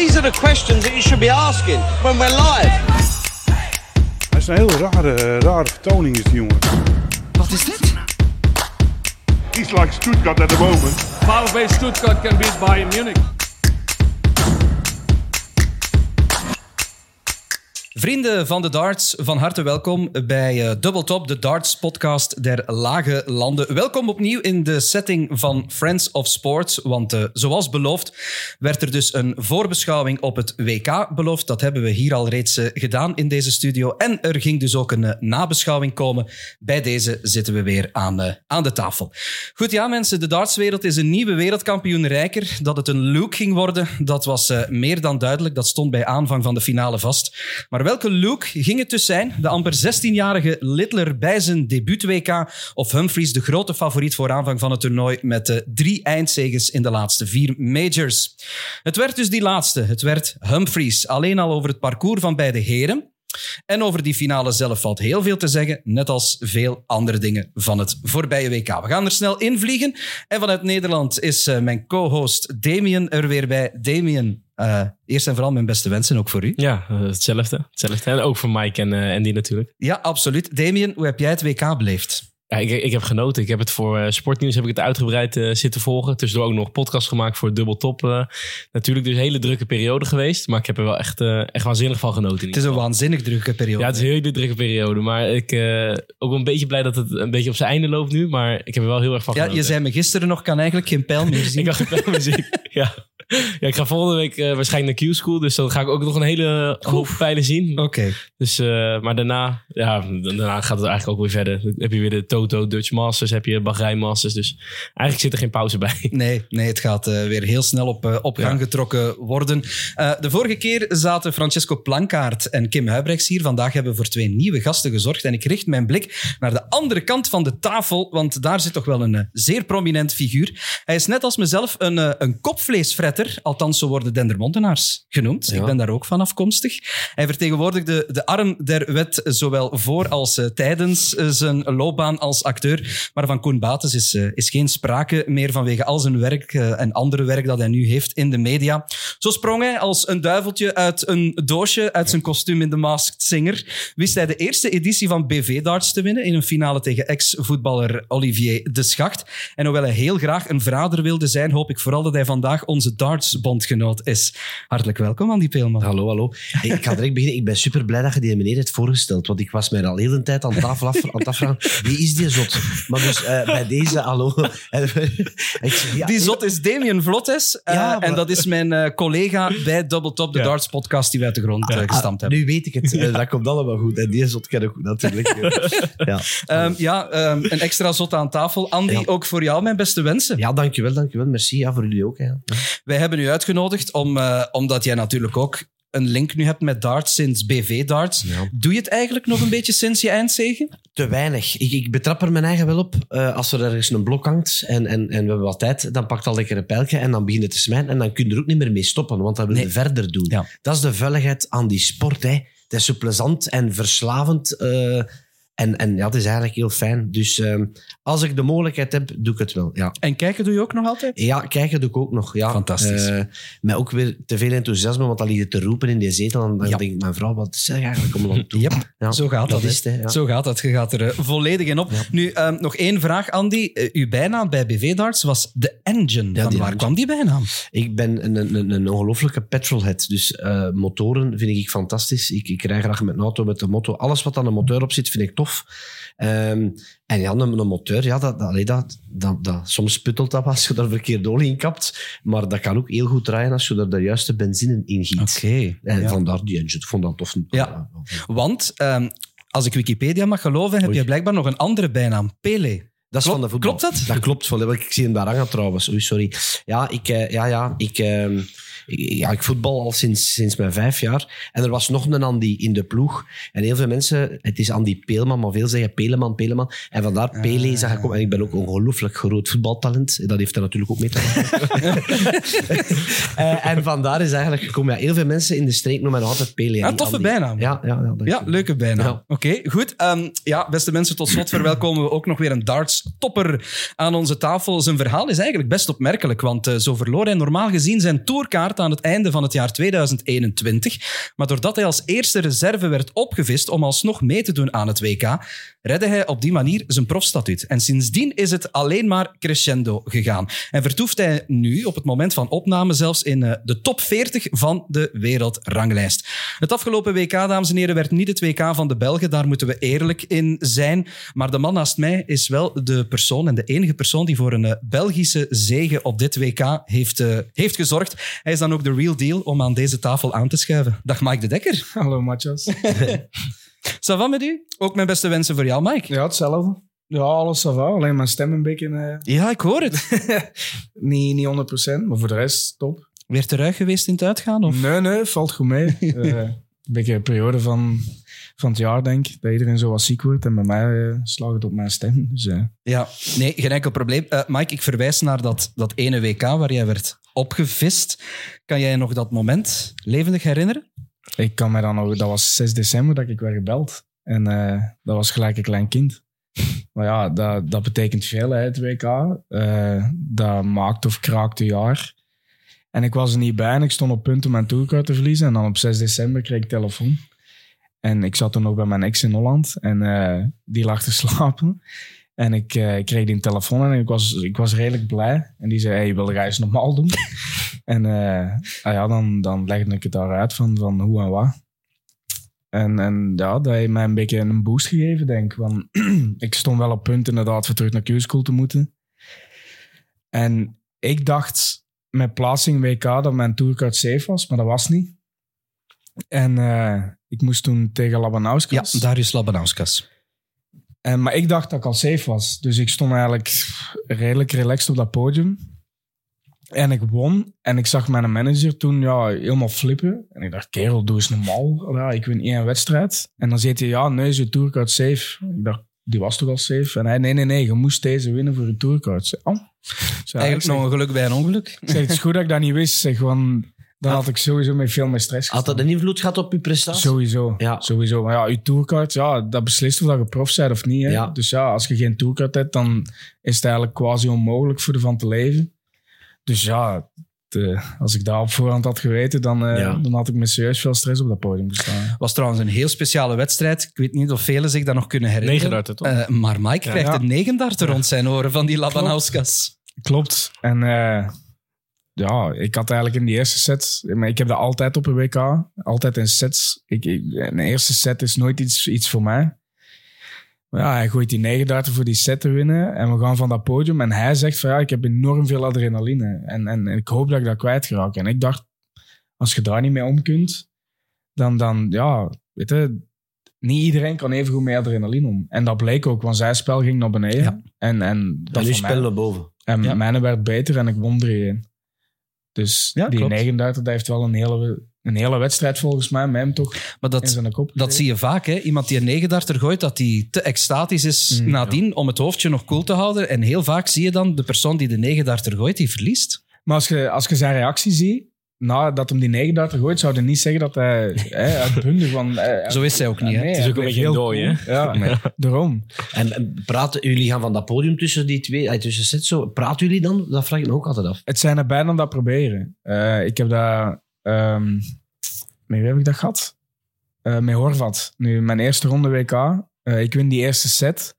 These are the questions that you should be asking when we're live. Dat is een heel rare, rare vertoning is die jongen. Wat is dit? He's like Stuttgart at the moment. VfB Stuttgart can beat Bayern Munich. Vrienden van de darts, van harte welkom bij uh, Double Top, de darts podcast der lage landen. Welkom opnieuw in de setting van Friends of Sports, want uh, zoals beloofd werd er dus een voorbeschouwing op het WK beloofd. Dat hebben we hier al reeds uh, gedaan in deze studio. En er ging dus ook een nabeschouwing komen. Bij deze zitten we weer aan, aan de tafel. Goed, ja mensen, de dartswereld is een nieuwe wereldkampioen rijker. Dat het een Luke ging worden, dat was meer dan duidelijk. Dat stond bij aanvang van de finale vast. Maar welke Luke ging het dus zijn? De amper 16-jarige Littler bij zijn debuut-WK of Humphries de grote favoriet voor aanvang van het toernooi met de drie eindzeges in de laatste vier majors? Het werd dus die laatste. Het werd Humphries. Alleen al over het parcours van beide heren. En over die finale zelf valt heel veel te zeggen, net als veel andere dingen van het voorbije WK. We gaan er snel invliegen. En vanuit Nederland is uh, mijn co-host Damien er weer bij. Damien, uh, eerst en vooral mijn beste wensen ook voor u. Ja, uh, hetzelfde, hetzelfde. En ook voor Mike en uh, Andy natuurlijk. Ja, absoluut. Damien, hoe heb jij het WK beleefd? Ja, ik, ik heb genoten. Ik heb het voor uh, Sportnieuws heb ik het uitgebreid uh, zitten volgen. Tussendoor ook nog podcast gemaakt voor Dubbel Top. Uh, natuurlijk dus een hele drukke periode geweest. Maar ik heb er wel echt, echt waanzinnig van genoten. Het is een waanzinnig drukke periode. Ja, het is een hele drukke periode. Maar ik ook wel een beetje blij dat het een beetje op zijn einde loopt nu. Maar ik heb er wel heel erg van ja, genoten. Je zei me gisteren nog, kan eigenlijk geen pijl meer zien. ik kan geen pijl meer zien, ja. Ja, ik ga volgende week uh, waarschijnlijk naar Q-School. Dus dan ga ik ook nog een hele hoop pijlen zien. Oké. Okay. Dus, uh, maar daarna, ja, daarna gaat het eigenlijk ook weer verder. Dan heb je weer de Toto Dutch Masters, heb je Bahrein Masters. Dus eigenlijk zit er geen pauze bij. Nee, nee het gaat uh, weer heel snel op, op gang ja. getrokken worden. de vorige keer zaten Francesco Plankaart en Kim Huibrechts hier. Vandaag hebben we voor twee nieuwe gasten gezorgd. En ik richt mijn blik naar de andere kant van de tafel. Want daar zit toch wel een zeer prominent figuur. Hij is net als mezelf een, een kopvleesfretter. Althans, zo worden Dendermontenaars genoemd. Ja. Ik ben daar ook van afkomstig. Hij vertegenwoordigde de arm der wet zowel voor als uh, tijdens uh, zijn loopbaan als acteur. Maar van Koen Bates is, uh, is geen sprake meer vanwege al zijn werk en andere werk dat hij nu heeft in de media. Zo sprong hij als een duiveltje uit een doosje uit zijn kostuum in The Masked Singer. Wist hij de eerste editie van BV Darts te winnen in een finale tegen ex-voetballer Olivier de Schacht. En hoewel hij heel graag een verrader wilde zijn, hoop ik vooral dat hij vandaag onze dartsbondgenoot is. Hartelijk welkom, Andy Peelman. Hallo, hallo. Hey, ik ga direct beginnen. Ik ben super blij dat je die meneer hebt voorgesteld, want ik was mij al heel de tijd aan tafel af, aan het afvragen, wie is die zot? Maar dus uh, bij deze, hallo. zeg, ja, die zot is Damien Vlottes uh, ja, maar... en dat is mijn uh, collega bij Double Top, de ja. darts podcast die we uit de grond ah, gestampt hebben. Nu weet ik het. dat komt allemaal goed. En die zot ken ik goed, natuurlijk. ja, um, ja um, een extra zot aan tafel. Andy, ook voor jou mijn beste wensen. Ja, dankjewel, dankjewel. Merci. Ja, voor jullie ook. Hè. Wij hebben u uitgenodigd om, uh, omdat jij natuurlijk ook een link nu hebt met darts sinds BV Darts. Ja. Doe je het eigenlijk nog een beetje sinds je eindzegen? Te weinig. Ik, ik betrap er mijn eigen wel op. Uh, als er ergens een blok hangt en, en, en we hebben wat tijd, dan pakt al lekker een pijltje en dan begint het te smijten en dan kun je er ook niet meer mee stoppen, want dan wil je nee. verder doen. Ja. Dat is de vuiligheid aan die sport. Hè. Het is zo plezant en verslavend. Uh, en, en ja, het is eigenlijk heel fijn. Dus uh, als ik de mogelijkheid heb, doe ik het wel. Ja. En kijken doe je ook nog altijd? Ja, kijken doe ik ook nog. Ja. Fantastisch. Uh, met ook weer te veel enthousiasme, want dan ligt het te roepen in die zetel. En dan ja. denk ik, mijn vrouw, wat zeg eigenlijk om dan toe? Yep. Ja, zo gaat dat. dat is het. Zo gaat dat. Je gaat er uh, volledig in op. Nu, um, nog één vraag, Andy. Uh, uw bijnaam bij BV Darts was The Engine. Van waar engine. kwam die bijnaam? Ik ben een, een, een ongelofelijke petrolhead. Dus motoren vind ik fantastisch. Ik, ik rij graag met een auto met de motto. Alles wat aan een motor op zit, vind ik tof. Um, en ja, een, een motor, ja, dat, dat, dat, dat, dat, soms puttelt dat als je er verkeerd olie in kapt. Maar dat kan ook heel goed draaien als je er de juiste benzine in giet. Oké. Okay, en ja. vandaar die engine. Ik vond dat tof. Ja, want um, als ik Wikipedia mag geloven, heb Oei. je blijkbaar nog een andere bijnaam. Pele. Dat is Klop, van de voetbal. Klopt dat? Dat klopt. Ik zie hem daar hangen trouwens. Oei, sorry. Ja, ik... Uh, ja, ja, ik uh, ja, ik voetbal al sinds, sinds mijn vijf jaar. En er was nog een Andy in de ploeg. En heel veel mensen, het is Andy Peelman, maar veel zeggen Peleman, Peleman. En vandaar Pele zag ik. En ik ben ook een ongelooflijk groot voetbaltalent. Dat heeft er natuurlijk ook mee te maken. uh, en vandaar is eigenlijk gekomen, ja, heel veel mensen in de streek noemen mij altijd Pele. Ja, toffe Andy. bijnaam. Ja, ja, ja, ja leuke bijnaam. Ja. Oké, okay, goed. Um, ja, beste mensen, tot slot verwelkomen we ook nog weer een darts-topper aan onze tafel. Zijn verhaal is eigenlijk best opmerkelijk, want uh, zo verloor hij normaal gezien zijn tourkaart gehad aan het einde van het jaar 2021. Maar doordat hij als eerste reserve werd opgevist om alsnog mee te doen aan het WK, redde hij op die manier zijn profstatuut. En sindsdien is het alleen maar crescendo gegaan. En vertoeft hij nu, op het moment van opname, zelfs in eh, de top 40 van de wereldranglijst. Het afgelopen WK, dames en heren, werd niet het WK van de Belgen. Daar moeten we eerlijk in zijn. Maar de man naast mij is wel de persoon en de enige persoon die voor een eh, Belgische zege op dit WK heeft, eh, heeft gezorgd. Hij is dan ook de real deal om aan deze tafel aan te schuiven. Dag Mike de Dekker. Hallo, Matjas. Ça va met u? Ook mijn beste wensen voor jou, Mike. Ja, hetzelfde. Ja, alles ça va. Alleen mijn stem een beetje... eh, Ja, ik hoor het. niet, niet 100%, maar voor de rest top. Weer te ruig geweest in het uitgaan? Of? Nee, nee, valt goed mee. Eh, een beetje een periode van, van het jaar, denk ik, dat iedereen zo wat ziek wordt. En bij mij eh, slaagt het op mijn stem. Dus eh, Ja, nee, geen enkel probleem. Eh, Mike, ik verwijs naar dat, dat ene WK waar jij werd opgevist. Kan jij nog dat moment levendig herinneren? ik kan me dan nog... Dat was 6 december dat ik werd gebeld. En dat was gelijk een klein kind. Maar ja, dat, dat betekent veel, hè, het WK. Dat maakt of kraakt een jaar. En ik was er niet bij en ik stond op punt om mijn tourkaart te verliezen. En dan op 6 december kreeg ik telefoon. En ik zat toen nog bij mijn ex in Holland. En eh, die lag te slapen. En ik eh, kreeg die telefoon en ik was, ik was redelijk blij. En die zei, hey, je wil reis normaal doen? en eh, ah ja, dan, dan legde ik het daaruit van, van hoe en wat. En, en ja, dat heeft mij een beetje een boost gegeven, denk ik. Want ik stond wel op punt inderdaad voor terug naar Q-school te moeten. En ik dacht met plaatsing WK dat mijn tourkaart safe was, maar dat was niet. En eh, ik moest toen tegen Ja, Labanauskas. Darius Labanauskas. En, maar ik dacht dat ik al safe was. Dus ik stond eigenlijk redelijk relaxed op dat podium. En ik won. En ik zag mijn manager toen ja, helemaal flippen. En ik dacht, kerel, doe eens normaal. Ja, ik win één wedstrijd. En dan zegt hij, ja, nee, is je tourcard safe. Ik dacht, die was toch al safe? En hij, nee, nee, nee, je moest deze winnen voor je tourcard. Zei, oh. Dus ja, Eigenlijk nog een geluk bij een ongeluk. ik zeg, het is goed dat ik dat niet wist. Zeg, want dan had ik sowieso met veel meer stress Had dat een invloed gehad op je prestatie? Sowieso. Ja. Sowieso. Maar ja, je tourcard, ja, dat beslist of dat je prof bent of niet. Hè? Ja. Dus ja, als je geen tourcard hebt, dan is het eigenlijk quasi onmogelijk voor ervan te leven. Dus ja, de- als ik daar op voorhand had geweten, dan, eh, Ja. dan had ik met serieus veel stress op dat podium gestaan. was trouwens een heel speciale wedstrijd. Ik weet niet of velen zich dat nog kunnen herinneren. Negendarten, toch? Eh, maar Mike krijgt Ja. een negendarter rond zijn oren van die Labanauskas. Klopt. En eh, ja, ik had eigenlijk in die eerste set... Maar ik heb dat altijd op een WK. Altijd in sets. Ik, ik, een eerste set is nooit iets, iets voor mij. Maar ja, hij gooit die negen darten voor die set te winnen. En we gaan van dat podium. En hij zegt van ja, ik heb enorm veel adrenaline. En, en, ik hoop dat ik dat kwijt raak. En ik dacht, als je daar niet mee om kunt, dan, dan ja, weet je, niet iedereen kan even goed met adrenaline om. En dat bleek ook, want zijn spel ging naar beneden. Ja. En, en dat En nu van mij- spelen naar boven. en Ja. mijne werd beter en ik won 3-1. Dus Ja, die klopt. 39, dat heeft wel een hele, een hele wedstrijd volgens mij met hem toch Maar in dat, zijn kop dat zie je vaak. Hè? Iemand die een negendarter gooit, dat die te extatisch is Mm, nadien om het hoofdje nog koel te houden. En heel vaak zie je dan de persoon die de negendarter gooit, die verliest. Maar als je, als je zijn reactie ziet, nadat hem die 39 gooit, zou je niet zeggen dat hij hè, uitbundig van... eh, Zo is zij ook niet. Hè? nee, Het is ook hij een beetje dooi, cool. Ja, daarom. En, en praten jullie gaan van dat podium tussen die twee, eh, tussen sets zo. Praten jullie dan? Dat vraag ik me ook altijd af. Het zijn er bijna dat proberen. Eh, ik heb dat... ehm met wie heb ik dat gehad? Eh, met Horvat. Nu, mijn eerste ronde WK. Eh, ik win die eerste set.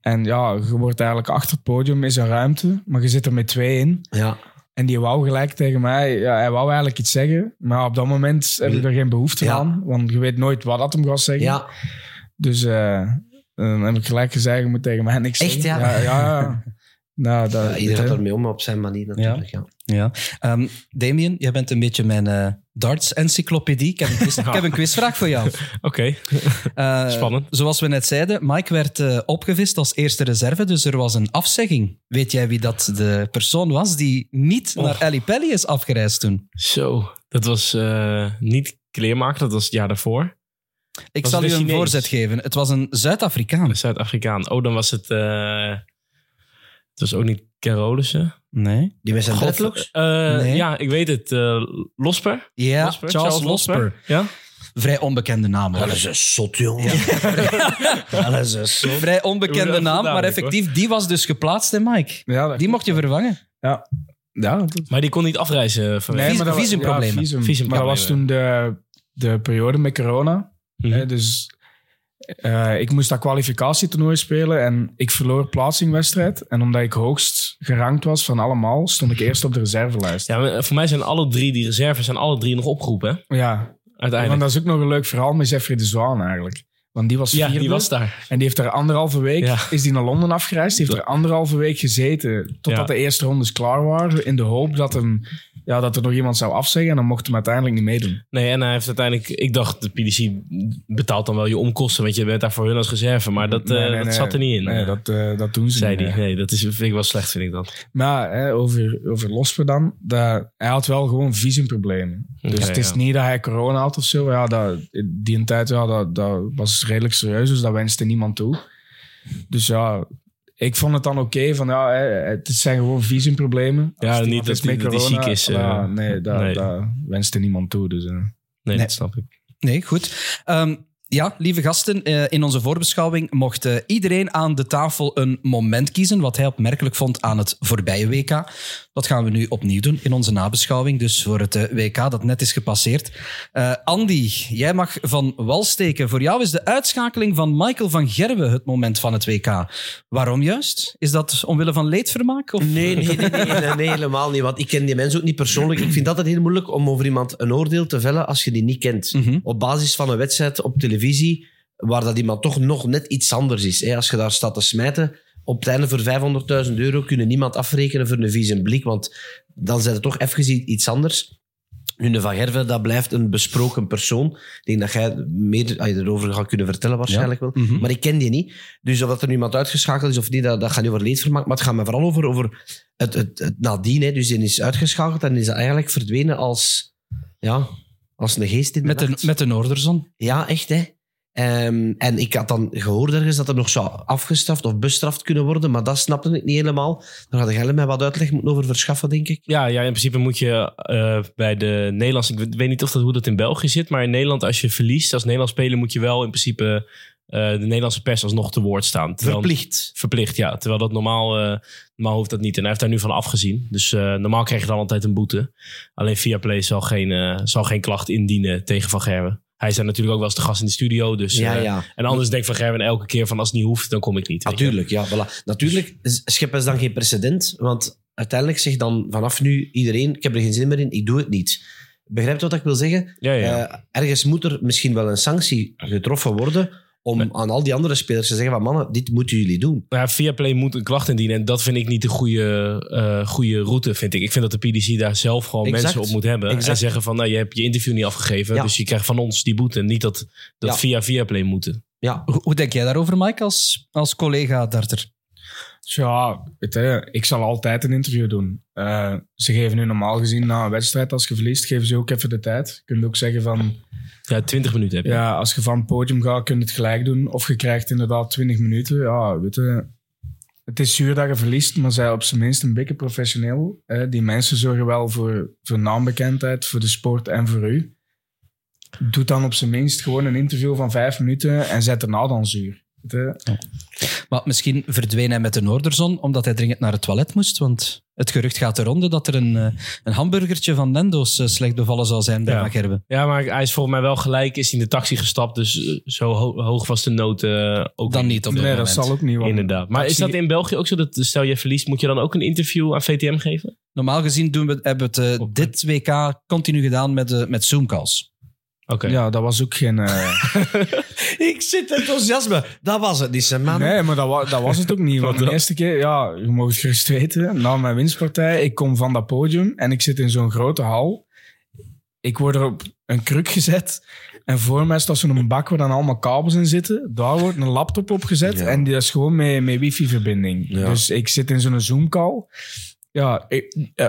En ja, je wordt eigenlijk achter het podium, is er ruimte. Maar je zit er met twee in. Ja. En die wou gelijk tegen mij... Ja, hij wou eigenlijk iets zeggen. Maar op dat moment heb ik er geen behoefte Ja. aan. Want je weet nooit wat dat hem gaat zeggen. Ja, Dus eh, dan heb ik gelijk gezegd, je moet tegen mij niks Echt, zeggen. Ja, ja, ja. Nou, dat, ja iedereen gaat ermee om op zijn manier natuurlijk. Ja. Ja. Ehm, Damien, jij bent een beetje mijn eh, darts-encyclopedie. Ik, heb een quiz- ik heb een quizvraag voor jou. Oké. Eh, Spannend. Zoals we net zeiden, Mike werd eh, opgevist als eerste reserve, dus er was een afzegging. Weet jij wie dat de persoon was die niet Oh. naar Ali is afgereisd toen? Zo. Dat was eh, niet kleermaker, dat was het jaar daarvoor. Ik Was zal u een een Chinees? voorzet geven. Het was een Zuid-Afrikaan. Een Zuid-Afrikaan. Oh, dan was het... eh, het was ook niet Carolissen. Nee. Die zijn God, dreadlocks? eh, Nee. Ja, ik weet het. eh, Losper? Ja, Losper? Charles, Losper. Ja? Vrij onbekende naam. hoor. Dat is een zot, jongen. Dat is een zot. Vrij onbekende naam, maar effectief, die was dus geplaatst in Mike. Ja, Die mocht je vervangen. Ja. Ja, dat- Maar die kon niet afreizen vanwege... Maar dat wa- visumproblemen. Ja, visum. Visumproblemen. Maar dat was toen de, de periode met corona. Mhm. Hè, dus eh, ik moest dat kwalificatietoernooi spelen en ik verloor plaatsingwedstrijd. En omdat ik hoogst gerankt was van allemaal, stond ik eerst op de reservelijst. Ja, Ja, voor mij zijn alle drie, die reserves zijn alle drie nog opgeroepen, hè? want Uiteindelijk. dat is ook nog een leuk verhaal met Jeffrey de Zwaan eigenlijk. Want die was Ja, vierde. die was daar. En die heeft er anderhalve week, Ja. is die naar Londen afgereisd. Die heeft er anderhalve week gezeten totdat Ja. de eerste rondes klaar waren. In de hoop dat, hem, ja, dat er nog iemand zou afzeggen. En dan mocht hem uiteindelijk niet meedoen. Nee, en hij heeft uiteindelijk... Ik dacht, de PDC betaalt dan wel je omkosten, want je bent daar voor hun als reserve. Maar dat, eh, nee, dat nee. zat er niet in. Nee, dat, eh, dat doen ze zei niet. hij. nee. Dat is, vind ik wel slecht, vind ik dat. Maar hè, over, over Losper dan. Dat, hij had wel gewoon visumproblemen. Dus het is niet dat hij corona had of zo. Ja, dat, die een tijd ja, dat, dat was redelijk serieus. Dus dat wenste niemand toe. Dus ja, ik vond het dan oké. van ja, hè, het zijn gewoon visumproblemen. Ja, niet dat die corona, ziek is, eh, nee, dat, nee. wenste niemand toe. Dus, eh. Nee, Nee. dat snap ik. Nee, goed. Ehm, ja, lieve gasten, eh, in onze voorbeschouwing mocht eh, iedereen aan de tafel een moment kiezen wat hij opmerkelijk vond aan het voorbije WK. Dat gaan we nu opnieuw doen in onze nabeschouwing, dus voor het eh, WK dat net is gepasseerd. Andy, jij mag van wal steken. Voor jou is de uitschakeling van Michael van Gerwe het moment van het WK. Waarom juist? Is dat omwille van leedvermaak? Of? Nee, nee, nee, nee, nee, nee, helemaal niet. Want ik ken die mensen ook niet persoonlijk. Ik vind het altijd heel moeilijk om over iemand een oordeel te vellen als je die niet kent. Mhm. Op basis van een wedstrijd op televisie, waar dat iemand toch nog net iets anders is. Hè. Als je daar staat te smijten, op het einde voor 500.000 euro kunnen niemand afrekenen voor een vieze blik, want dan zijn het toch even iets anders. Nu, de Van Gerven, dat blijft een besproken persoon. Ik denk dat jij meer ah, erover gaat kunnen vertellen, waarschijnlijk wel. Mhm. Maar ik ken die niet. Dus of dat er nu iemand uitgeschakeld is of niet, dat, dat gaat niet over leedvermaak. Maar het gaat me vooral over, over het, het, het nadien. Hè. Dus die is uitgeschakeld en is eigenlijk verdwenen als, ja, als een geest in de Met de, nacht. met de Noorderzon. Ja, echt hè. Ehm, en ik had dan gehoord ergens dat er nog zou afgestraft of bestraft kunnen worden, maar dat snapte ik niet helemaal. Daar had jij mij wat uitleg moeten over verschaffen, denk ik. Ja, ja, in principe moet je eh, bij de Nederlandse... Ik weet niet of dat, hoe dat in België zit, maar in Nederland als je verliest als Nederlands speler moet je wel in principe de Nederlandse pers alsnog te woord staan. Terwijl- Verplicht. Verplicht, ja. Terwijl dat normaal, eh, normaal hoeft dat niet. En hij heeft daar nu van afgezien. Dus eh, normaal krijg je dan altijd een boete. Alleen Viaplay zal geen, eh, zal geen klacht indienen tegen Van Gerwen. Hij is daar natuurlijk ook wel eens de gast in de studio. Dus, Ja, eh. En anders denkt Van Gerwen elke keer van als het niet hoeft, dan kom ik niet. Natuurlijk, ja. Voilà. Natuurlijk scheppen ze dan geen precedent, want uiteindelijk zegt dan vanaf nu iedereen, ik heb er geen zin meer in, ik doe het niet. Begrijpt wat ik wil zeggen? Ja, ja. Eh, ergens moet er misschien wel een sanctie getroffen worden om aan al die andere spelers te zeggen van mannen, dit moeten jullie doen. Maar ja, Viaplay moet een klacht indienen. En dat vind ik niet de goede, eh, goede route, vind ik. Ik vind dat de PDC daar zelf gewoon Exact. mensen op moet hebben. En zeggen van, nou, je hebt je interview niet afgegeven. Ja. Dus je krijgt van ons die boete. Niet dat, dat Ja. via Viaplay moeten. Ja, Hoe, hoe denk jij daarover, Mike, als, als collega darter? Ja, ik zal altijd een interview doen. Eh, ze geven nu normaal gezien na een wedstrijd, als je verliest, geven ze ook even de tijd. Je kunt ook zeggen van, Ja, 20 minuten heb je. ja, als je van het podium gaat, kun je het gelijk doen. Of je krijgt inderdaad 20 minuten. Ja, weet je, het is zuur dat je verliest, maar zij op zijn minst een beetje professioneel. Hè. Die mensen zorgen wel voor, voor naambekendheid, voor de sport en voor u. Doe dan op zijn minst gewoon een interview van vijf minuten en zet daarna dan zuur. Je. Maar misschien verdween hij met de Noorderzon omdat hij dringend naar het toilet moest. Want het gerucht gaat de ronde dat er een, eh, een hamburgertje van Nando's eh, slecht bevallen zal zijn bij Ja. Ja, maar hij is volgens mij wel gelijk. Is hij in de taxi gestapt. Dus eh, zo ho- hoog was de nood eh, ook Dan niet op dat Nee, dat moment. zal ook niet. want Inderdaad. Maar is dat in België ook zo? Dat stel je verliest, moet je dan ook een interview aan VTM geven? Normaal gezien doen we, hebben we het eh, dit WK continu gedaan met, eh, met Zoom-calls. Oké. Ja, dat was ook geen... eh, ik zit enthousiasme. Dat was het niet, man. Nee, maar dat, wa- dat was het ook niet. Want de eerste keer, ja, je mag het gerust weten, na mijn winstpartij, ik kom van dat podium en ik zit in zo'n grote hal. Ik word er op een kruk gezet en voor mij staat zo'n bak waar dan allemaal kabels in zitten. Daar wordt een laptop op gezet Ja. en die is gewoon met, met wifi-verbinding. Ja. Dus ik zit in zo'n Zoom-call. Ja, ik- eh,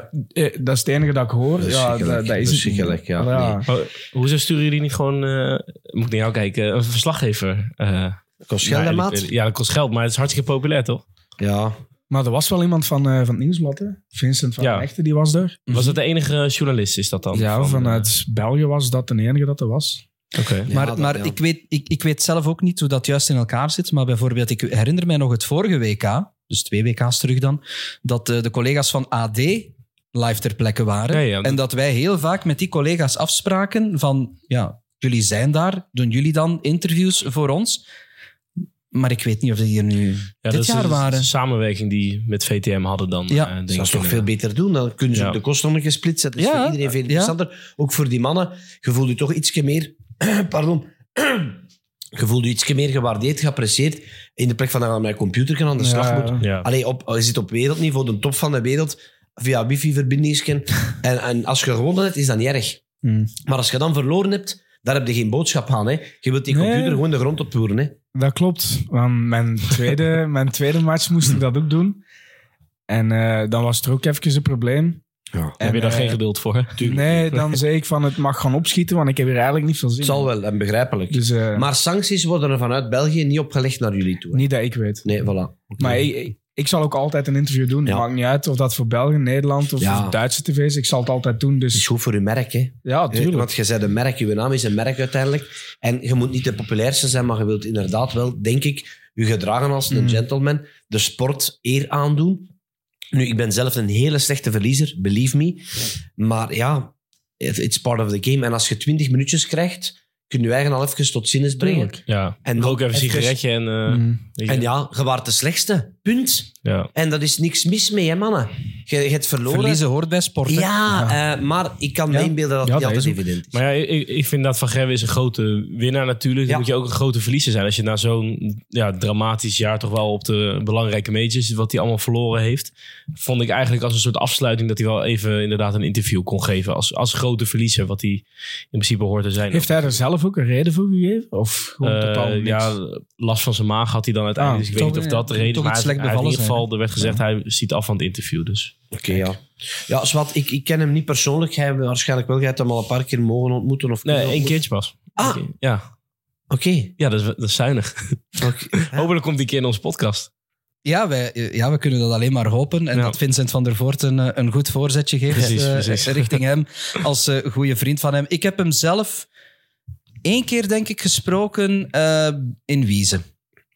dat is het enige dat ik hoor. Ja, dat, dat is het niet. Verschrikkelijk, ja. Ja. Nee. Oh, hoezo sturen jullie niet gewoon, eh, moet ik naar jou kijken, een verslaggever? eh, Kost geld, hè, naar- maat? Ja, dat kost geld, maar het is hartstikke populair, toch? Ja. Maar er was wel iemand van, eh, van het Nieuwsblad, hè? Vincent van Ja. Echten, die was daar. Was dat de enige journalist, is dat dan? Ja, Van, vanuit België was dat de enige dat er was. eh, Oké. Ja, maar dat- maar ja. ik, weet, ik, ik weet zelf ook niet hoe dat juist in elkaar zit. Maar bijvoorbeeld, ik herinner mij nog het vorige WK, dus twee WK's terug dan, dat eh, de collega's van AD live ter plekke waren. Ja, ja. En dat wij heel vaak met die collega's afspraken van, ja, jullie zijn daar, doen jullie dan interviews voor ons? Maar ik weet niet of die hier nu Ja, dat dit is jaar een waren. samenwerking die met VTM hadden dan. Ja. eh, denk Dat is ik toch veel inderdaad. beter doen. Dan kunnen ze Ja. de kosten nog gesplitst zetten. Dat is Ja, voor iedereen veel ja. interessanter. Ook voor die mannen. Je voelt je toch ietsje meer... pardon. Je voelt je ietsje meer gewaardeerd, geapprecieerd. In de plek van dat je aan mijn computer aan de slag Ja. moet. Ja. Allee, op, je zit op wereldniveau, de top van de wereld, via wifi-verbindingsken. En, en als je gewonnen hebt, is dat niet erg. Hmm. Maar als je dan verloren hebt, daar heb je geen boodschap aan. Hè. Je wilt die Nee. computer gewoon de grond opvoeren. Hè. Dat klopt. Want mijn tweede, mijn tweede match moest ik dat ook doen. En eh, dan was er ook even een probleem. Ja. Heb je daar eh, geen geduld voor? Nee, dan zei ik van het mag gaan opschieten, want ik heb hier eigenlijk niet veel zin Het zal wel, en begrijpelijk. Dus, eh, maar sancties worden er vanuit België niet opgelegd naar jullie toe. hè. niet dat ik weet. Nee, voilà. Oké. Maar ik, zal ook altijd een interview doen. Ja. Maakt niet uit of dat voor België, Nederland of Ja. Duitse tv's. Ik zal het altijd doen. Het is Dus goed voor je merk, hè. ja, Hè, tuurlijk. Want je zet een merk, je naam is een merk uiteindelijk. En je moet niet de populairste zijn, maar je wilt inderdaad wel, denk ik, je gedragen als een Mm. gentleman, de sport eer aandoen. Nu, ik ben zelf een hele slechte verliezer, believe me. Maar ja, it- it's part of the game. En als je twintig minuutjes krijgt, kun je je eigen al even tot zinnen brengen. Ja. En ook even een sigaretje en... eh, Mm. En ja, je waart de slechtste. Punt. ja. En dat is niks mis mee, hè, mannen. Je, je hebt verloren. Verliezen hoort bij sport. hè? Ja, eh, maar ik kan me Ja. inbeelden dat Ja, het niet dat altijd evident is. Maar ja, ik, ik vind dat Van Gerwen is een grote winnaar natuurlijk. Dan Ja. moet je ook een grote verliezer zijn. Als je na zo'n ja, dramatisch jaar toch wel op de belangrijke majors... wat hij allemaal verloren heeft... vond ik eigenlijk als een soort afsluiting... dat hij wel even inderdaad een interview kon geven... als, als grote verliezer, wat hij in principe hoort te zijn. Heeft hij er zelf ook een reden voor gegeven? Of gewoon totaal niks? ja, last van zijn maag had hij dan uiteindelijk. Ah, dus ik weet niet of dat de reden is. Hij, slecht hij- in bevallen ieder geval, zijn, er werd gezegd, hij ziet af van het interview. Dus. Oké, ja. Ja, Swat, ik, ik ken hem niet persoonlijk. Hebt waarschijnlijk wel. Jij hebt hem al een paar keer mogen ontmoeten. Of Nee, één ontmoeten. keertje pas. Ah. Ja, Oké. ja dat, is, dat is zuinig. Hopelijk komt die keer in onze podcast. Ja, wij, ja, we kunnen dat alleen maar hopen. En Ja. dat Vincent van der Voort een, een goed voorzetje geeft Precies, eh, precies. richting hem als eh goede vriend van hem. Ik heb hem zelf één keer, denk ik, gesproken eh, in Wiezen.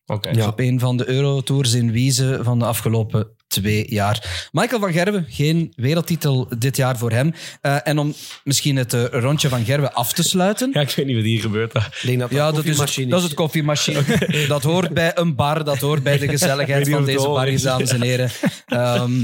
Ja. Op een van de Eurotours in Wiezen van de afgelopen twee jaar. Michael van Gerwen, geen wereldtitel dit jaar voor hem. Eh, en om misschien het eh, rondje van Gerwen af te sluiten. Ja, ik weet niet wat hier gebeurt. dat dat Ja, dat is, het, koffiemachine dat is het koffiemachine. dat hoort bij een bar, dat hoort bij de gezelligheid van deze bar, dames en heren. Ehm,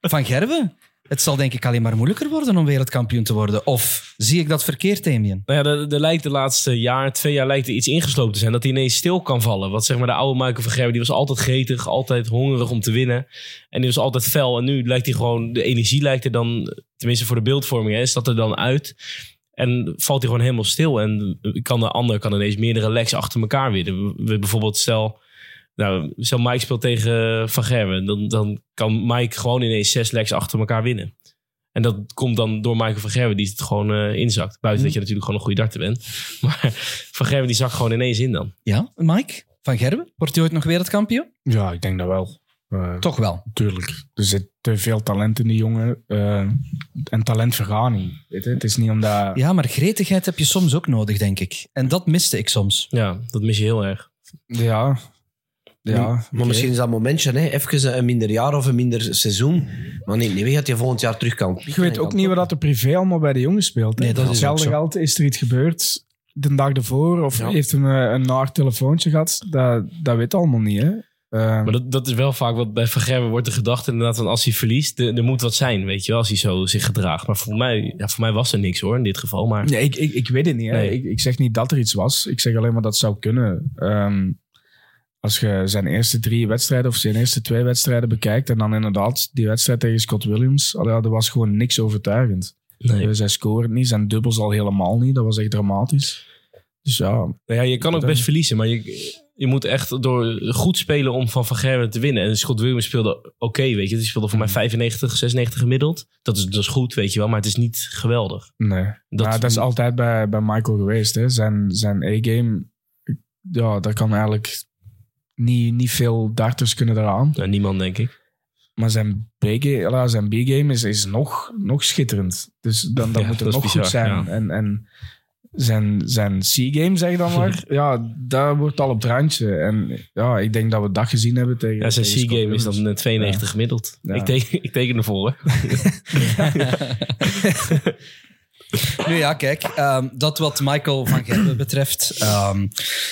van Gerwen, het zal denk ik alleen maar moeilijker worden om wereldkampioen te worden. Of zie ik dat verkeerd, Damien? Nou ja, er, lijkt de laatste jaar, twee jaar lijkt er iets ingeslopen te zijn. Dat hij ineens stil kan vallen. Wat zeg maar de oude Michael van Gerwen, die was altijd gretig, altijd hongerig om te winnen. En die was altijd fel. En nu lijkt hij gewoon, de energie lijkt er dan, tenminste voor de beeldvorming, hè, is dat er dan uit. En valt hij gewoon helemaal stil. En kan de ander kan ineens meerdere legs achter elkaar winnen. Bijvoorbeeld, stel, nou, stel Mike speelt tegen Van Gerwen. Dan, dan kan Mike gewoon ineens zes legs achter elkaar winnen. En dat komt dan door Michael van Gerwen, die het gewoon eh, inzakt. Buiten dat je natuurlijk gewoon een goede darter bent. Maar Van Gerwen die zakt gewoon ineens in dan. Ja, Mike van Gerwen? Wordt hij ooit nog wereldkampioen? Ja, ik denk dat wel. Eh, Toch wel. Tuurlijk. Er zit te veel talent in die jongen. eh, en talent vergaan niet. Je? Het is niet omdat... Ja, maar gretigheid heb je soms ook nodig, denk ik. En dat miste ik soms. Ja, dat mis je heel erg. Ja. Ja, Maar misschien is dat momentje, hè, even een minder jaar of een minder seizoen. Maar nee, nee, weet dat je volgend jaar terug kan. Ik weet ook niet wat dat er privé allemaal bij de jongens speelt. hè. Nee, dat is Hetzelfde geld is er iets gebeurd de dag ervoor. Of Ja. heeft hem eh, een naar telefoontje gehad. Dat, dat weet allemaal niet. Hè. Eh, Maar dat, dat is wel vaak wat bij Van Gerwen wordt de gedachte inderdaad van als hij verliest, er, er moet wat zijn, weet je wel, als hij zo zich gedraagt. Maar voor mij, ja, voor mij was er niks hoor, in dit geval. Maar Nee, ik, ik, ik weet het niet. Hè. Nee. Ik, ik zeg niet dat er iets was. Ik zeg alleen maar dat het zou kunnen. Ehm, als je zijn eerste drie wedstrijden of zijn eerste twee wedstrijden bekijkt en dan inderdaad die wedstrijd tegen Scott Williams, allee, er was gewoon niks overtuigend. nee. Zij scoren niet, zijn dubbels al helemaal niet. Dat was echt dramatisch. Dus ja, Nou ja, je kan ook Dan- best verliezen, maar je, je moet echt door goed spelen om van Van Gerwen te winnen. En Scott Williams speelde oké, weet je. Die speelde voor mij 95, 96 gemiddeld. Dat is, dat is goed, weet je wel, maar het is niet geweldig. nee. Dat- Dat, dat is altijd bij, bij Michael geweest. Hè. Zijn, zijn A-game, ja, daar kan eigenlijk niet, niet veel darters kunnen eraan. Nou, niemand, denk ik. Maar zijn B-game, ja, zijn B-game is, is nog, nog schitterend. Dus dan, dan Ja, moet het nog goed bizar, zijn. ja. En, en zijn, zijn C-game, zeg dan maar, ja, daar wordt al op het randje. En ja, ik denk dat we dat gezien hebben tegen Ja, zijn C-game is dan eh, 92 gemiddeld. Ja. Ik, teken, ik teken ervoor. Hè. Nu ja, kijk, ehm, dat wat Michael van Gerwen betreft. Ehm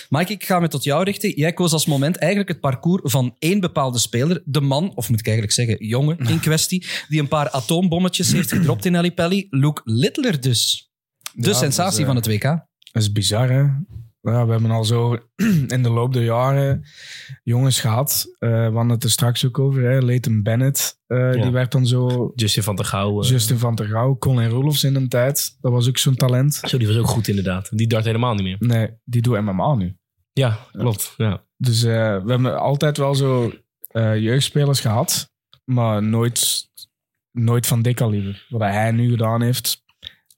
Mike, ik ga me tot jou richten. Jij koos als moment eigenlijk het parcours van één bepaalde speler. De man, of moet ik eigenlijk zeggen, jongen in kwestie, die een paar atoombommetjes heeft gedropt in Ali Pelly. Luke Littler dus. De Ja, sensatie is, eh, van het WK. Dat is bizar, hè? Ja, we hebben al zo in de loop der jaren jongens gehad. Eh, we hadden het er straks ook over. Hè? Leighton Bennett, eh, Ja. die werd dan zo... Justin van der Gouw. eh, Justin van der Gouw, Colin Roelofs in een tijd. Dat was ook zo'n talent. Zo, die was ook goed inderdaad. Die dart helemaal niet meer. Nee, die doet MMA nu. Ja, klopt. Ja. Dus we hebben altijd wel zo jeugdspelers gehad. Maar nooit, nooit van dik kaliber. Wat hij nu gedaan heeft.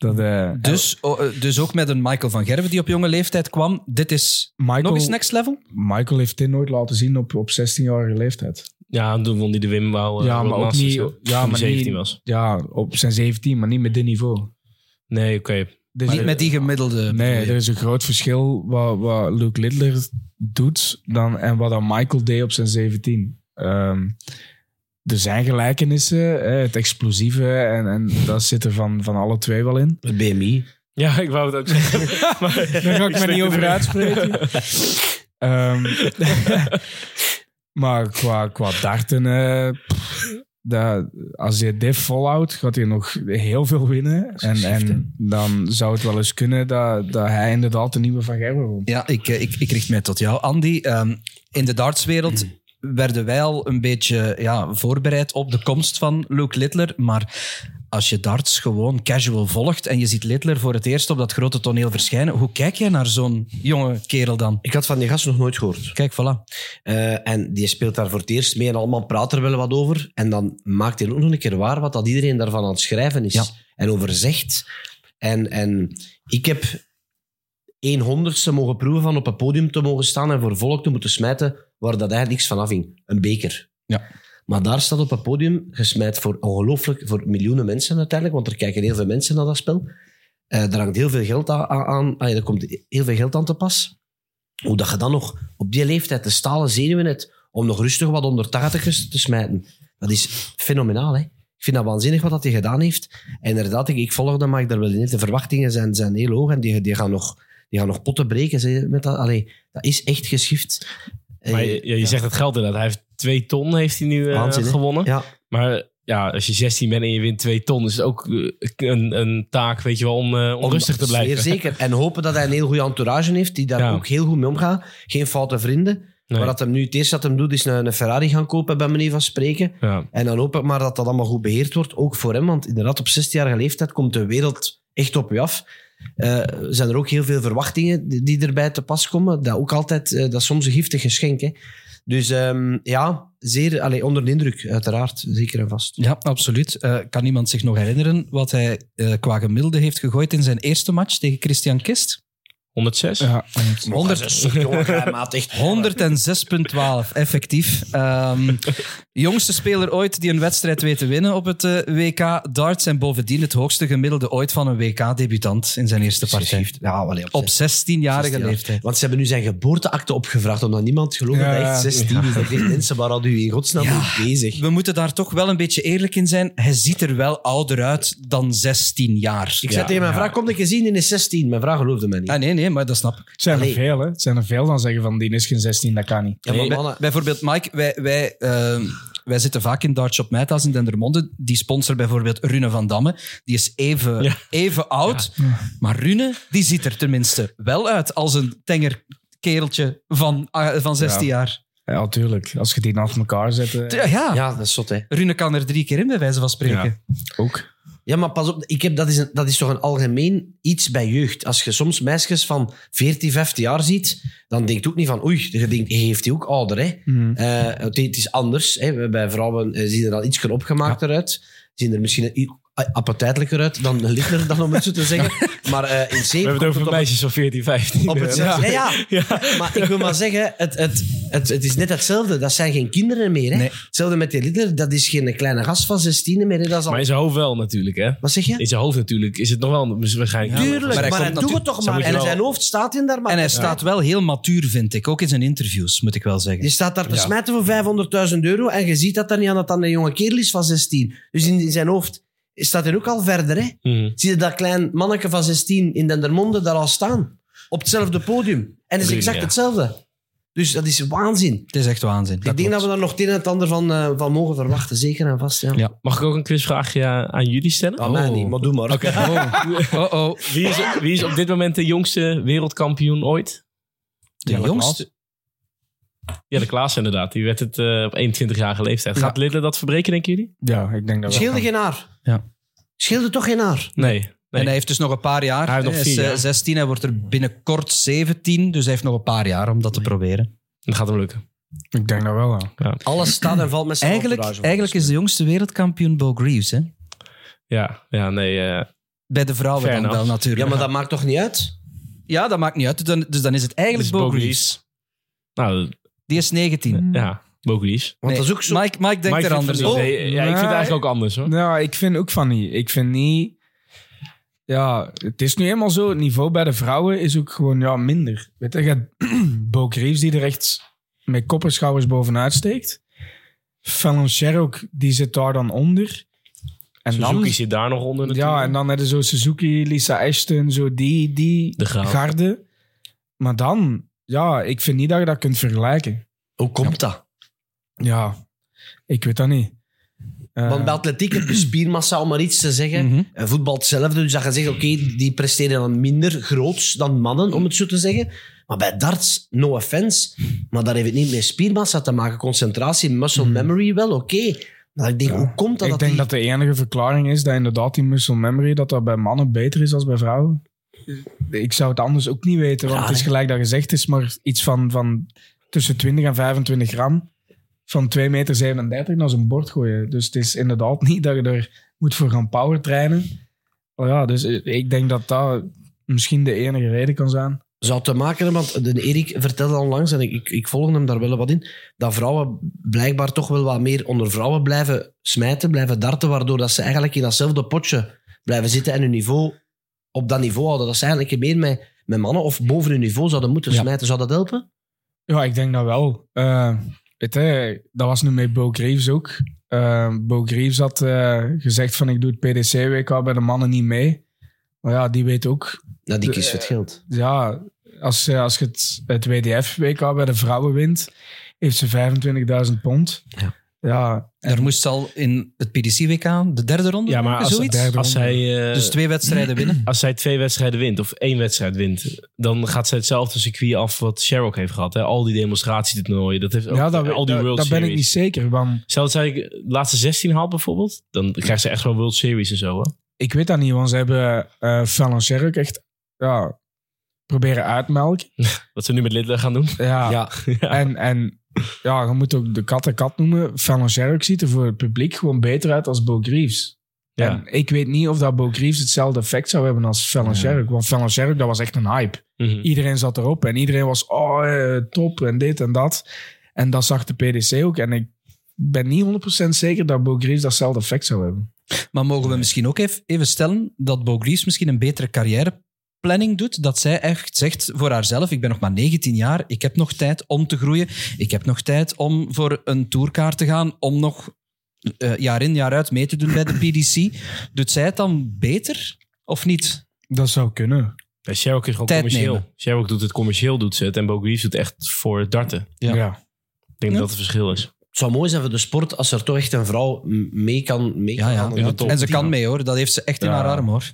Dat, eh, Dus, oh, eh, dus ook met een Michael van Gerwen die op jonge leeftijd kwam. Dit is Michael, nog eens next level? Michael heeft dit nooit laten zien op, op 16-jarige leeftijd. ja, toen won hij de Wim Wouw. eh, Ja, maar ook Masters, niet- hè, ja, maar 17 niet- was. Ja, op zijn 17, maar niet met dit niveau. Nee, oké. Dus Niet met die gemiddelde. Nee, er is een groot verschil wat, wat Luke Littler doet dan, en wat dan Michael deed op zijn 17. Ehm, er zijn gelijkenissen, hè, het explosieve, en, en dat zit er van, van alle twee wel in. Het BMI. Ja, ik wou het ook zeggen. maar, Daar ga ik me niet over uitspreken. Ehm, maar qua, qua darten, eh, pff, dat, als je dit volhoudt, gaat hij nog heel veel winnen. En, en dan zou het wel eens kunnen dat, dat hij inderdaad de nieuwe Van Gerwen wordt. Ja, ik, eh, ik, ik richt mij tot jou. Andy, ehm, in de dartswereld werden wij al een beetje ja, voorbereid op de komst van Luke Littler. Maar als je darts gewoon casual volgt en je ziet Littler voor het eerst op dat grote toneel verschijnen, hoe kijk jij naar zo'n jonge kerel dan? Ik had van die gast nog nooit gehoord. Kijk, voilà. Eh, en die speelt daar voor het eerst mee en allemaal praat er wel wat over. En dan maakt hij ook nog een keer waar wat dat iedereen daarvan aan het schrijven is. Ja. En over zegt. En, en ik heb een honderdste mogen proeven van op een podium te mogen staan en voor volk te moeten smijten waar dat eigenlijk niks van afhing. Een beker. Ja. Maar daar staat op een podium gesmijt voor ongelooflijk, voor miljoenen mensen uiteindelijk, want er kijken heel veel mensen naar dat spel. Eh daar hangt heel veel geld aan, aan ah, er komt heel veel geld aan te pas. Hoe dat je dan nog op die leeftijd de stalen zenuwen hebt om nog rustig wat onder 80 te smijten, dat is fenomenaal. Hè? Ik vind dat waanzinnig wat dat hij gedaan heeft. En inderdaad, ik, ik volg dat, maar ik daar wel in. De verwachtingen zijn, zijn heel hoog en die, die, gaan nog, die gaan nog potten breken. Zeg, met dat. Allee, dat is echt geschift. maar Eh, je, je zegt het geld inderdaad. Hij heeft twee ton heeft hij nu eh, Waanzin, gewonnen. Ja, Maar ja, als je 16 bent en je wint 2 ton, is het ook eh, een, een taak, weet je wel, om, eh, om rustig te blijven. Zeer zeker. En hopen dat hij een heel goede entourage heeft, die daar Ja. ook heel goed mee omgaat. Geen foute vrienden. Nee. Maar dat hem nu het eerste dat hem doet, is een, een Ferrari gaan kopen, bij manier van spreken. Ja. En dan hoop ik maar dat dat allemaal goed beheerd wordt, ook voor hem. Want inderdaad, op 16-jarige leeftijd komt de wereld echt op je af. Eh, zijn er ook heel veel verwachtingen die, erbij te pas komen. Dat, ook altijd, eh, dat is soms een giftig geschenk. Hè. Dus ehm, ja, zeer allee, onder de indruk, uiteraard. Zeker en vast. Ja, absoluut. Eh, kan iemand zich nog herinneren wat hij qua gemiddelde heeft gegooid in zijn eerste match tegen Christian Kist? 106? Ja, 100, Jongen, hij maat echt 106,12 effectief. Ehm, jongste speler ooit die een wedstrijd weet te winnen op het eh, WK darts. En bovendien het hoogste gemiddelde ooit van een WK-debutant in zijn eerste partij. Ja, allee, Op 16-jarige 16 jaar. leeftijd. Want ze hebben nu zijn geboorteakte opgevraagd, omdat niemand gelooft dat hij Ja, echt 16 is. Dat denkt mensen, waar hadden u in godsnaam mee bezig? We moeten daar toch wel een beetje eerlijk in zijn. Hij ziet er wel ouder uit dan 16 jaar. Ik zei tegen mijn vraag, kom ik eens zien in de 16? Mijn vraag geloofde mij niet. Ah, nee, nee, maar dat snap ik. Het zijn er veel, hè. Het zijn er veel dan zeggen van die is geen 16, dat kan niet. Ja, maar Bij- mannen, bijvoorbeeld, Mike, wij, wij, ehm, wij zitten vaak in Dartshop Meita's in Dendermonde. Die sponsor bijvoorbeeld Rune van Damme. Die is even, Ja. even oud. Maar Rune, die ziet er tenminste wel uit als een tenger kereltje van, ah, van 16 jaar. Ja, tuurlijk. Als je die naast elkaar zet, eh, Ja, ja. ja, dat is zot, hè. Rune kan er drie keer in, bij wijze van spreken. ook. Ja, maar pas op, ik heb, dat, is een, dat is toch een algemeen iets bij jeugd. Als je soms meisjes van 14, 15 jaar ziet, dan denk je ook niet van, oei, je denkt, heeft hij ook ouder, hè. Eh, het, het is anders. Hè. Bij vrouwen eh, zien er al iets opgemaakter uit. Zien er misschien appetijtelijker uit dan Littler, dan om het zo te zeggen. Maar eh, in We zee hebben het over meisjes van 14, 15. Op het ja. Ja, Maar ik wil maar zeggen, het, het, Het, het is net hetzelfde. Dat zijn geen kinderen meer. Hè? Nee. Hetzelfde met die Littler. Dat is geen kleine gast van 16 meer. Hè? Dat is al... Maar in zijn hoofd wel natuurlijk, hè? Wat zeg je? In zijn hoofd natuurlijk is het nog wel waarschijnlijk. Tuurlijk, maar maar hij doet het toch maar. En zijn hoofd staat in daar maar. En hij staat wel heel matuur, vind ik. Ook in zijn interviews, moet ik wel zeggen. Je staat daar te smijten voor 500.000 euro en je ziet dat dat niet aan dat dan een jonge kerel is van 16. Dus in, in zijn hoofd staat hij ook al verder. Hè? Mhm. Zie je dat klein manneke van 16 in Dendermonde daar al staan? Op hetzelfde podium. En het is exact ja. hetzelfde. Dus dat is waanzin. Het is echt waanzin. ik denk dat we daar nog het een en het ander van, eh, van mogen verwachten. Zeker en vast. Ja. Ja. Mag ik ook een quizvraagje aan, aan jullie stellen? Aan mij niet, maar doe maar. Oh, oh. Wie, is, wie is op dit moment de jongste wereldkampioen ooit? De Jelle jongste. Ja, de Klaas inderdaad. Die werd het eh, op 21-jarige leeftijd. Gaat Lidl dat verbreken, denken jullie? Ja, ik denk dat wel. Scheelde geen haar. Ja. Scheelde toch geen haar. Nee. nee. En hij heeft dus nog een paar jaar. Hij heeft nog Hij is vier eh, jaar. 16, hij wordt er binnenkort 17. Dus hij heeft nog een paar jaar om dat te proberen. Dat gaat hem lukken. Ik denk dat wel, ja. Alles staat en valt met zijn Eigenlijk, eigenlijk is de jongste wereldkampioen Bo Greaves. Hè? Ja, ja nee. eh, Bij de vrouwen dan enough. wel natuurlijk. Ja, maar dat maakt toch niet uit? Ja, dat maakt niet uit. Dan- Dus dan is het eigenlijk Dus Bo, Bo Greaves. nou, Die is 19. ja, Bogelies. Want Nee, dat is ook zo... Mike, Mike denkt er anders over. Nee, ja, ik vind het eigenlijk ook anders hoor. Nou, ik vind ook van niet. Ik vind niet... Ja, het is nu eenmaal zo. Het niveau bij de vrouwen is ook gewoon ja, minder. Weet je, je hebt Bo Greaves die er echt met kop en schouders bovenuit steekt. Fallon Sherrock, die zit daar dan onder. En Suzuki dan, zit daar nog onder natuurlijk. ja, en dan hebben zo Suzuki, Lisa Ashton, zo die, die De garde. Maar dan, ja, ik vind niet dat je dat kunt vergelijken. Hoe komt dat? Ja, ik weet dat niet. Eh, Want bij atletiek heb je spiermassa, om maar iets te zeggen. Mhm. En voetbal hetzelfde. Dus dat je zegt, oké, die presteren dan minder groots dan mannen, om het zo te zeggen. Maar bij darts, no offense, maar daar heeft het niet met spiermassa te maken. Concentratie, muscle memory, wel oké. Maar ik denk, hoe komt dat? ik dat denk die- dat de enige verklaring is dat inderdaad die muscle memory dat dat bij mannen beter is dan bij vrouwen. Ik zou het anders ook niet weten, want het is gelijk dat gezegd is maar iets van, van tussen 20 en 25 gram van 2,37 meter naar zo'n bord gooien. Dus het is inderdaad niet dat je er moet voor gaan power trainen. Maar ja, dus ik denk dat dat misschien de enige reden kan zijn. zou te maken hebben, want de Erik vertelde onlangs, en ik, ik, ik volg hem daar wel wat in, dat vrouwen blijkbaar toch wel wat meer onder vrouwen blijven smijten, blijven darten, waardoor dat ze eigenlijk in datzelfde potje blijven zitten en hun niveau op dat niveau houden. Dat ze eigenlijk meer met, met mannen of boven hun niveau zouden moeten Ja. smijten. Zou dat helpen? Ja, ik denk dat wel. Eh, weet je, dat was nu met Bo Greaves ook. Eh, Bo Greaves had eh, gezegd van ik doe het PDC-WK bij de mannen niet mee. Maar ja, die weet ook, Nou, die kiest voor het geld. ja, als, als je het, het WDF-WK bij de vrouwen wint, heeft ze 25.000 pond. Ja. Ja, Daar moest ze al in het PDC-WK de derde ronde Ja, maar als, zoiets. derde als, ronde. zij, eh, Dus twee wedstrijden winnen. als zij twee wedstrijden wint, of één wedstrijd wint, dan gaat zij hetzelfde circuit af wat Sherrock heeft gehad. Hè? Al die demonstratietoernooien, dat heeft ook ja dat, al die dat, World dat ben ik Series. niet zeker. Want Stel dat zij de laatste 16 haalt bijvoorbeeld, dan krijgt ze echt wel World Series en zo. Hè? ik weet dat niet, want ze hebben uh, Fallon Sherrock echt ja, proberen uitmelken. Wat ze nu met Lidler gaan doen. Ja, Ja. En, en ja, je moet ook de kat de kat noemen. Fallon Sherrock ziet er voor het publiek gewoon beter uit als Bo Greaves. Ja. En ik weet niet of dat Bo Greaves hetzelfde effect zou hebben als Fallon Sherrock. Want Fallon Sherrock, dat was echt een hype. Mhm. Iedereen zat erop en iedereen was oh, eh, top en dit en dat. En dat zag de PDC ook. En ik ben niet 100% zeker dat Bo Greaves datzelfde effect zou hebben. Maar mogen we misschien ook even, even stellen dat Bo Greaves misschien een betere carrièreplanning doet? Dat zij echt zegt voor haarzelf, ik ben nog maar 19 jaar, ik heb nog tijd om te groeien, ik heb nog tijd om voor een tourkaart te gaan, om nog eh, jaar in jaar uit mee te doen bij de PDC. Doet zij het dan beter of niet? Dat zou kunnen. Ja, Sherrock is gewoon Tijd commercieel. nemen. Sherrock doet het commercieel, doet ze het. En Bo Greaves doet echt voor het darten. Ja. Ja. Ik denk dat dat het verschil is. Het zou mooi zijn voor de sport als er toch echt een vrouw mee kan. Mee Ja, kan ja. En ze kan mee hoor, dat heeft ze echt in haar arm hoor.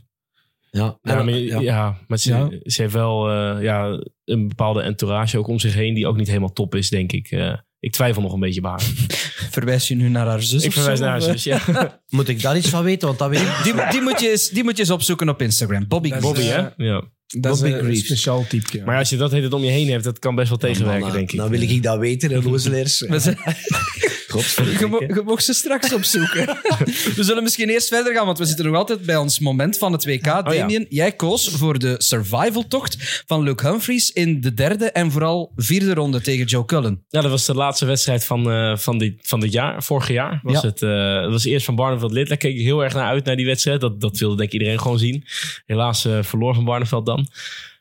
Ja, Ja, maar, ja. ja. maar ze, Ja. ze heeft wel eh, ja, een bepaalde entourage ook om zich heen die ook niet helemaal top is, denk ik. Eh, ik twijfel nog een beetje bij haar. Verwijs je nu naar haar zus? ik verwijs zo, naar haar zus, eh? ja. Moet ik daar iets van weten? Want dat weet ik. Die, die, moet je eens, die moet je eens opzoeken op Instagram. Bobby is. Bobby, eh, hè? Ja. Dat is een, speciaal type. Maar als je dat heet het om je heen hebt, dat kan best wel tegenwerken, denk ik. Nou wil ik dat weten, een loosleers. Je, mo- je mocht ze straks opzoeken. we zullen misschien eerst verder gaan, want we zitten nog altijd bij ons moment van het WK. ja. Damien, jij koos voor de survival-tocht van Luke Humphries in de derde en vooral vierde ronde tegen Joe Cullen. Ja, dat was de laatste wedstrijd van, eh, van, dit, van dit jaar. Vorig jaar was Ja. het. eh, het was eerst van Barneveld Lid. Daar keek ik heel erg naar uit, naar die wedstrijd. Dat, dat wilde denk ik iedereen gewoon zien. Helaas eh, verloor van Barneveld dan.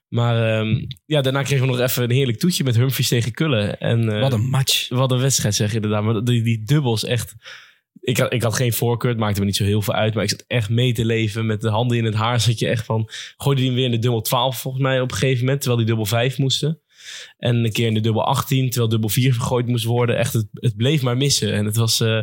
Maar ehm, ja, daarna kregen we nog even een heerlijk toetje met Humphries tegen Kullen. En, eh, Wat een match. Wat een wedstrijd zeg, inderdaad. Maar die, die dubbels echt... Ik had, ik had geen voorkeur, het maakte me niet zo heel veel uit. Maar ik zat echt mee te leven. Met de handen in het haar zat je echt van... Gooide die hem weer in de dubbel 12 volgens mij op een gegeven moment. Terwijl die dubbel 5 moesten. En een keer in de dubbel 18, terwijl dubbel 4 gegooid moest worden. Echt, het, het bleef maar missen. En het was, eh,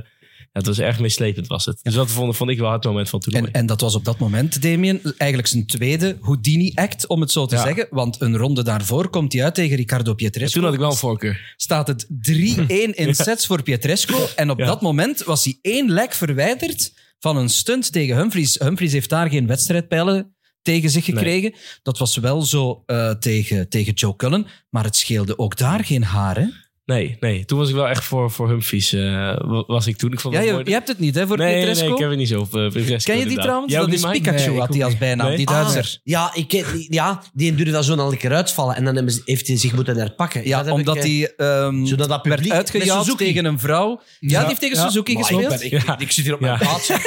het was erg meeslepend was het. Dus dat vond, vond ik wel het moment van toernooi. En, en dat was op dat moment, Damien, eigenlijk zijn tweede Houdini-act, om het zo te Ja. zeggen. Want een ronde daarvoor komt hij uit tegen Ricardo En Pietresco. toen had ik wel een voorkeur. staat het 3-1 in sets voor Pietresco. En op Ja. dat moment was hij één lek verwijderd van een stunt tegen Humphries. Humphries heeft daar geen wedstrijdpijlen tegen zich gekregen. Dat was wel zo eh, tegen, tegen Joe Cullen. Maar het scheelde ook daar geen haar, hè? Nee, nee. Toen was ik wel echt voor, voor Humphries. eh, wa- was ik toen. Ik vond Ja, je, hebt het niet, hè, voor nee, nee, ik heb het niet zo op eh, Pietresco, Ken je die trouwens? Dat is Mike? Pikachu, Nee, had hij als bijnaam, Nee? die Duitser. Ja, ik, die- ja, die duurde dat zo dan een keer uitvallen. En dan heeft hij zich moeten herpakken. Ja, Dat omdat ik, eh, hij ehm, Zodat dat werd publiek- met Suzuki. tegen een vrouw. Ja, die heeft tegen Ja. Suzuki Maar gespeeld. Ik, ben- ik, ik zit hier op mijn Ja. plaats. Ik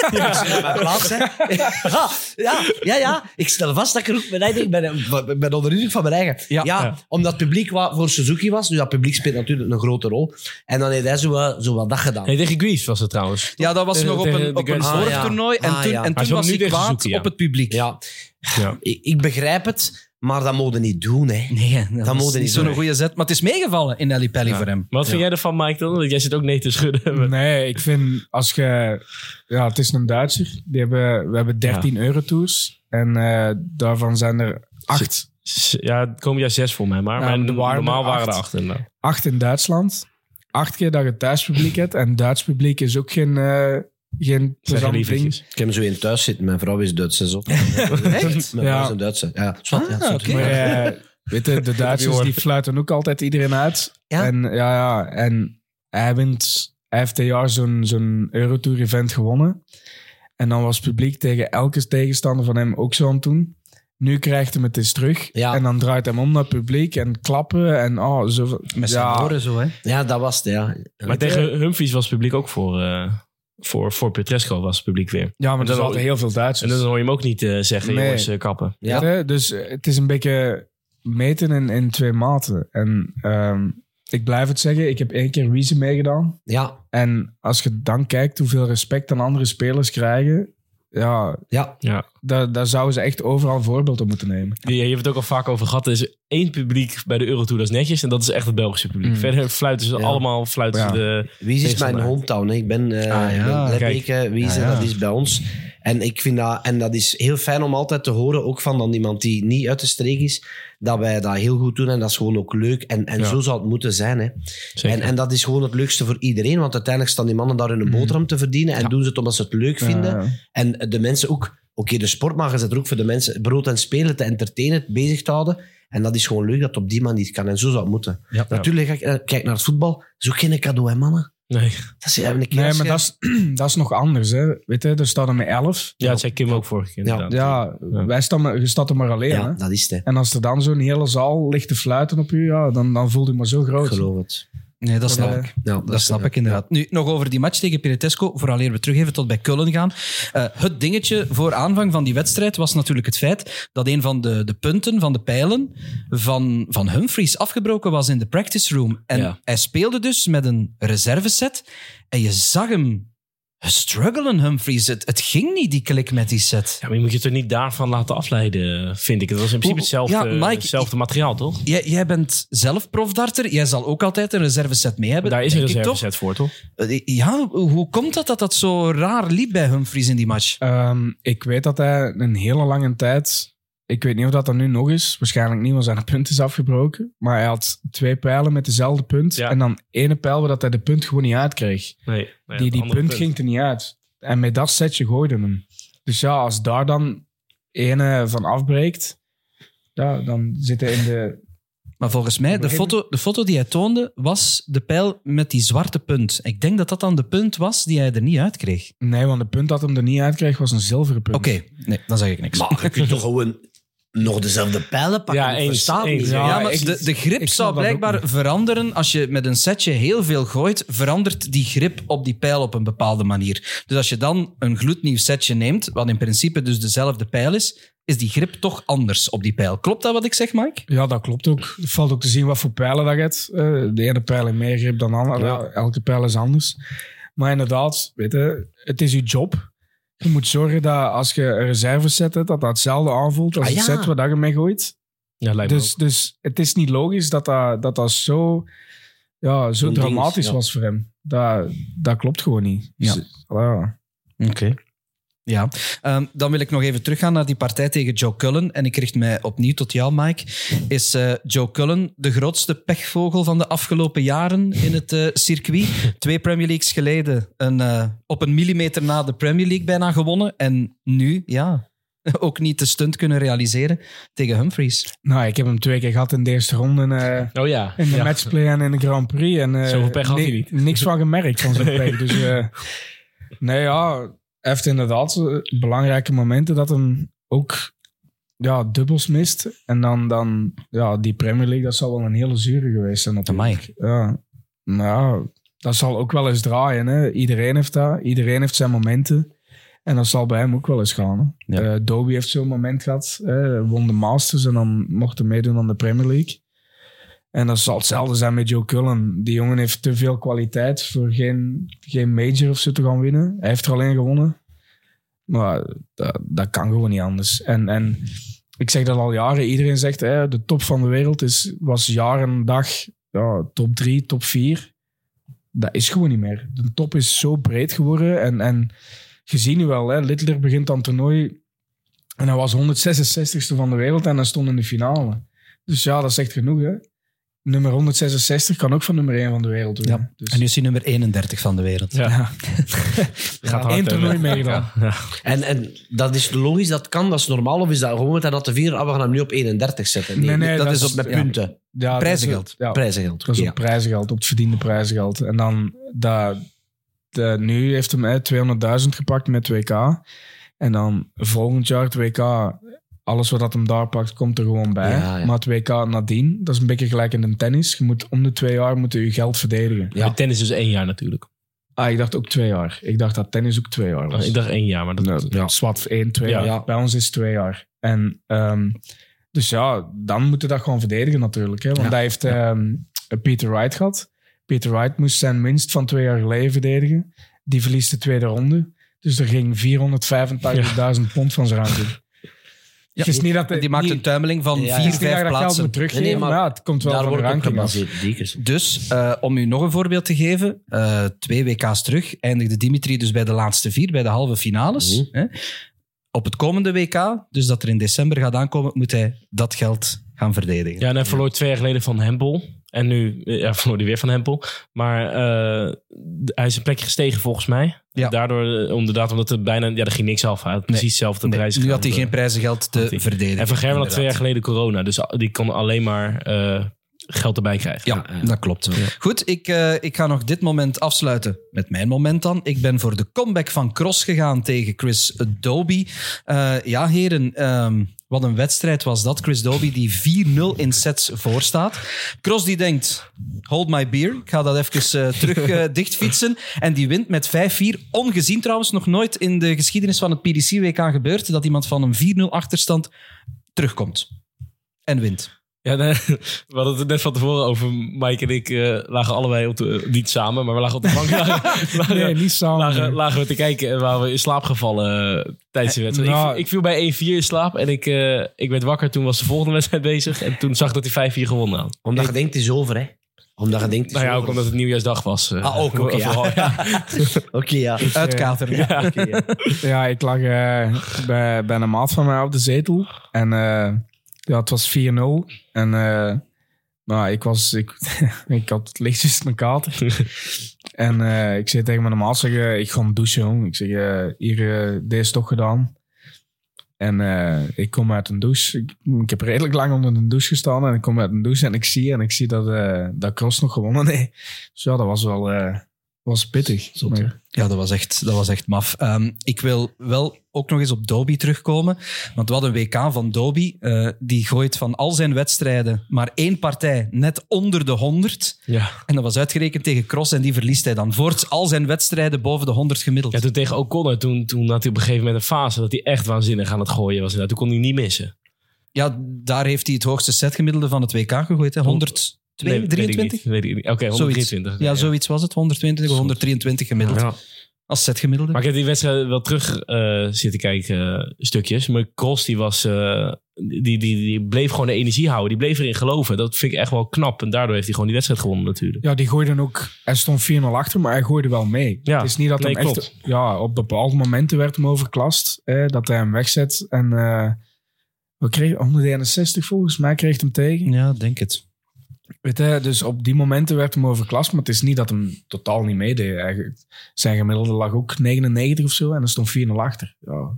zit op mijn plaats. hè. Ja, ja, ja, ja. Ik stel vast dat ik er ook mijn eigen... Ik ben, ik ben onder de indruk van mijn eigen. Ja. Omdat het publiek voor Suzuki was. Dus dat publiek speelt natuurlijk een grote rol. En dan heeft hij zo, wel- zo wat dat gedaan. Nee, tegen Greece was het trouwens. Ja, dat was Tegen- nog op een, op een vorig Ah. En Ah, toen, ja. en toen was hij kwaad op het publiek. Ja, Ja. ik, ik begrijp het, maar dat je niet doen. Hè. Nee, dat, Dat je niet zo'n goede zet. Maar het is meegevallen in Ellie Pelly voor hem. Maar wat vind jij ervan, Mike, dan? Want jij zit ook nee te schudden. Nee, ik vind als je... Ja, het is een Duitser. Die hebben, we hebben 13 Eurotours. En eh, daarvan zijn er acht, Ja, het komen jaar zes voor mij, maar, Ja, maar waren normaal waren er acht. acht. inderdaad. acht in Duitsland. Acht keer dat je thuispubliek hebt. En Duits publiek is ook geen, eh geen plezant ding. Ik heb hem zo in thuis zitten. Mijn vrouw is Duits. Zo. Echt? Mijn vrouw Ja. is een Duitse. Ja, zwart, ja. Maar weet je, de Duitsers die fluiten ook altijd iedereen uit. Ja? En, ja, ja, en hij, wint, hij heeft een jaar zo'n zo'n Eurotour-event gewonnen. En dan was het publiek tegen elke tegenstander van hem ook zo aan het doen. Nu krijgt hij het eens terug. Ja. En dan draait hij hem om naar het publiek en klappen. En oh, zo, Met zijn ja, zo, hè. Ja, dat was het, ja. Maar tegen Humphries was het publiek ook voor, eh voor, voor Petresco was het publiek weer. Ja, maar En er zijn altijd heel veel En Duitsers. dan hoor je hem ook niet eh, zeggen, Nee. jongens, eh, kappen. Ja. Dus het is een beetje meten in, in twee maten. En ehm, ik blijf het zeggen, ik heb één keer Wiese meegedaan. Ja, En als je dan kijkt hoeveel respect dan andere spelers krijgen, ja, ja. Ja. daar, daar zouden ze echt overal een voorbeeld op moeten nemen. Je, je hebt het ook al vaak over gehad. Er is één publiek bij de Eurotour, dat is netjes. En dat is echt het Belgische publiek. Mm. Verder fluiten ze Ja. allemaal fluiten Ja. de... Wie is mijn hometown? Hè? Ik ben, eh Ah, ja. ik ben Lebbeke, Wiese, Ja, ja. dat is bij ons. En ik vind dat, en dat is heel fijn om altijd te horen, ook van dan iemand die niet uit de streek is, dat wij dat heel goed doen en dat is gewoon ook leuk. En, en Ja. zo zou het moeten zijn. Hè? Zeker. En, en dat is gewoon het leukste voor iedereen, want uiteindelijk staan die mannen daar hun boterham te verdienen en doen ze het omdat ze het leuk vinden. Ja. En de mensen ook, oké, de sportmaker zit er ook voor de mensen brood en spelen te entertainen, bezig te houden. En dat is gewoon leuk dat het op die manier kan. En zo zou het moeten. Ja. Natuurlijk, kijk, kijk naar het voetbal. Dat is ook geen cadeau, hè, mannen. Nee. Dat is even een keer Nee, maar je- dat is, dat is nog anders. Hè. Weet je, er staan er met elf. Ja, dat zei Kim ook vorige keer. Ja. inderdaad. Ja, Ja. wij staan, maar- je staat er maar alleen. Ja, Hè. dat is het. hè. En als er dan zo'n hele zaal ligt te fluiten op u, ja, dan, dan voelt u maar zo Ik groot. geloof het. Nee, dat snap Eh, ik. Ja, Dat snap ik inderdaad. Nu, nog over die match tegen Piretesco, vooraleer we terug even tot bij Kullen gaan. Eh, het dingetje voor aanvang van die wedstrijd was natuurlijk het feit dat een van de, de punten van de pijlen van, van Humphries afgebroken was in de practice room. En Ja. hij speelde dus met een reserveset en je zag hem struggelen, Humphries. Het, het ging niet, die klik met die set. Ja, maar je moet je toch niet daarvan laten afleiden, vind ik. Het was in principe hetzelfde, ja, Mike, hetzelfde materiaal, toch? Jij, jij bent zelf profdarter. Jij zal ook altijd een reserveset mee hebben. Daar is een reserveset voor, toch? toch? Eh, Ja, hoe komt dat dat dat zo raar liep bij Humphries in die match? Ehm, ik weet dat hij een hele lange tijd... Ik weet niet of dat er nu nog is. Waarschijnlijk niet, want zijn punt is afgebroken. Maar hij had twee pijlen met dezelfde punt. Ja. En dan ene pijl waar dat hij de punt gewoon niet uitkreeg. Nee. nee, die die punt, ging er niet uit. En met dat setje gooide hem. Dus ja, als daar dan ene van afbreekt... Ja, dan zit hij in de, Maar volgens mij, de foto, de foto die hij toonde, was de pijl met die zwarte punt. Ik denk dat dat dan de punt was die hij er niet uit kreeg. Nee, want de punt dat hem er niet uitkreeg was een zilveren punt. Oké, nee, dan zeg ik niks. Maar je kunt toch gewoon nog dezelfde pijlen pakken? Ja, eens. Ja, Ja, maar ik- de, de grip zou blijkbaar veranderen als je met een setje heel veel gooit, verandert die grip op die pijl op een bepaalde manier. Dus als je dan een gloednieuw setje neemt, wat in principe dus dezelfde pijl is, is die grip toch anders op die pijl. Klopt dat wat ik zeg, Mike? Ja, dat klopt ook. Het valt ook te zien wat voor pijlen dat je hebt. Eh, de ene pijl heeft meer grip dan de andere. Ja. Ja, elke pijl is anders. Maar inderdaad, weet je, het is je job. Je moet zorgen dat als je een reserveset hebt, dat dat hetzelfde aanvoelt als Ah, het ja. set waar je mee gooit. Ja, lijkt me Dus, dus het is niet logisch dat dat, dat, dat zo, ja, zo ding dramatisch ja. was voor hem. Dat, dat klopt gewoon niet. Ja. Dus, voilà. Oké. Ja, Ehm, dan wil ik nog even teruggaan naar die partij tegen Joe Cullen. En ik richt mij opnieuw tot jou, Mike. Is eh, Joe Cullen de grootste pechvogel van de afgelopen jaren in het eh, circuit? Twee Premier Leagues geleden een, eh, op een millimeter na de Premier League bijna gewonnen. En nu, ja, ook niet de stunt kunnen realiseren tegen Humphries. Nou, ik heb hem twee keer gehad in de eerste ronde. En, eh, Oh ja. In de ja. matchplay en in de Grand Prix. En, eh, Zoveel pech had hij ni- niet. Niks van gemerkt van zijn pech. Dus eh, nee, ja, heeft inderdaad eh, belangrijke momenten dat hem ook ja, dubbels mist. En dan, dan ja, die Premier League, dat zal wel een hele zure geweest zijn natuurlijk. Ja, ja, dat zal ook wel eens draaien. Hè. Iedereen heeft dat. Iedereen heeft zijn momenten. En dat zal bij hem ook wel eens gaan. Hè. Ja. Eh, Dobie heeft zo'n moment gehad. Hè. Won de Masters en dan mocht hij meedoen aan de Premier League. En dat zal hetzelfde zijn met Joe Cullen. Die jongen heeft te veel kwaliteit voor geen, geen major of zo te gaan winnen. Hij heeft er alleen gewonnen. Maar dat, dat kan gewoon niet anders. En, en ik zeg dat al jaren. Iedereen zegt, hè, de top van de wereld is, was jaren en dag ja, top drie, top vier. Dat is gewoon niet meer. De top is zo breed geworden. En, en je ziet nu wel, hè, Littler begint aan het toernooi. En hij was 166ste van de wereld en hij stond in de finale. Dus ja, dat zegt genoeg. Hè. Nummer 166 kan ook van nummer 1 van de wereld winnen. Ja. Dus, En nu is hij nummer 31 van de wereld. Ja. ja. Gaat Eén toernooi meegedaan. Ja. En, en dat is logisch, dat kan, dat is normaal. Of is dat gewoon met dat te vieren, ah, we gaan hem nu op 31 zetten? Nee, nee, dat dat is op- met punten. Ja, Prijzengeld. is- Ja, Prijzengeld. Dat is oké, op prijzengeld, op het verdiende prijzengeld. En dan, dat, de, nu heeft hem hè, 200.000 gepakt met 2K. En dan volgend jaar het WK, alles wat dat hem daar pakt, komt er gewoon bij. Ja, ja. Maar het WK nadien, dat is een beetje gelijk in de tennis. Je moet om de twee jaar moet je, je geld verdedigen. Ja. Tennis is één jaar natuurlijk. Ah, ik dacht ook twee jaar. Ik dacht dat tennis ook twee jaar was. Ik dacht één jaar, maar dat... Ja, ja. Zwart, één, twee Ja. jaar. Bij ons is het twee jaar. En, ehm, dus ja, dan moet je dat gewoon verdedigen natuurlijk. Hè? Want Ja. hij heeft ehm, Peter Wright gehad. Peter Wright moest zijn winst van twee jaar geleden verdedigen. Die verliest de tweede ronde. Dus er ging 485.000 pond van zijn ranking. Ja. Het is niet dat En die maakt niet, een tuimeling van Ja, vier, dat vijf dat plaatsen. moet teruggeven, Nee, nee, maar, maar ja, het komt wel Daar van wordt ranking. Dus eh, om u nog een voorbeeld te geven, eh, twee WK's terug eindigde Dimitri dus bij de laatste vier, bij de halve finales. Mhm. Hè. Op het komende WK, dus dat er in december gaat aankomen, moet hij dat geld gaan verdedigen. Ja, en hij verloor twee jaar geleden van Hempel. En nu eh, ja, verloor hij weer van Hempel. Maar eh, hij is een plekje gestegen volgens mij. Ja. Daardoor, eh, inderdaad, omdat het bijna... Ja, er ging niks af. Hij had precies hetzelfde Nee, prijs. nu had hij geen prijzengeld te verdedigen. En Van Gerwen had twee jaar geleden corona. Dus die kon alleen maar eh, geld erbij krijgen. Ja, dat klopt. Goed, ik, eh, ik ga nog dit moment afsluiten met mijn moment dan. Ik ben voor de comeback van Cross gegaan tegen Chris Doby. Eh, ja, heren, ehm, wat een wedstrijd was dat. Chris Doby die 4-0 in sets voorstaat. Cross die denkt, hold my beer. Ik ga dat even eh, terug eh, dichtfietsen. En die wint met 5-4. Ongezien trouwens, nog nooit in de geschiedenis van het PDC-WK gebeurd dat iemand van een 4-0 achterstand terugkomt. En wint. Ja, nee, we hadden het net van tevoren over. Mike en ik eh, lagen allebei op de... Niet samen, maar we lagen op de bank. lagen, lagen- Nee, niet samen. Lagen, lagen we te kijken en waren we in slaap gevallen eh, tijdens de wedstrijd. nou- ik, ik viel bij 1-4 in slaap en ik, eh, ik werd wakker. Toen was de volgende wedstrijd bezig. En toen zag ik dat hij 5-4 gewonnen had. Omdat je denkt, het is over, hè. Omdat je denkt, het is Nou ja, ook omdat het nieuwjaarsdag was. eh. Ah, ook, oké, ja. Vooral, ja. Oké, ja. Uitkateren. Ja, oké, ja. Ja, ik lag eh, bij, bij een maat van mij op de zetel. En eh, ja, het was 4-0. En eh, nou, ik, was, ik, ik had lichtjes een kater. en eh, ik zei tegen mijn maat, zeg, eh, ik ga douchen. jong. Ik zeg, hier, deze is toch gedaan. En ik kom uit een douche. Ik, ik heb redelijk lang onder de douche gestaan. En ik kom uit een douche en ik zie, en ik zie dat, dat Cross nog gewonnen heeft. Dus ja, dat was wel was pittig. Maar- Ja, dat was echt, dat was echt maf. Ehm, ik wil wel ook nog eens op Doby terugkomen. Want we hadden een WK van Doby. eh, die gooit van al zijn wedstrijden maar één partij net onder de 100. Ja. En dat was uitgerekend tegen Cross en die verliest hij dan. Voorts al zijn wedstrijden boven de 100 gemiddeld. ja, toen tegen O'Connor, toen, toen had hij op een gegeven moment een fase dat hij echt waanzinnig aan het gooien was. Toen kon hij niet missen. Ja, daar heeft hij het hoogste setgemiddelde van het WK gegooid. Hè? 102, Nee, weet ik 23? niet. Weet ik niet. Oké, Zoiets. 123. Ja, zoiets was het. 122 of 123 gemiddeld. Ja. Als setgemiddelde. Maar ik heb die wedstrijd wel terug eh, zitten kijken, eh, stukjes. Maar Cross, die, was, eh, die, die, die bleef gewoon de energie houden. Die bleef erin geloven. Dat vind ik echt wel knap. En daardoor heeft hij gewoon die wedstrijd gewonnen natuurlijk. Ja, die gooide ook... Hij stond 4-0 achter, maar hij gooide wel mee. Ja, het is niet dat nee, hem echt... klopt. Ja, op bepaalde momenten werd hem overklast. Eh, dat hij hem wegzet. En eh we kregen 161 volgens mij kreeg hij hem tegen. Ja, denk het. Weet je, dus op die momenten werd hem overklast. Maar het is niet dat hem totaal niet meedeed. Hij- Zijn gemiddelde lag ook 99 of zo. En dan stond 4-0 achter. Ja,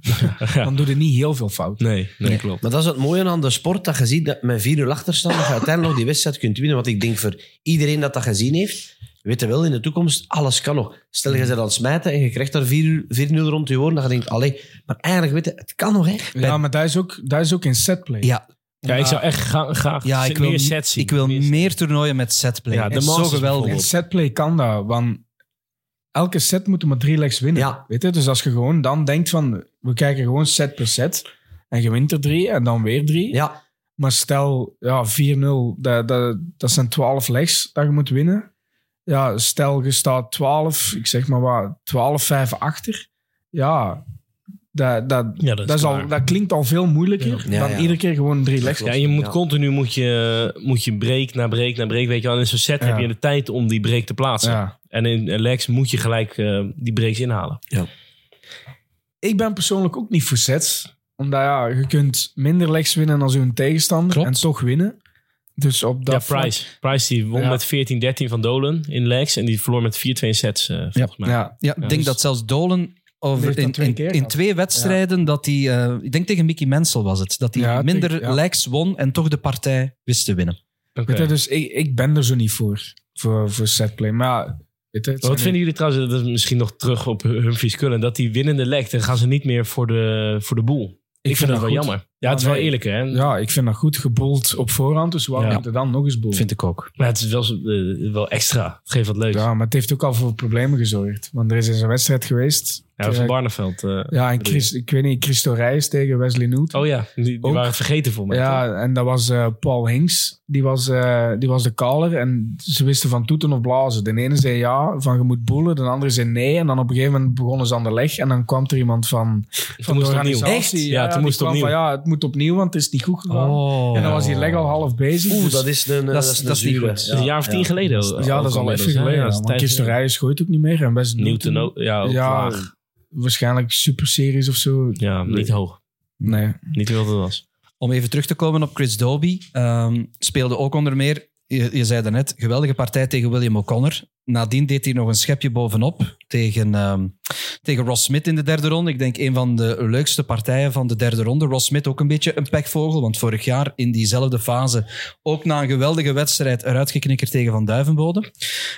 dan doe je niet heel veel fout. Nee, nee, klopt. Maar dat is het mooie aan de sport, dat je ziet dat met 4-0 achterstand dat je uiteindelijk nog die wedstrijd kunt winnen. Want ik denk voor iedereen dat dat gezien heeft, weet je wel, in de toekomst, alles kan nog. Stel, je bent aan het smijten en je krijgt daar 4 4-0 rond je oren, dan ga je denken, allee, maar eigenlijk, weet je, het kan nog, hè. Ja, maar dat is ook, dat is ook in setplay. Ja, Ja, ik zou echt gra- graag ja ik wil, meer sets zien. ik wil Meer- meer toernooien met setplay. Ja, de zo geweldig. Setplay kan dat, want elke set moet er maar drie legs winnen. Ja. Weet je? Dus als je gewoon dan denkt van, we kijken gewoon set per set. En je wint er drie en dan weer drie. Ja, Maar stel, ja, 4-0, dat, dat, dat zijn 12 legs dat je moet winnen. Ja, stel je staat 12, ik zeg maar wat, 12-5 achter. Ja, dat, dat, Ja, dat, is al, dat klinkt al veel moeilijker Ja, dan ja. iedere keer gewoon drie legs. Ja, je moet Ja. continu moet je, moet je break na break na break. Weet je wel. In zo'n set Ja. heb je de tijd om die break te plaatsen. Ja. En in legs moet je gelijk eh, die breaks inhalen. Ik ben persoonlijk ook niet voor sets. Omdat ja, je kunt minder legs winnen dan zo'n tegenstander Klopt. en toch winnen. Dus op dat ja, vlak- Price. Price die won Ja. met 14-13 van Dolan in legs. En die verloor met 4-2 in sets, eh, volgens mij. Ja, Ja, ik denk dus- dat zelfs Dolen over in, twee in, keer in gehad. twee wedstrijden dat hij, eh, ik denk tegen Mickey Mensel was het, dat hij Ja, minder ja. legs won en toch de partij wist te winnen. Weet je, dus ik, ik ben er zo niet voor, voor, voor setplay. Maar weet je, Wat vinden jullie trouwens, dat is misschien nog terug op Humphries Cullen, dat die winnende leg, dan gaan ze niet meer voor de, voor de boel. Ik, vind dat wel goed. jammer. Ja, het is wel eerlijker. Hè? Ja, ik vind dat goed gebold op voorhand. Dus waarom Ja. moet er dan nog eens boel? Vind ik ook. Maar het is wel, eh, wel extra. Het geeft wat leuks. Ja, Ja, maar het heeft ook al voor problemen gezorgd. Want er is eens een wedstrijd geweest. van Eh, Barneveld. eh, ja, en Chris, ik weet niet, Christo Reis tegen Wesley Newton. Oh ja, die, die Ook. waren het vergeten voor mij. toch? Ja, en dat was eh, Paul Hinks. Die was, eh, die was de caller. En ze wisten van toeten of blazen. De ene zei ja, van je moet boelen. De andere zei nee. En dan op een gegeven moment begonnen ze aan de leg. En dan kwam er iemand van, van de organisatie. Echt? Ja, toen die moest opnieuw. Van, ja, het moet opnieuw, want het is niet goed gegaan. Oh. En dan was die leg al half bezig. Oeh, Dus- dat is een, dat is- dat is een dat is niet zure. goed. Is een jaar of tien geleden. ja, dat is al even geleden. Ja, Ja, want tijd- Christo Reis gooit ook niet meer. En Wesley Newton. Ja, ook Ja, laag. waarschijnlijk super series of zo. Ja, niet hoog. Nee. Niet wat het was. Om even terug te komen op Chris Doby, ehm, speelde ook onder meer, je, je zei daarnet, geweldige partij tegen William O'Connor. Nadien deed hij nog een schepje bovenop tegen, ehm, tegen Ross Smith in de derde ronde. Ik denk een van de leukste partijen van de derde ronde. Ross Smith ook een beetje een pekvogel, want vorig jaar in diezelfde fase ook na een geweldige wedstrijd eruit geknikkerd tegen Van Duivenbode.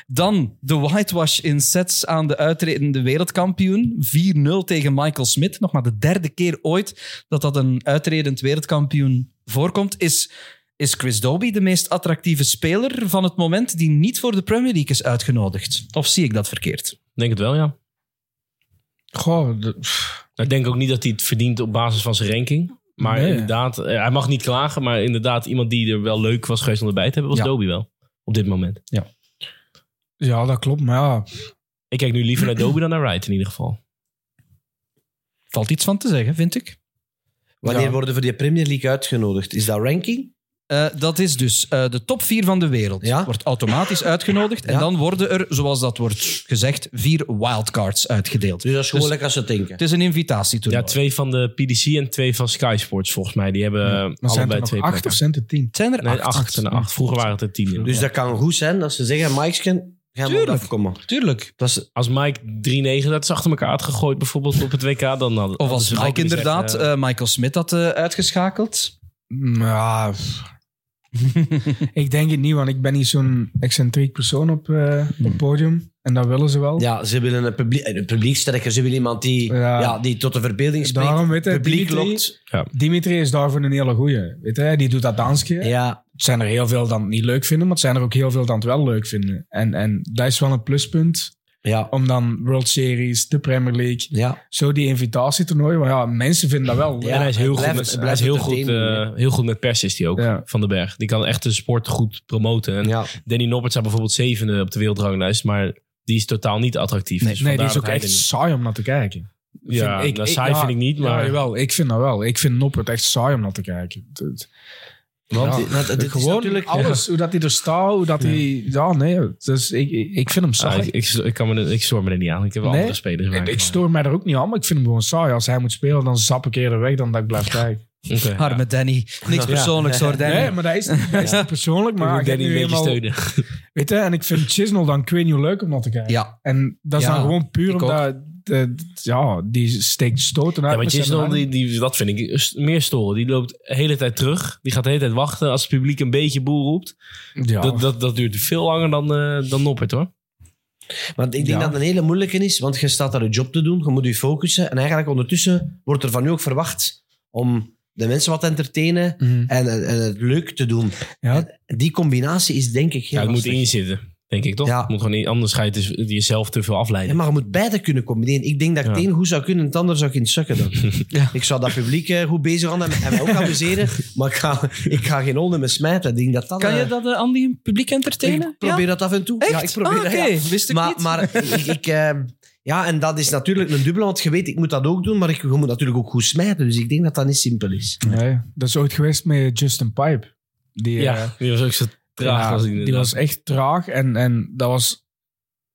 Dan de whitewash in sets aan de uitredende wereldkampioen. 4-0 tegen Michael Smith. Nog maar de derde keer ooit dat dat een uitredend wereldkampioen voorkomt. Is, is Chris Dobie de meest attractieve speler van het moment die niet voor de Premier League is uitgenodigd? Of zie ik dat verkeerd? Ik denk het wel, ja. Goh, de- Ik denk ook niet dat hij het verdient op basis van zijn ranking. Maar Nee. inderdaad, eh, hij mag niet klagen. Maar inderdaad, iemand die er wel leuk was geweest om erbij te hebben, was Ja. Dobie wel. Op dit moment. ja, dat klopt. Maar ja, Ik kijk nu liever naar Dobie dan naar Wright in ieder geval. Valt iets van te zeggen, vind ik. Wanneer Ja. worden voor die Premier League uitgenodigd? Is dat ranking? Eh, dat is dus eh, de top vier van de wereld. Ja? Wordt automatisch uitgenodigd. En Ja. dan worden er, zoals dat wordt gezegd, vier wildcards uitgedeeld. Dus dat is gewoon Dus- lekker als ze denken. Het is een invitatietoernooi. Ja, twee van de PDC en twee van Sky Sports volgens mij. Die hebben maar zijn allebei er nog twee acht plekken. of zijn het tien? Het zijn er Nee, acht. acht en acht. Vroeger waren het er tien. Dus dat kan goed zijn dat ze zeggen, Mike, Ga maar Tuurlijk. afkomen. Tuurlijk. Als Mike 3-9 dat ze achter elkaar had gegooid, bijvoorbeeld op het WK, dan hadden Of als Mike inderdaad eh, Michael Smit had eh, uitgeschakeld. Ja, ik denk het niet, want ik ben niet zo'n excentriek persoon op, eh, op het podium. En dat willen ze wel. ja, ze willen een, publiek, een publieksterker. Ze willen iemand die, Ja. ja. die tot de verbeelding spreekt. Daarom, weet je, publiek Dimitri- lokt. Dimitri is daarvoor een hele goeie. Weet je, die doet dat dansje. Ja, Het zijn er heel veel het niet leuk vinden, maar het zijn er ook heel veel dat het wel leuk vinden. En, en dat is wel een pluspunt ja, om dan World Series, de Premier League, ja. zo die invitatietoernooi. Maar ja, mensen vinden dat wel. Ja. en hij is heel, het goed, blijft- met, hij is heel, goed, eh, heel goed met pers, is hij ook, Ja. Van den Berg. Die kan echt de sport goed promoten. En ja. Danny Noppert staat bijvoorbeeld zevende op de wereldranglijst, maar die is totaal niet attractief. Nee, Dus Nee, die is ook echt saai om naar te kijken. Ja, Vind nou, saai vind ik niet, maar- Ja, jawel, ik vind dat wel. Ik vind Noppert echt saai om naar te kijken. Het- het- Want Ja. is Gewoon natuurlijk... alles, hoe dat hij er staat, hoe dat hij... Ja, nee, dus ik, ik, vind hem Ah, saai. ik, ik, ik, kan me, er- ik stoor me er niet aan. Ik heb wel Nee? andere spelers. ik, ik- stoor mij er ook niet aan, maar ik vind hem gewoon saai. Als hij moet spelen, dan zap ik eerder weg dan dat ik blijf kijken. Oké, Arme ja. Danny. Niks persoonlijks hoor, Danny. Nee, maar dat is, dat is niet persoonlijk. Maar ik Danny een beetje steunen. Weet je, en ik vind Chisnell dan ik weet niet hoe leuk om naar te kijken. Ja. En dat is Ja, dan gewoon puur omdat... De, ja, die steekt stoten uit. Ja, maar arm. die, die, dat vind ik meer storen. Die loopt de hele tijd terug. Die gaat de hele tijd wachten als het publiek een beetje boel roept. Ja. Dat, dat, dat duurt veel langer dan, eh dan Noppert, hoor. Want ik denk Ja. dat het een hele moeilijke is, want je staat daar een job te doen, je moet je focussen. En eigenlijk ondertussen wordt er van u ook verwacht om de mensen wat te entertainen Mhm. en, en het leuk te doen. Ja. Die combinatie is denk ik heel Ja, het moet lastig. Denk ik, toch? Ja. Moet gewoon niet, anders ga je dus jezelf te veel Ja, afleiden. maar je moet beide kunnen combineren. Ik denk dat ik Ja. het een goed zou kunnen en het ander zou het sukken. Ja. Ik zou dat publiek eh, goed bezig gaan en, en mij ook amuseren, maar ik ga, ik ga geen honden met smijten. Ik denk dat dat... Kan je eh, dat, eh, Andy, publiek entertainen? Ik probeer Ja? dat af en toe. Echt? Ja, ik probeer Ah, dat, oké. ja. Wist ik maar, niet. Maar ik, ik, eh, ja, en dat is natuurlijk een dubbele, want je weet, ik moet dat ook doen, maar ik, je moet natuurlijk ook goed smijten. Dus ik denk dat dat niet simpel is. Nee, dat is ooit geweest met Justin Pipe. Die, Ja, die was ook zo traag. ja, was die, was echt traag en, en dat was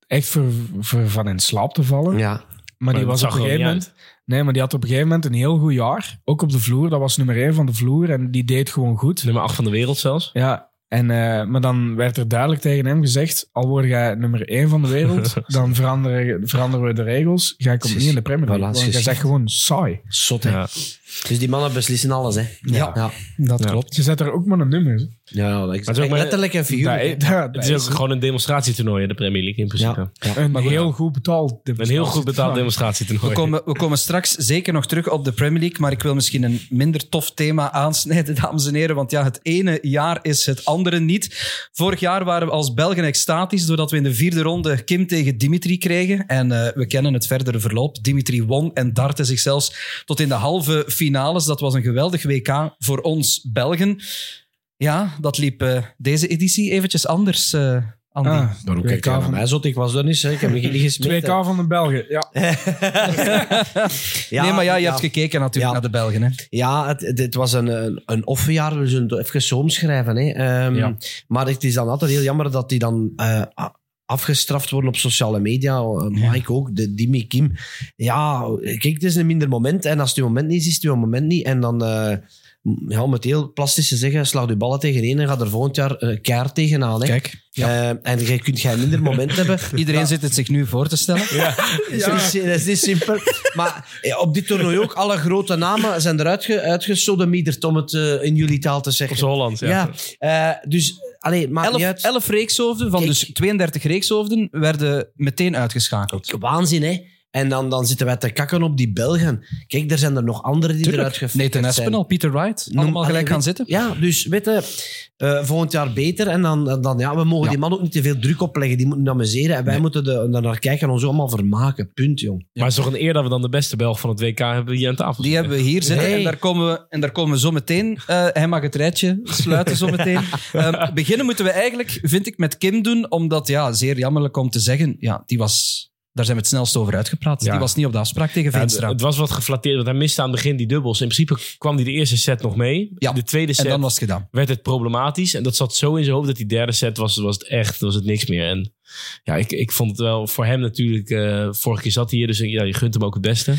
echt voor, voor van in slaap te vallen. Ja. Maar die was op een gegeven moment... Nee, maar die had op een gegeven moment een heel goed jaar. Ook op de vloer. Dat was nummer één van de vloer. En die deed gewoon goed. Nummer 8 van de wereld zelfs. Ja, en, eh, maar dan werd er duidelijk tegen hem gezegd... al word jij nummer één van de wereld... dan veranderen, veranderen we de regels. Jij komt niet in de Premier League. Voilà, want jij zegt gewoon saai. Zot, hè. Ja. Dus die mannen beslissen alles, hè. Ja. Ja, Dat Ja. klopt. Je zet er ook maar een nummer. ja, ja dat het is ook maar- letterlijk en figuurlijk. Dat, Het is ook is gewoon een demonstratietoernooi, hè, de Premier League in principe. Ja. een heel goed betaald... Een heel goed betaald We demonstratietoernooi. komen, we komen straks zeker nog terug op de Premier League, maar ik wil misschien een minder tof thema aansnijden, dames en heren, want ja, het ene jaar is het andere niet. Vorig jaar waren we als Belgen extatisch, doordat we in de vierde ronde Kim tegen Dimitri kregen. En eh, we kennen het verdere verloop. Dimitri won en dartte zich zelfs tot in de halve finales. Dat was een geweldig WK voor ons Belgen. Ja, dat liep eh, deze editie eventjes anders, eh Andy. Ah, Daarom 2K kijk je naar van, mij zot. Ik was er niet, hè. Ik heb niet gesmeed. 2K van de Belgen, ja. Ja, nee, maar ja, je ja. hebt gekeken natuurlijk Ja. naar de Belgen. Hè? Ja, het, was een, een, een offenjaar. We zullen het even zo omschrijven. Hè. Ehm, Ja. Maar het is dan altijd heel jammer dat die dan eh, afgestraft worden op sociale media. Eh, Mike ook, de Dimi, Kim. Ja, kijk, het is een minder moment. En als het uw moment niet is, is het uw moment niet. En dan... eh, ja, om het heel plastisch te zeggen, slag je ballen tegeneen en gaat er volgend jaar uh, keihard tegenaan. Hè. Kijk, Eh, en je kunt geen minder moment hebben. iedereen zit het zich nu voor te stellen. Dat, is, dat is niet simpel. Maar ja, op dit toernooi ook, alle grote namen zijn eruit ge, uitgesodemieterd, om het eh, in jullie taal te Op zeggen. z'n Holland, ja. Ja, eh, dus, allee, maakt niet Elf, uit. elf reekshoofden, van Kijk. dus 32 reekshoofden, werden meteen uitgeschakeld. Waanzin, hè? En dan, dan zitten wij te kakken op die Belgen. Kijk, er zijn er nog anderen die eruit Nathan geflikkerd zijn. Espinal, Peter Wright, Noem- allemaal allee, gelijk gaan weet- zitten. Ja, dus weet je, eh, volgend jaar beter. En dan, dan ja, we mogen Ja. die man ook niet te veel druk opleggen. Die moeten amuseren. En wij moeten de, naar kijken en ons allemaal vermaken. Punt, jong. Maar het is toch een eer dat we dan de beste Belg van het WK hebben hier aan tafel Die hebben we hier zitten Nee. en, daar komen we, en daar komen we zo meteen. eh, hij mag het rijtje sluiten zo meteen. Eh, beginnen moeten we eigenlijk, vind ik, met Kim doen, omdat, ja, zeer jammerlijk om te zeggen, ja, die was Daar zijn we het snelst over uitgepraat. Ja. Die was niet op de afspraak tegen Ja, Veenstra. het, het was wat geflatteerd, want hij miste aan het begin die dubbels. In principe kwam hij de eerste set nog mee. Ja, De tweede en set dan was het gedaan. werd het problematisch. En dat zat zo in zijn hoofd dat die derde set was, was het echt was het niks meer. En ja, ik, ik vond het wel voor hem natuurlijk... eh, vorige keer zat hij hier, dus ja, je gunt hem ook het beste.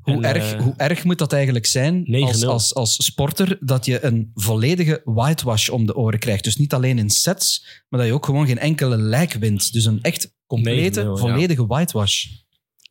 Hoe, En, erg, eh, hoe erg moet dat eigenlijk zijn 9-0. als, als, als sporter dat je een volledige whitewash om de oren krijgt? Dus niet alleen in sets, maar dat je ook gewoon geen enkele lijk wint. Dus een echt complete, 9-0, ja. volledige whitewash.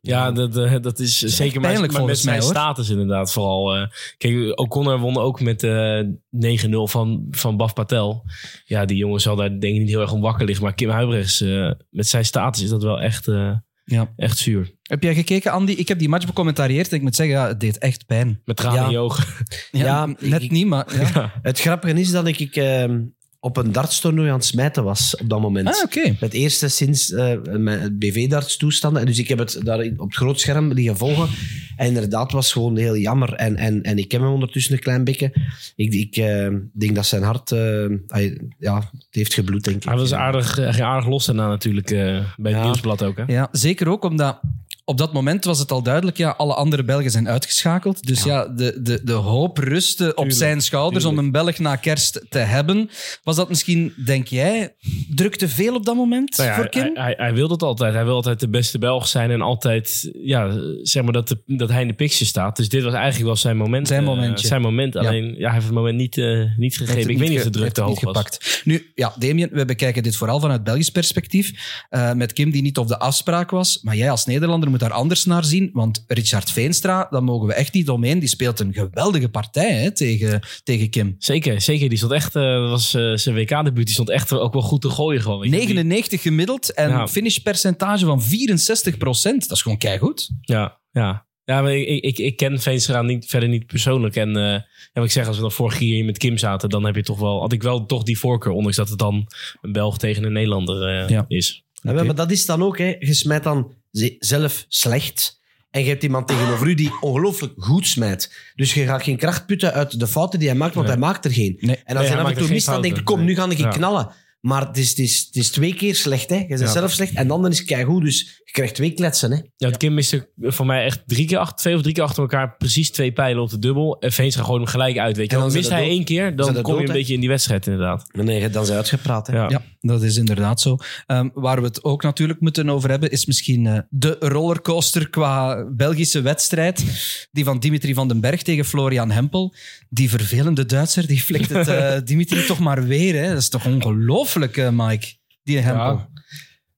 Ja, dat, eh, dat is, zeker maar, pijnlijk maar met volgens mij, zijn hoor. status inderdaad vooral. eh kijk, O'Connor won ook met eh 9-0 van, van Baf Patel. Ja, die jongen zal daar denk ik niet heel erg om wakker liggen. Maar Kim Huibrechts, eh, met zijn status is dat wel echt, eh, Ja. echt zuur. Heb jij gekeken, Andy? Ik heb die match becommentarieerd en ik moet zeggen, ja, het deed echt pijn. Met tranen Ja. in je ogen. Ja, Ja, net ik- niet, maar... Ja. Het grappige is dat ik ehm, op een dartstoernooi aan het smijten was op dat moment. Ah, oké. Het eerste sinds eh, mijn BV-darts toestanden. En dus ik heb het daar op het groot scherm liggen volgen. En inderdaad, het was gewoon heel jammer. En, en, en ik ken hem ondertussen een klein beetje. Ik, ik eh, denk dat zijn hart... eh, hij- ja, het heeft gebloed, denk ik. Hij was aardig, aardig los daarna natuurlijk eh, bij het Ja. nieuwsblad ook. Hè? Ja, zeker ook omdat op dat moment was het al duidelijk, ja, alle andere Belgen zijn uitgeschakeld. Dus ja, de, de, de hoop rustte op zijn schouders om een Belg na kerst te hebben. Was dat misschien, denk jij, druk te veel op dat moment Nou ja, voor Kim? Hij, hij, hij wil dat altijd. Hij wil altijd de beste Belg zijn en altijd, ja, zeg maar dat, de, dat hij in de picture staat. Dus dit was eigenlijk wel zijn moment. Zijn eh, zijn moment. Alleen, ja. hij heeft het moment niet, eh, niet gegeven. Ik weet niet of de druk te hoog was. gepakt. Nu, ja, Damien, we bekijken dit vooral vanuit Belgisch perspectief. Eh, met Kim die niet op de afspraak was. Maar jij als Nederlander moet daar anders naar zien. Want Richard Veenstra, daar mogen we echt niet omheen. Die speelt een geweldige partij hè, tegen, tegen Kim. Zeker, zeker. Die stond echt, eh, dat was eh, zijn WK-debuut. Die stond echt ook wel goed te gooien gewoon. weet je. Die- 99 gemiddeld en Ja. finishpercentage van 64% Dat is gewoon keigoed. Ja, ja. Ja, maar ik, ik, ik ken Veenstra niet, verder niet persoonlijk. En eh, ja, wat ik zeg, als we dan vorige keer hier met Kim zaten, dan heb je toch wel, had ik wel toch die voorkeur, ondanks dat het dan een Belg tegen een Nederlander eh, Ja. is. Ja, Maar dat is dan ook, hè. je smijt dan zelf slecht. En je hebt iemand tegenover u die ongelooflijk goed smijt. Dus je gaat geen kracht putten uit de fouten die hij maakt, want Nee. hij maakt er geen. Nee. En als hij je af en toe mist, dan denk fouten. kom, nu ga ik Ja. knallen. Maar het is, het, is, het is twee keer slecht. Hè. Je bent Ja. zelf slecht en dan is het keigoed. Dus je krijgt twee kletsen. Hè. Ja, het Kim miste voor mij echt drie keer achter, twee of drie keer achter elkaar precies twee pijlen op de dubbel. En Veenstra gooit hem gelijk uit. Weet je. En dan mist hij één keer, dan kom je een beetje in die wedstrijd inderdaad. Nee, dan zijn uitgepraat. Hè. Ja. Ja, dat is inderdaad zo. Ehm, waar we het ook natuurlijk moeten over hebben, is misschien eh, de rollercoaster qua Belgische wedstrijd. Die van Dimitri van den Berg tegen Florian Hempel. Die vervelende Duitser, die flikt het eh, Dimitri toch maar weer. Hè? Dat is toch ongelooflijk, eh, Mike? Die Hempel. Ja.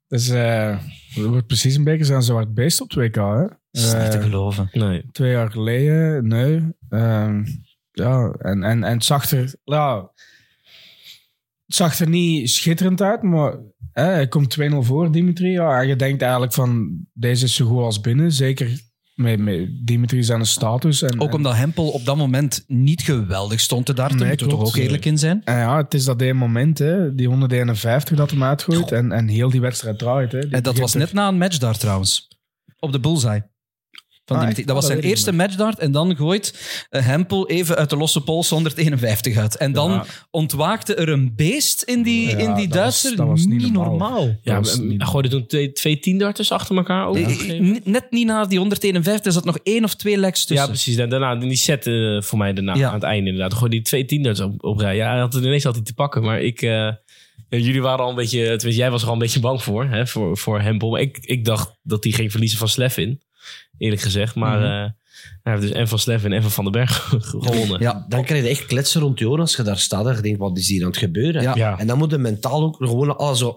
Dus eh het wordt precies een beetje zo'n zwart beest op 2K. Hè? Dat is niet te Eh, geloven. Nee. twee jaar geleden, nee. Ehm, ja, en, en, en het zag er... Ja, het zag er niet schitterend uit, maar hij komt 2-0 voor, Dimitri. Ja, en je denkt eigenlijk van, deze is zo goed als binnen. Zeker met, met Dimitri zijn status. En, Ook en- omdat Hempel op dat moment niet geweldig stond te darten. Nee, moeten we toch ook eerlijk in zijn. En ja, het is dat één moment, hè, die 151 dat hem uitgooit. En, en heel die wedstrijd draait. Hè. Die En dat was net na een matchdart trouwens. Op de bullseye. Van Ah? Dat was dat zijn eerste matchdart. En dan gooit eh, Hempel even uit de losse pols 151 uit. En dan Ja. ontwaakte er een beest in die, Ja, in die dat Duitser. was- dat was niet normaal. normaal. Ja, Dat was maar, niet- hij gooide toen twee, twee tiendarters achter elkaar ook. Eh, eh, Net niet na die 151, er zat nog één of twee legs Ja, tussen. precies. En daarna, die set voor mij daarna, Ja. aan het einde inderdaad. Gewoon die twee tieners op, op rij. Ja, hij had het ineens altijd te pakken. Maar ik... eh, ja, jullie waren al een beetje... Tenminste, jij was er al een beetje bang voor. Hè, voor, voor Hempel. Maar ik, ik dacht dat hij ging verliezen van Slevin. Eerlijk gezegd. Maar Mhm. eh, hij heeft dus en van Slevin en van Van den Berg gewonnen. Ja, Dan krijg je echt kletsen rond je oren als je daar staat. En je denkt, wat is hier aan het gebeuren? Ja. Ja. En dan moet je mentaal ook gewoon alles zo...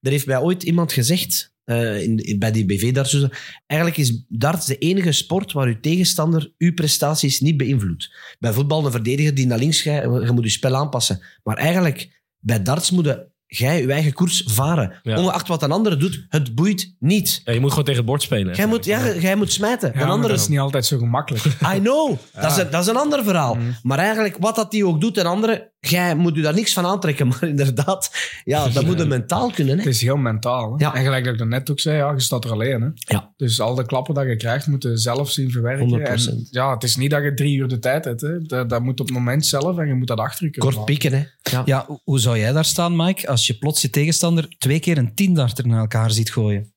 Er heeft mij ooit iemand gezegd, eh, in, in- bij die BV-darts, dus, eigenlijk is darts de enige sport waar uw tegenstander uw prestaties niet beïnvloedt. Bij voetbal een verdediger die naar links gaat, je moet je spel aanpassen. Maar eigenlijk, bij darts moet je jij je eigen koers varen. Ja. Ongeacht wat een andere doet, het boeit niet. Ja, je moet gewoon tegen het bord spelen. Jij moet, ja, jij moet smijten. Ja, een andere dat is niet altijd zo gemakkelijk. I know. Dat, is een, dat is een ander verhaal. Mhm. Maar eigenlijk, wat dat die ook doet en anderen, jij moet je daar niks van aantrekken. Maar inderdaad, ja, dat moet je mentaal kunnen. Hè? Het is heel mentaal. Hè? Ja. En gelijk dat ik net ook zei, ja, je staat er alleen. Hè? Ja. Dus al de klappen dat je krijgt, moet je zelf zien verwerken. 100%. En ja, het is niet dat je drie uur de tijd hebt. Hè? Dat, dat moet op het moment zelf en je moet dat achter je kunnen Kort maken. pieken, hè. Ja. Ja, hoe- hoe zou jij daar staan, Mike, als je plots je tegenstander twee keer een tiendarter naar elkaar ziet gooien?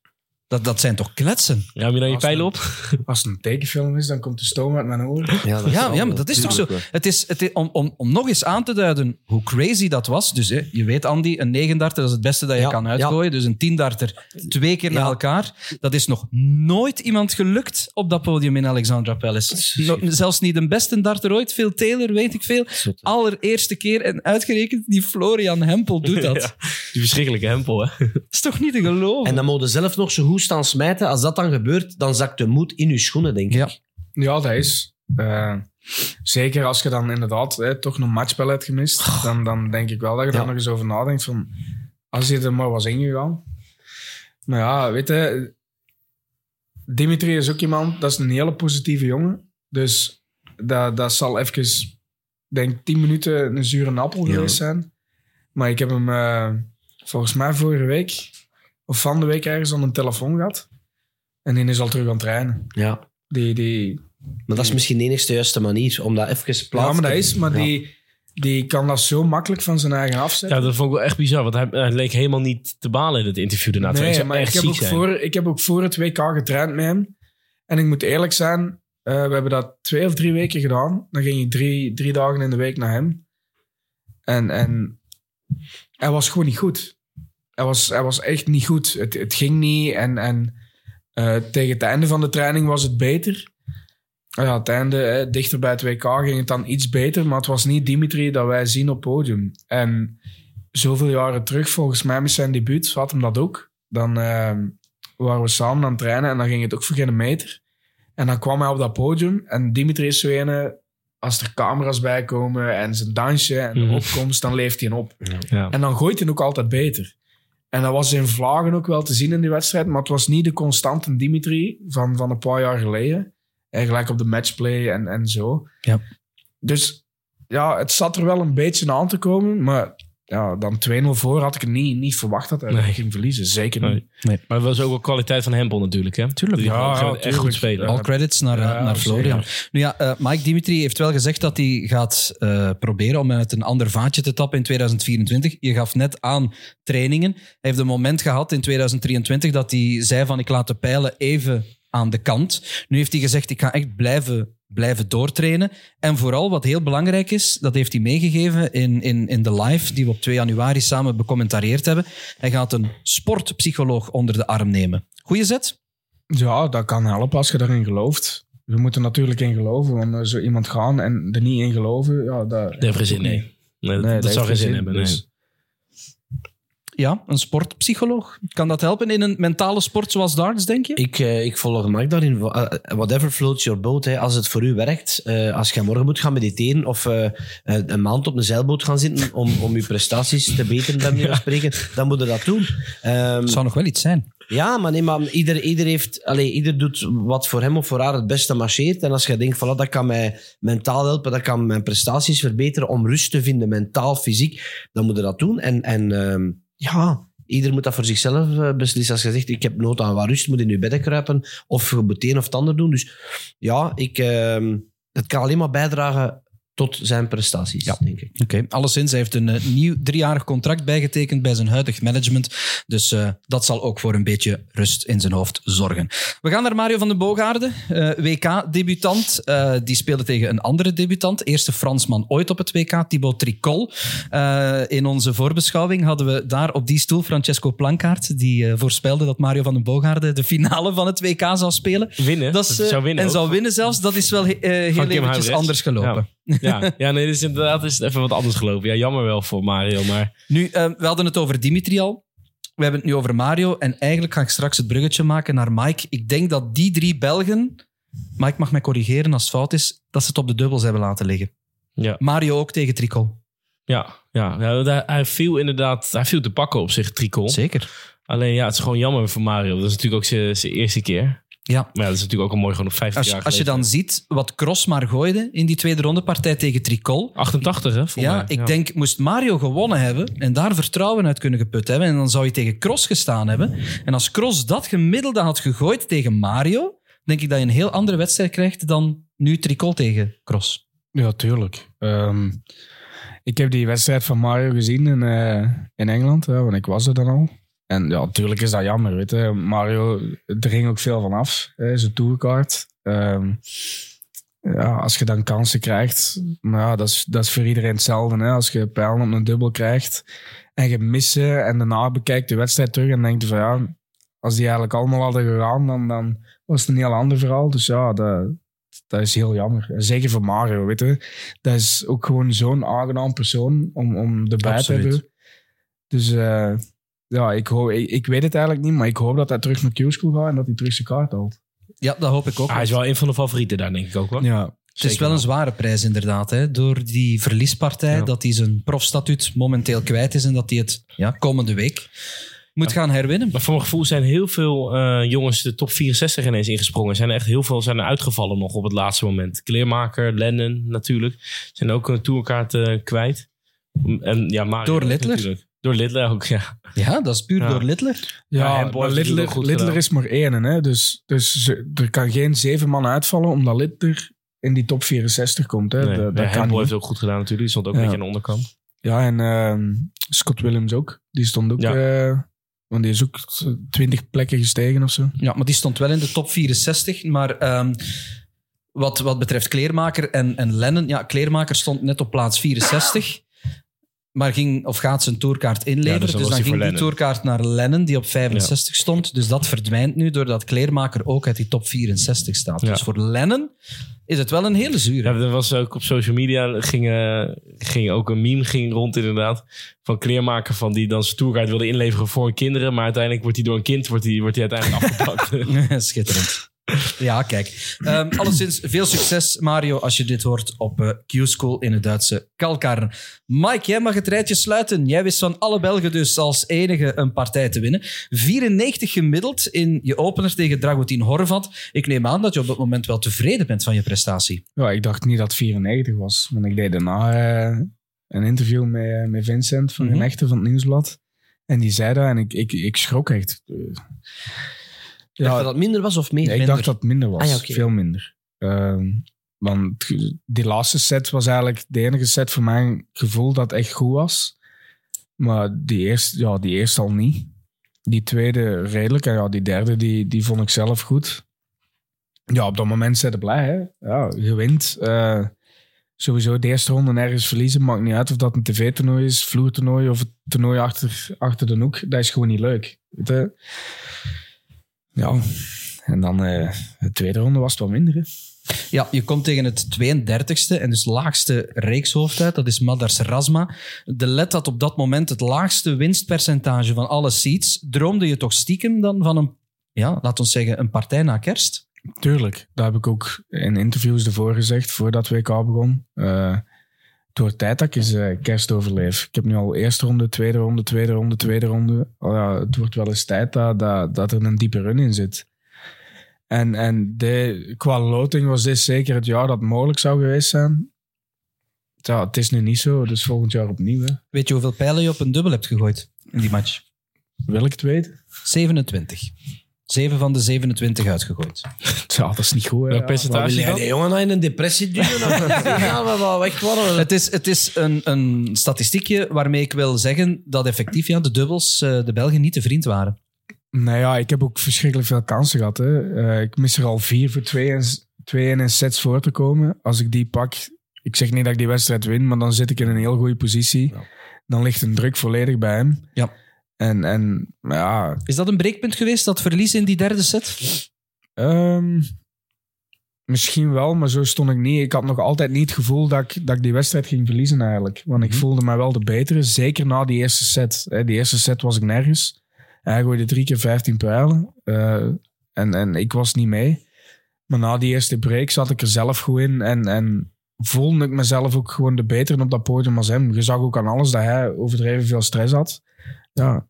Dat, dat zijn toch kletsen? Ja, heb je dan je Als een- op? Als het een tekenfilm is, dan komt de stoom uit mijn oren. Ja, dat Ja, maar dat is toch zo. Het is, het is, om, om, om nog eens aan te duiden hoe crazy dat was. Dus hè, je weet, Andy, een negendarter dat is het beste dat je Ja, kan uitgooien. Dus een tiendarter twee keer naar Ja. elkaar. Dat is nog nooit iemand gelukt op dat podium in Alexandra Palace. No- zelfs niet de beste darter ooit. Phil Taylor, weet ik veel. Allereerste keer en uitgerekend die Florian Hempel doet dat. Ja. Die verschrikkelijke hempel, hè? Dat is toch niet te geloven? En dan je zelf nog zo goed staan smijten. Als dat dan gebeurt, dan zakt de moed in je schoenen, denk ik. Ja. Ja, dat is. eh, zeker als je dan inderdaad hè, toch een matchspel hebt gemist, dan, dan denk ik wel dat je Ja. daar nog eens over nadenkt van, als je er maar was ingegaan. Maar ja, weet je, Dimitri is ook iemand, dat is een hele positieve jongen. Dus dat, dat zal even, denk 10 minuten een zure appel Ja. geweest zijn. Maar ik heb hem eh, volgens mij vorige week, of van de week ergens, aan een telefoon gehad. En die is al terug aan het trainen. Ja. Die, die, Maar dat is misschien de enigste juiste manier om dat even plaats ja, maar te- dat is, maar Ja. die, die kan dat zo makkelijk van zijn eigen afzetten. Ja, dat vond ik wel echt bizar. Want hij, hij leek helemaal niet te balen in het interview daarna. nee, ik maar ik heb, ook zijn. voor, ik heb ook voor het WK getraind met hem. En ik moet eerlijk zijn, eh, we hebben dat twee of drie weken gedaan. Dan ging ik drie, drie dagen in de week naar hem. En, en hij was gewoon niet goed. Hij was, hij was echt niet goed. Het, het ging niet. En, en eh, tegen het einde van de training was het beter. Ja, het einde, eh, dichter bij het WK, ging het dan iets beter. Maar het was niet Dimitri dat wij zien op podium. En zoveel jaren terug, volgens mij met zijn debuut, had hem dat ook. Dan eh, waren we samen aan het trainen en dan ging het ook voor geen meter. En dan kwam hij op dat podium en Dimitri is zo ene, als er camera's bij komen en zijn dansje en de Mhm. opkomst, dan leeft hij op. Ja. En dan gooit hij ook altijd beter. En dat was in vlagen ook wel te zien in die wedstrijd, maar het was niet de constante Dimitri van, van een paar jaar geleden. Eigenlijk op de matchplay en, en zo. Ja. Dus ja, het zat er wel een beetje aan te komen, maar ja, dan 2-0 voor had ik het niet, niet verwacht dat hij Nee. ging verliezen. Zeker niet. Nee. Maar dat was ook wel kwaliteit van Hempel natuurlijk, hè? Tuurlijk. Die Ja, echt goed spelen. All credits naar, eh, Ja, naar zeker. Florian. Nu ja, eh, Mike Dimitri heeft wel gezegd dat hij gaat eh, proberen om uit een ander vaatje te tappen in 2024. Je gaf net aan trainingen. Hij heeft een moment gehad in 2023 dat hij zei van ik laat de pijlen even aan de kant. Nu heeft hij gezegd ik ga echt blijven, blijven doortrainen. En vooral wat heel belangrijk is, dat heeft hij meegegeven in, in, in de live die we op 2 januari samen becommentarieerd hebben. Hij gaat een sportpsycholoog onder de arm nemen. Goeie zet? Ja, dat kan helpen als je daarin gelooft. We moeten natuurlijk in geloven, want er zo iemand gaan en er niet in geloven, ja, dat... Dat heeft geen zin, nee. Nee, dat, Nee, dat dat zou geen zin hebben, zin, nee. dus- Ja, een sportpsycholoog. Kan dat helpen in een mentale sport zoals darts, denk je? Ik, eh, ik volg Mike daarin. Eh, whatever floats your boat. Hè. Als het voor u werkt, eh, als je morgen moet gaan mediteren of eh, een maand op een zeilboot gaan zitten om, om je prestaties te beteren, bij van spreken, dan moet je dat doen. Het zou nog wel iets zijn. ja, maar nee, maar ieder, ieder, heeft, allee, ieder doet wat voor hem of voor haar het beste marcheert. En als je denkt, van, dat kan mij mentaal helpen, dat kan mijn prestaties verbeteren om rust te vinden, mentaal, fysiek, dan moet je dat doen. En, en ehm, ja, ieder moet dat voor zichzelf eh, beslissen. Als je zegt, ik heb nood aan wat rust, moet in je bedden kruipen, of je of het ander doen. Dus ja, ik, ehm, het kan alleen maar bijdragen tot zijn prestaties, Ja. denk ik. Oké, alleszins, hij heeft een eh, nieuw driejarig contract bijgetekend bij zijn huidig management. Dus eh, dat zal ook voor een beetje rust in zijn hoofd zorgen. We gaan naar Mario van den Boogaarde, eh, WK-debutant. Eh, die speelde tegen een andere debutant. Eerste Fransman ooit op het WK, Thibaut Tricol. Eh, in onze voorbeschouwing hadden we daar op die stoel Francesco Plankaart, die voorspelde dat Mario van den Boogaarde de finale van het WK zou spelen. Winnen? Dat is, Dat zou winnen en ook. zou winnen zelfs. Dat is wel he- eh, heel eventjes anders gelopen. Ja, ja nee, dit is inderdaad is het even wat anders gelopen. Ja, jammer wel voor Mario, maar... Nu, eh, we hadden het over Dimitri al. We hebben het nu over Mario. En eigenlijk ga ik straks het bruggetje maken naar Mike. Ik denk dat die drie Belgen... Mike mag mij corrigeren als het fout is. Dat ze het op de dubbels hebben laten liggen. Ja, Mario ook tegen Tricol. ja, ja, ja hij- viel inderdaad hij viel te pakken op zich, Tricol. Zeker. Alleen ja, het is gewoon jammer voor Mario. Dat is natuurlijk ook zijn eerste keer. Ja. Maar ja, dat is natuurlijk ook al mooi gewoon op 50 Als, jaar als je dan ziet wat Cross maar gooide in die tweede rondepartij tegen Tricol. 88, hè? voor Ja, mij. ik denk, moest Mario gewonnen hebben en daar vertrouwen uit kunnen geput hebben, en dan zou je tegen Cross gestaan hebben. En als Cross dat gemiddelde had gegooid tegen Mario, denk ik dat je een heel andere wedstrijd krijgt dan nu Tricol tegen Cross. Ja, tuurlijk. Ehm, ik heb die wedstrijd van Mario gezien in, eh, in Engeland, hè, want ik was er dan al. En ja, natuurlijk is dat jammer, weet je. Mario, er ging ook veel van af, hè, zijn tourkaart. Ehm, ja, als je dan kansen krijgt, maar ja, dat is, dat is voor iedereen hetzelfde. Hè. Als je pijlen op een dubbel krijgt en je mist ze en daarna bekijkt de wedstrijd terug en denkt van ja, als die eigenlijk allemaal hadden gegaan, dan, dan was het een heel ander verhaal. Dus ja, dat, dat is heel jammer. Zeker voor Mario, weet je. Dat is ook gewoon zo'n aangenaam persoon om, om erbij Absoluut. te hebben. Dus eh, ja, ik, hoop, ik, ik weet het eigenlijk niet, maar ik hoop dat hij terug naar Q-School gaat en dat hij terug zijn kaart haalt. Ja, dat hoop ik ook. Ah, hij is wel een van de favorieten daar, denk ik ook wel. Ja, Het is wel een zware prijs inderdaad, hè, door die verliespartij, Ja. dat hij zijn profstatuut momenteel kwijt is en dat hij het ja, komende week moet gaan herwinnen. Maar voor mijn gevoel zijn heel veel eh, jongens de top 64 ineens ingesprongen. Zijn er echt heel veel zijn er uitgevallen nog op het laatste moment. Kleermaker, Lennon natuurlijk. Zijn ook een tourkaart eh, kwijt. En, ja, Mario Door Littler? Door Littler ook, ja. Ja, dat is puur Ja. door Littler. Ja, Ja, Hempel maar heeft het Littler, ook goed Littler gedaan. is maar één. Hè? Dus, dus ze- er kan geen zeven man uitvallen omdat Littler in die top 64 komt. Hè? Nee, dat, dat ja, kan Hempel niet. heeft het ook goed gedaan natuurlijk. Die stond ook een Ja. beetje aan de onderkant. Ja, en ehm, Scott Williams ook. Die stond ook... Ja. eh, want die is ook 20 plekken gestegen of zo. Ja, maar die stond wel in de top 64. Maar ehm, wat, wat betreft Kleermaker en, en Lennon, ja, Kleermaker stond net op plaats 64. Maar ging of gaat zijn tourkaart inleveren. Ja, dus dus dan die ging die tourkaart naar Lennon, die op 65 stond. Dus dat verdwijnt nu doordat Kleermaker ook uit die top 64 staat. Ja. Dus voor Lennon is het wel een hele zure. Ja, er was ook op social media ging, eh, ging ook een meme ging rond inderdaad. Van kleermaker van die dan zijn tourguide wilde inleveren voor kinderen. Maar uiteindelijk wordt hij door een kind wordt hij, wordt hij uiteindelijk afgepakt. Schitterend. Ja, kijk. Ehm alleszins veel succes, Mario, als je dit hoort op eh, Q-School in het Duitse Kalkarn. Mike, jij mag het rijtje sluiten. Jij wist van alle Belgen dus als enige een partij te winnen. 94 gemiddeld in je opener tegen Dragutin Horvat. Ik neem aan dat je op dat moment wel tevreden bent van je prestatie. Ja, ik dacht niet dat het 94 was. Want ik deed daarna eh, een interview met, eh, met Vincent van de Echte van het Nieuwsblad. En die zei dat en ik, ik, ik schrok echt. Eh, Dacht Ja, dat dat minder was of meer? Nee, ik dacht dat het minder was. Ah, ja. Veel minder. Ehm, want die laatste set was eigenlijk de enige set voor mijn gevoel dat echt goed was. Maar die eerste, ja, die eerste al niet. Die tweede redelijk. En ja, die derde die, die vond ik zelf goed. Ja, op dat moment zit je blij. Hè? Ja, je wint. Eh, sowieso de eerste ronde ergens verliezen. Maakt niet uit of dat een tv-toernooi is, vloertoernooi of het toernooi achter, achter de hoek. Dat is gewoon niet leuk. Weet je? Ja, en dan eh, de tweede ronde was het wat minder. Hè? Ja, je komt tegen het 32e en dus laagste reekshoofd uit. Dat is Madars Rasma. De led had op dat moment het laagste winstpercentage van alle seats. Droomde je toch stiekem dan van een, ja, laten we zeggen, een partij na kerst? Tuurlijk, dat heb ik ook in interviews ervoor gezegd, voordat WK begon. Het wordt tijd dat ik eens kerst overleef. Ik heb nu al eerste ronde, tweede ronde, tweede ronde, tweede ronde. Oh ja, het wordt wel eens tijd dat, dat, dat er een diepe run in zit. En, en de, qua loting was dit zeker het jaar dat mogelijk zou geweest zijn. Ja, het is nu niet zo, dus volgend jaar opnieuw. Hè. Weet je hoeveel pijlen je op een dubbel hebt gegooid in die match? Wil ik het weten? 27. 7 van de 27 uitgegooid. Ja, dat is niet goed. hè. Welk percentage Wat wil jij jongen nou in een depressie duwen? ja, we wel weg worden. Het is, het is een, een statistiekje waarmee ik wil zeggen dat effectief ja, de dubbels eh, de Belgen niet te vriend waren. Nou ja, ik heb ook verschrikkelijk veel kansen gehad. Hè. Eh, ik mis er al vier voor twee en, twee en in sets voor te komen. Als ik die pak, ik zeg niet dat ik die wedstrijd win, maar dan zit ik in een heel goede positie. Dan ligt een druk volledig bij hem. Ja. En, en ja, Is dat een breekpunt geweest, dat verlies in die derde set? ehm, misschien wel, maar zo stond ik niet. Ik had nog altijd niet het gevoel dat ik, dat ik die wedstrijd ging verliezen eigenlijk. Want ik voelde mij wel de betere, zeker na die eerste set. Die eerste set was ik nergens. Hij gooide drie keer 15 pijlen. eh, en, en ik was niet mee. Maar na die eerste break zat ik er zelf goed in. En, en voelde ik mezelf ook gewoon de betere op dat podium als hem. Je zag ook aan alles dat hij overdreven veel stress had. Ja,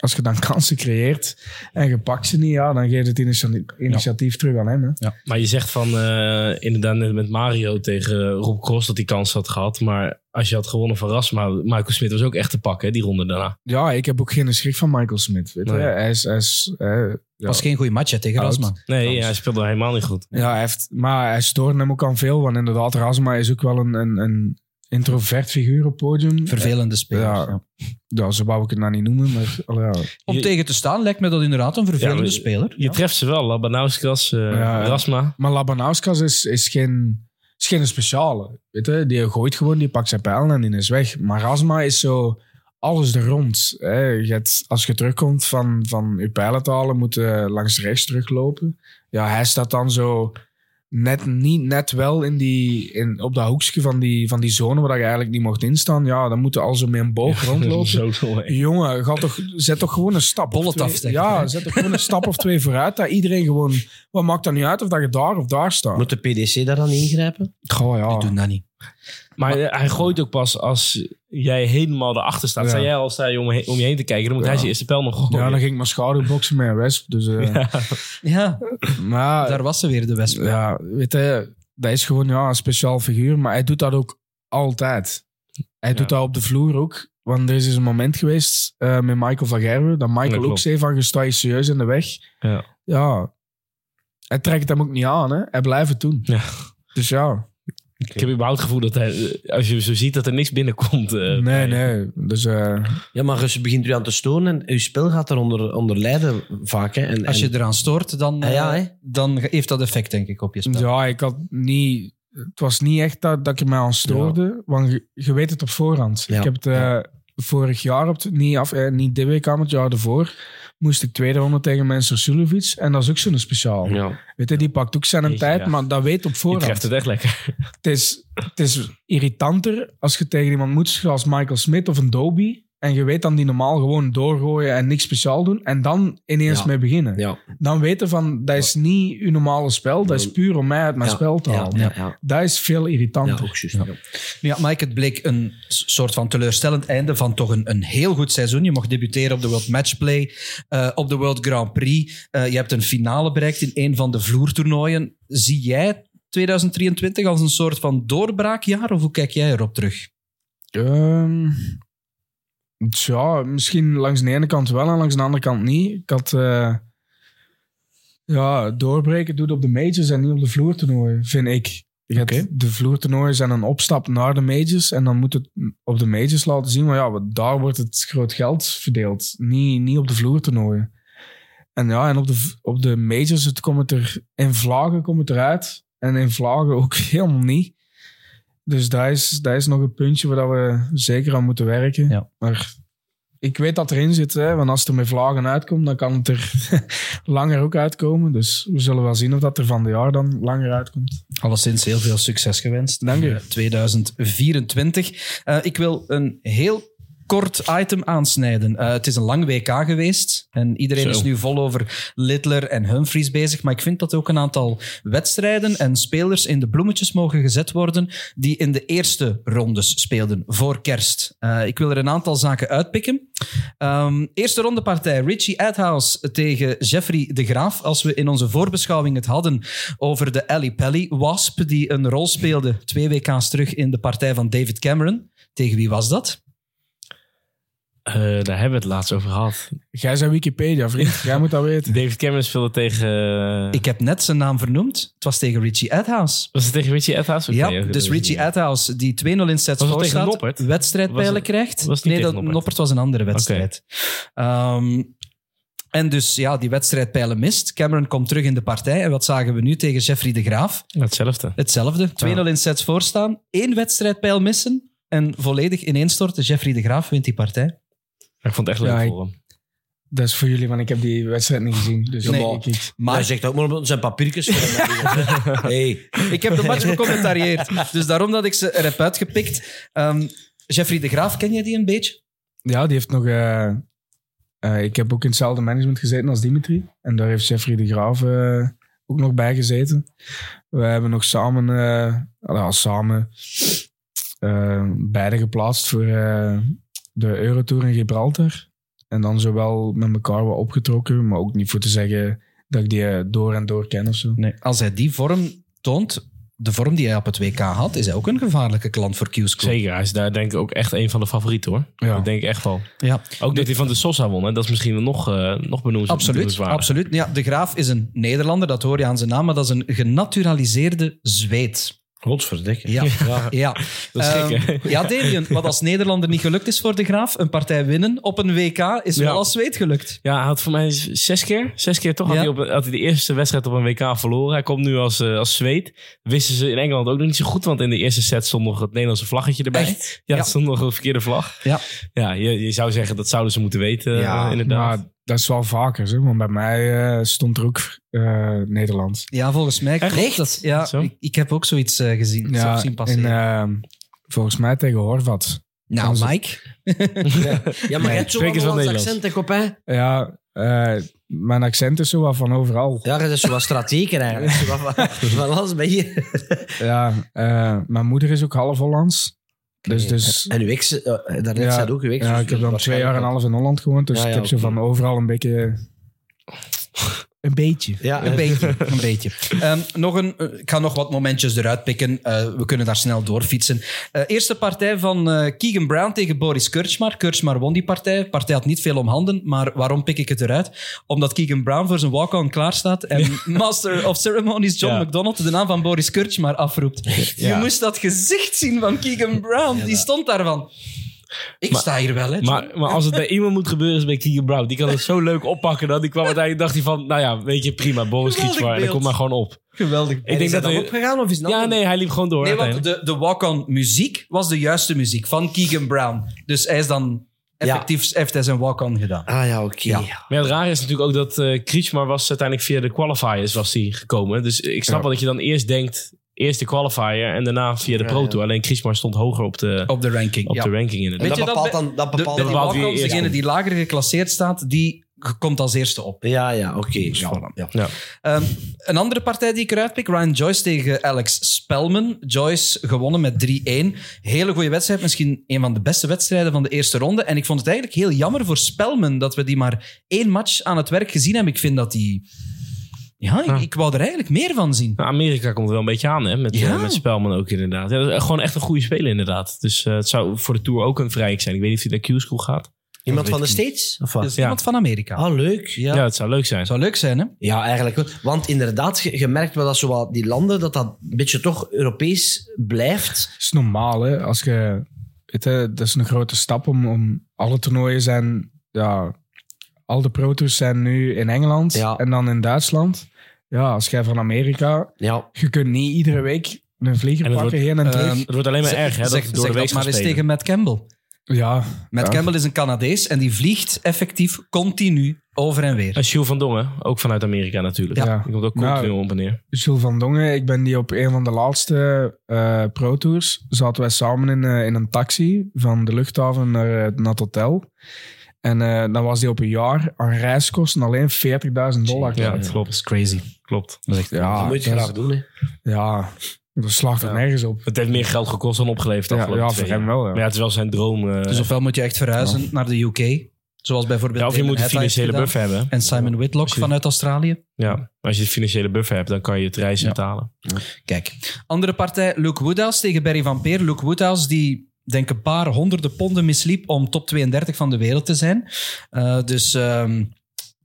als je dan kansen creëert en je pakt ze niet, ja, dan geeft het initiatief, initiatief terug aan hem. Hè. Maar je zegt van eh, inderdaad net met Mario tegen Rob Cross dat hij kans had gehad. Maar als je had gewonnen van Rasma, Michael Smit was ook echt te pakken, hè, die ronde daarna. Ja, ik heb ook geen schrik van Michael Smith. Weet je. Hij is, hij is, eh, ja. was geen goede match hè, tegen Oud. Rasma. Nee, hij speelde helemaal niet goed. Ja, hij heeft, maar hij stoorde hem ook aan veel. Want inderdaad, Rasma is ook wel een, een, een introvert figuur op podium. Vervelende speler. Ja. ja. Ja, zo wou ik het nou niet noemen, maar ja. Om Je- tegen te staan lijkt me dat inderdaad een vervelende Ja, speler. Je treft ze wel, Labanauskas, eh Ja. Rasma. Maar Labanauskas is, is, geen, is geen speciale. Weet je? Die gooit gewoon, die pakt zijn pijlen en die is weg. Maar Rasma is zo alles er rond. Hè? Je hebt, als je terugkomt van, van je pijlen te halen, moet je langs rechts teruglopen. Ja, hij staat dan zo net, niet, net wel in die, in, op dat hoekje van die, van die zone waar je eigenlijk niet mocht instaan. Ja, dan moet je al zo met een boog rondlopen. Zo. Jongen, ga toch, zet toch gewoon een stap. of Bolletaf, twee- Ja, hè? zet toch gewoon een stap of twee vooruit. Dat iedereen gewoon. Wat maakt dat niet uit of dat je daar of daar staat? Moet de PDC daar dan ingrijpen? Goh, ja. Die doen dat niet. Maar hij gooit ook pas als jij helemaal erachter staat. Ja. Sta jij al sta je om, je heen te kijken, dan moet hij Ja. zijn eerste pijl nog gooien. Ja, dan ging ik schaduwboksen met een wesp. Dus, eh, Ja, Maar daar was ze weer, de Wesp. ja, weet je, dat is gewoon ja, een speciaal figuur. Maar hij doet dat ook altijd. Hij doet dat op de vloer ook. Want er is eens een moment geweest eh, met Michael van Gerwen. Dat Michael Ja, ook zei van, je staat je serieus in de weg. Ja. Ja. Hij trekt hem ook niet aan. Hè. Hij blijft het doen. Ja. Dus ja. Ik heb überhaupt het gevoel dat hij, eh, als je zo ziet dat er niks binnenkomt. eh, nee, bij- nee. Dus eh, Ja, maar je begint u aan te storen en je spel gaat eronder onder lijden vaak. Hè. En, Als je en- eraan stoort, dan, Ah, ja, eh, hè? dan heeft dat effect, denk ik, op je spel. ja, ik had niet... Het was niet echt dat, dat ik er mij aan stoorde. Want je, je weet het op voorhand. Ja. Ik heb het eh, vorig jaar, op het, niet, af, eh, niet dit WK, maar het jaar ervoor, moest ik tweede ronde tegen Mensur Sulovic. En dat is ook zo'n speciaal. ja. Weet je, die pakt ook zijn Jeetje, tijd, ja. maar dat weet op Je voorhand. treft het echt lekker. Het is, het is irritanter als je tegen iemand moet zoals Michael Smith of een Doby. En je weet dan die normaal gewoon doorgooien en niks speciaal doen. En dan ineens Ja. mee beginnen. Ja. Dan weten van, dat is niet uw normale spel. Dat is puur om mij uit mijn Ja. spel te Ja, halen. ja, ja. Dat is veel Ja, irritanter. Ja. Ja, Mike, het bleek een soort van teleurstellend einde van toch een, een heel goed seizoen. Je mocht debuteren op de World Matchplay, eh, op de World Grand Prix. Eh, je hebt een finale bereikt in een van de vloertoernooien. Zie jij 2023 als een soort van doorbraakjaar of hoe kijk jij erop terug? Ehm, ja, misschien langs de ene kant wel en langs de andere kant niet. Ik had... eh, ja, doorbreken doet op de majors en niet op de vloertoernooien, vind ik. Je hebt De vloertoernooien zijn een opstap naar de majors en dan moet het op de majors laten zien, maar ja, daar wordt het groot geld verdeeld, niet, niet op de vloertoernooien. En ja, en op de, op de majors het komt het er in vlagen komt het eruit en in vlagen ook helemaal niet. Dus dat is, dat is nog een puntje waar dat we zeker aan moeten werken. Ja. Maar ik weet dat erin zit, hè, want als het er met vlagen uitkomt, dan kan het er langer ook uitkomen. Dus we zullen wel zien of dat er van de jaar dan langer uitkomt. Alleszins heel veel succes gewenst. Dank in, eh, 2024. Eh, ik wil een heel kort item aansnijden. Eh, het is een lang WK geweest en iedereen Zo. is nu vol over Littler en Humphries bezig. Maar ik vind dat ook een aantal wedstrijden en spelers in de bloemetjes mogen gezet worden die in de eerste rondes speelden voor kerst. Eh, ik wil er een aantal zaken uitpikken. Ehm, eerste ronde partij. Richie Adhouse tegen Jeffrey de Graaf. Als we in onze voorbeschouwing het hadden over de Ali Pelly Wasp, die een rol speelde twee WK's terug in de partij van David Cameron. Tegen wie was dat? Eh, daar hebben we het laatst over gehad. Jij zijn Wikipedia, vriend. Jij moet dat weten. David Cameron speelde tegen... eh, Ik heb net zijn naam vernoemd. Het was tegen Richie Adhouse. Was het tegen Richie Adhouse? Ja, dus Richie. Adhouse, die 2-0 in sets Was het voor staat, Noppert? wedstrijdpijlen krijgt. was het niet nee, dat, Noppert? Noppert was een andere wedstrijd. Ehm, en dus ja, die wedstrijdpijlen mist. Cameron komt terug in de partij. En wat zagen we nu tegen Jeffrey de Graaf? Hetzelfde. Hetzelfde. 2-0 in sets voorstaan. Eén wedstrijdpijl missen. En volledig ineenstorten. Jeffrey de Graaf wint die partij. Ik vond het echt leuk Ja, voor hem. Dat is voor jullie, want ik heb die wedstrijd niet gezien. Dus Nee. ik, ik- Maar hij zegt ook maar op zijn papiertjes. hey. Ik heb de match becommentarieerd. Dus daarom dat ik ze er heb uitgepikt. Ehm, Jeffrey de Graaf, ken je die een beetje? ja, die heeft nog... eh, eh, ik heb ook in hetzelfde management gezeten als Dimitri. En daar heeft Jeffrey de Graaf eh, ook nog bij gezeten. We hebben nog samen... eh, nou, samen beide geplaatst voor de Eurotour in Gibraltar. En dan zowel met elkaar wat opgetrokken, maar ook niet voor te zeggen dat ik die eh, door en door ken of zo. Nee. Als hij die vorm toont, de vorm die hij op het WK had, is hij ook een gevaarlijke klant voor Q-School. Zeker, hij is daar denk ik ook echt een van de favorieten hoor. Ja. Dat denk ik echt wel. Ja, Ook dat hij van de Sosa won, hè? dat is misschien nog, uh, nog benoemd. absoluut. absoluut. Ja, de Graaf is een Nederlander, dat hoor je aan zijn naam, maar dat is een genaturaliseerde Zweed. Godsverdikke. Ja, ja. Dat is gek, Ehm, ja, Damien, wat als Nederlander niet gelukt is voor de Graaf, een partij winnen op een WK, is Ja. wel als zweet gelukt. Ja, hij had voor mij zes keer. Zes keer toch had, Ja. hij op, had hij de eerste wedstrijd op een WK verloren. Hij komt nu als, eh, als Zweed. Wisten ze in Engeland ook nog niet zo goed. Want in de eerste set stond nog het Nederlandse vlaggetje erbij. Echt? Ja, Ja. stond nog een verkeerde vlag. Ja. Ja, je, je zou zeggen dat zouden ze moeten weten. Ja, eh, inderdaad. Maar dat is wel vaker, zeg. Want bij mij eh, stond er ook eh, Nederlands. Ja, volgens mij klopt Echt? dat. Ja, Zo? ik, ik heb ook zoiets eh, gezien. Ja, zien en, passeren. eh, volgens mij tegen Horvat. nou, onze- Mike. Ja, maar Nee, je hebt zo'n spreek eens wel Hollands Nederlands. accent, hè. Ja, eh, mijn accent is zo wat van overal. Ja, dat is zo wat strateger eigenlijk. Van, alles bij je. Ja, eh, mijn moeder is ook half Hollands. Dus, dus En uw ex, uh, daarnet ja, zei ook uw ex. ja, dus ik heb dan twee jaar en een half in Holland gewoond. Dus Ja, ik heb zo oké. van overal een beetje... Een beetje. Ja, Een beetje, een beetje. Ehm, nog een, eh, ik ga nog wat momentjes eruit pikken. Eh, we kunnen daar snel doorfietsen. Eh, eerste partij van Keegan Brown tegen Boris Kurchmar. Kurchmar won die partij. De partij had niet veel om handen, maar waarom pik ik het eruit? Omdat Keegan Brown voor zijn walk-on klaar staat en Master of Ceremonies John Ja. McDonald de naam van Boris Kurchmar afroept. Je moest dat gezicht zien van Keegan Brown. Die stond daarvan. Ik sta hier wel, hè. Maar, maar als het bij iemand moet gebeuren, is bij Keegan Brown. Die kan het zo leuk oppakken. Dat die kwam uiteindelijk, dacht hij van, nou ja, weet je, prima, Boris. En dan beeld. kom maar gewoon op. Geweldig. Ik denk is dat dat dan hij- opgegaan of is het Ja, nee, hij liep gewoon door. Nee, want de, de walk-on muziek was de juiste muziek van Keegan Brown. Dus hij is dan Ja. effectief heeft hij zijn walk-on gedaan. Ah ja, oké. Ja. Maar ja, het rare is natuurlijk ook dat eh Kriegsmar was uiteindelijk via de qualifiers was die gekomen. Dus ik snap Ja. wel dat je dan eerst denkt, eerst de qualifier en daarna via de Pro. Tour. Alleen Kriegsmar stond hoger op de, Op de ranking. op ja. de ranking En inderdaad. Weet dat je dat bepaalt dan... Dat De, bepaalt de, bepaalt wie eerst degene komt. die lager geclasseerd staat, die komt als eerste op. Ja, ja, oké. Ja, ja. Ja. Ehm, een andere partij die ik eruit pik, Ryan Joyce tegen Alex Spelman. Joyce gewonnen met 3-1. Hele goede wedstrijd, misschien een van de beste wedstrijden van de eerste ronde. En ik vond het eigenlijk heel jammer voor Spelman dat we die maar één match aan het werk gezien hebben. Ik vind dat die... Ja, ik, Ja. ik wou er eigenlijk meer van zien. Nou, Amerika komt er wel een beetje aan, hè? Met, Ja. eh, met Spelman ook inderdaad. Ja, dat is gewoon echt een goede speler inderdaad. Dus eh, het zou voor de Tour ook een vrij zijn. Ik weet niet of hij naar Q-School gaat. Iemand van de States? Of wat? Dus Ja. iemand van Amerika. Ah, leuk. Ja. Ja, het zou leuk zijn. Zou leuk zijn, hè? Ja, eigenlijk wel. Want inderdaad, je, je merkt wel dat zo wat die landen, dat dat een beetje toch Europees blijft. Het is normaal, hè. Als je... Weet je, dat is een grote stap om... om alle toernooien zijn... Ja, al de pro tours zijn nu in Engeland Ja. en dan in Duitsland. Ja, als jij van Amerika... Ja. Je kunt niet iedere week een vlieger En pakken, wordt- heen en terug. Ehm, Het wordt alleen maar Zeg- erg, hè? zeg, Dat door zeg de week dat maar eens tegen Matt Campbell. ja. Matt ja. Campbell is een Canadees en die vliegt effectief continu over en weer. En Jules van Dongen, ook vanuit Amerika natuurlijk. Ja. Die komt ook Nou, continu op en neer. Jules van Dongen, ik ben die op een van de laatste eh Pro Tours. Zaten wij samen in, eh, in een taxi van de luchthaven naar, eh, naar het hotel. En eh, dan was die op een jaar aan reiskosten alleen 40.000 dollar. Ja, kwijt. dat klopt. Dat is crazy. Klopt. Dat is echt Ja, dat moet je graag doen, hè. Ja, dat slaagt er Ja. nergens op. Het heeft meer geld gekost dan opgeleverd. Ja, afgelopen ja, voor hem wel, ja. Maar ja, het is wel zijn droom. eh, Dus ofwel moet je echt verhuizen naar de UK, zoals bijvoorbeeld ja, of je moet een financiële buffer hebben. En Simon Whitlock je- vanuit Australië. Ja, als je een financiële buffer hebt, dan kan je het reizen Ja. betalen. Kijk, andere partij, Luke Woodhouse tegen Barry Van Peer. Luke Woodhouse die denk een paar honderden ponden misliep om top 32 van de wereld te zijn. Eh, dus ehm,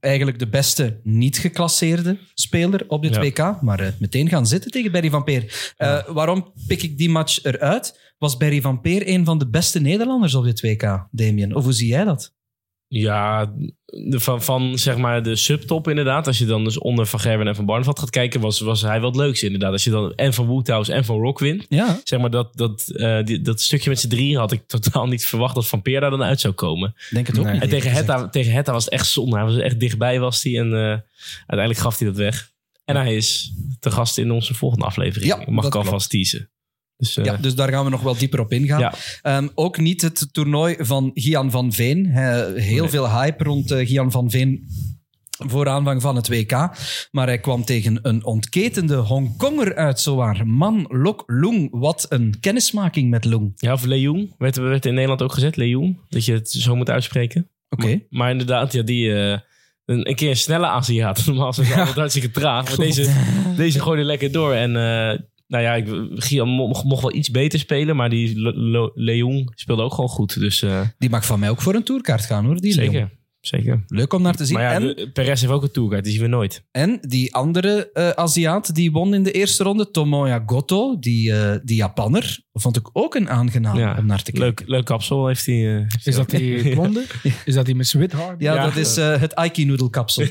eigenlijk de beste niet geclasseerde speler op dit Ja. WK. Maar eh, meteen gaan zitten tegen Barry Van Peer. Eh, waarom pik ik die match eruit? Was Barry Van Peer een van de beste Nederlanders op dit WK, Damien? Of hoe zie jij dat? Ja, de, van, van zeg maar de subtop inderdaad. Als je dan dus onder Van Gerwen en Van Barneveld gaat kijken, was, was hij wel het leukste inderdaad. Als je dan en van Woodhouse en van Rock wint. Ja, Zeg maar dat, dat, eh, die, dat stukje met z'n drieën had ik totaal niet verwacht dat Van Peer daar dan uit zou komen. denk het ook Nee. niet. En tegen. Hetta, tegen Hetta was het echt zonde. Hij was echt dichtbij was hij en eh, uiteindelijk gaf hij dat weg. En hij is te gast in onze volgende aflevering. Ja, Mag ik alvast teasen. Dus, eh, Ja, dus daar gaan we nog wel dieper op ingaan. Ja. Ehm, ook niet het toernooi van Gian van Veen. He- heel Nee. veel hype rond eh, Gian van Veen voor aanvang van het WK. Maar hij kwam tegen een ontketende Hongkonger uit, zowaar. Man Lok Loeng. Wat een kennismaking met Loeng. ja, of Leung werd, werd in Nederland ook gezet. Leung, dat je het zo moet uitspreken. Oké. Maar, maar inderdaad, ja, die... eh, een, een keer een snelle Aziat. Normaal zijn ze altijd hartstikke traag. Maar deze, deze gooide lekker door. En nou ja, ik, Gian mocht, mocht wel iets beter spelen. Maar die Le- Le- Leung speelde ook gewoon goed. Dus eh, Die mag van mij ook voor een tourkaart gaan, hoor. Die zeker. Leung. Zeker. Leuk om naar te zien. Maar ja, en, de- Perez heeft ook een tourguide, die zien we nooit. en die andere eh, Aziat die won in de eerste ronde, Tomoya Goto, die, eh, die Japanner, vond ik ook een aangenaam Ja, om naar te kijken. Leuk, leuk kapsel heeft hij. eh, Is dat die blonde? Is dat die met zijn wit haar? Ja, Ja. dat is eh, het Aiki noedelkapsel.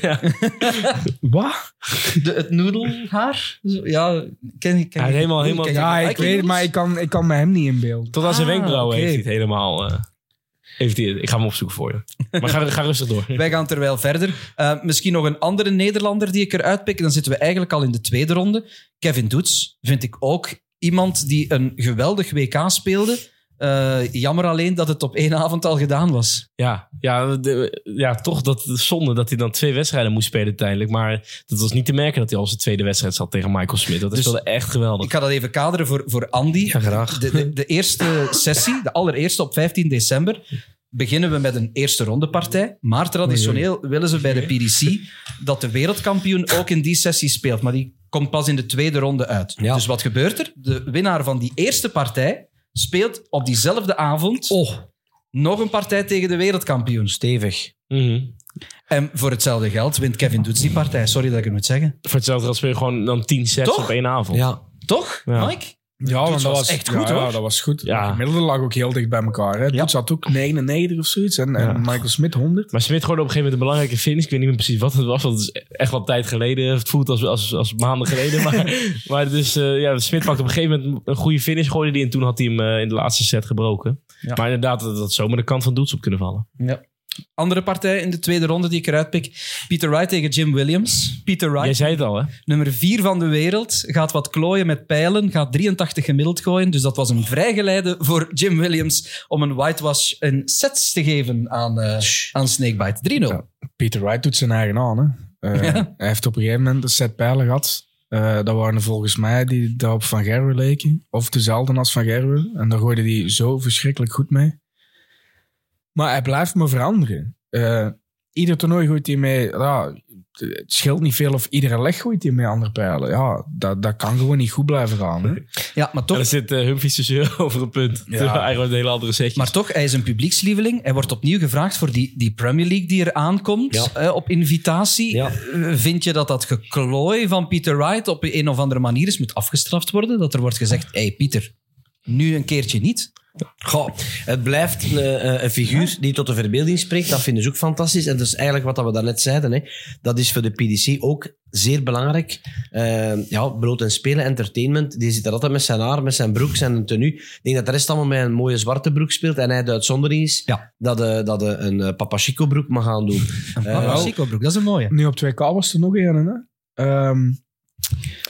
Wat? De, het noedelhaar? Zo, Ja, ken ik. Ken Hij is helemaal- helemaal- Ja, ik weet het, maar ik kan, ik kan me hem niet inbeelden. Tot aan zijn Ah, wenkbrauwen heeft hij het helemaal. Ik ga hem opzoeken voor je. Maar ga, ga rustig door. Wij gaan terwijl verder. Eh, misschien nog een andere Nederlander die ik eruit pik. Dan zitten we eigenlijk al in de tweede ronde. Kevin Doets vind ik ook iemand die een geweldig WK speelde. Eh, jammer alleen dat het op één avond al gedaan was. Ja, ja, de- ja toch dat de zonde dat hij dan twee wedstrijden moest spelen uiteindelijk. Maar dat was niet te merken dat hij al zijn tweede wedstrijd zat tegen Michael Smit. Dat Dus- speelde echt geweldig. Ik ga dat even kaderen voor, voor Andy. Ja, graag. De, de, de eerste sessie, de allereerste op 15 december, beginnen we met een eerste rondepartij. Maar traditioneel willen ze bij de PDC dat de wereldkampioen ook in die sessie speelt. Maar die komt pas in de tweede ronde uit. Ja. Dus wat gebeurt er? De winnaar van die eerste partij speelt op diezelfde avond nog een partij tegen de wereldkampioen. Stevig. Mhm. En voor hetzelfde geld wint Kevin Doets die partij. Sorry dat ik het moet zeggen. Voor hetzelfde geld speel je gewoon dan tien sets Toch? op één avond. Ja. Toch, Ja. Mike? Ja, want dat was echt ja, goed, ja, hoor. dat was goed. Ja. Ja. gemiddelde lag ook heel dicht bij elkaar. Hè. Toets had ook 99 of zoiets. En, en Michael Smit 100. Maar Smit gooide op een gegeven moment een belangrijke finish. Ik weet niet meer precies wat het was. Want het is echt wel tijd geleden. Het voelt als, als, als maanden geleden. Maar, maar dus, eh, ja, Smit pakte op een gegeven moment een goede finish. Gooide die en toen had hij hem eh, in de laatste set gebroken. Maar inderdaad, dat dat zomaar de kant van Doets op kunnen vallen. Ja. Andere partij in de tweede ronde die ik eruit pik. Peter Wright tegen Jim Williams. Peter Wright, Jij zei het al, hè? nummer 4 van de wereld, gaat wat klooien met pijlen, gaat 83 gemiddeld gooien. Dus dat was een vrijgeleide voor Jim Williams om een whitewash in sets te geven aan, eh, aan Snakebite. 3-0. Peter Wright doet zijn eigen aan. Hè. Eh, Ja. Hij heeft op een gegeven moment een set pijlen gehad. Eh, dat waren volgens mij die daar op Van Gerwen leken. Of dezelfde als Van Gerwen. En daar gooide hij zo verschrikkelijk goed mee. Maar hij blijft maar veranderen. Eh, ieder toernooi gooit hij mee... Ja, het scheelt niet veel of iedere leg gooit hij mee andere pijlen. Ja, dat, dat kan gewoon niet goed blijven gaan. Hè. Ja, maar En toch, dan zit uh, te zeuren over een punt. Eigenlijk een hele andere setjes. maar toch, hij is een publiekslieveling. Hij wordt opnieuw gevraagd voor die, die Premier League die er aankomt Ja. eh, op invitatie. Ja. Eh, Vind je dat dat geklooi van Peter Wright op een of andere manier is moet afgestraft worden? Dat er wordt gezegd, hé hey Pieter, nu een keertje niet. Goh, het blijft een, eh, een figuur die tot de verbeelding spreekt. Dat vinden ze ook fantastisch. En dat is eigenlijk wat we daarnet zeiden. Hè. Dat is voor de PDC ook zeer belangrijk. Eh, ja, brood en spelen, entertainment. Die zit er altijd met zijn haar, met zijn broek, zijn tenue. Ik denk dat de rest allemaal met een mooie zwarte broek speelt. En hij de uitzondering is Ja. dat hij dat hij een uh, Papachiko broek mag gaan doen. Een Eh, Papa Chico broek, dat is een mooie. Nu op 2K was er nog een. Hè? Ehm,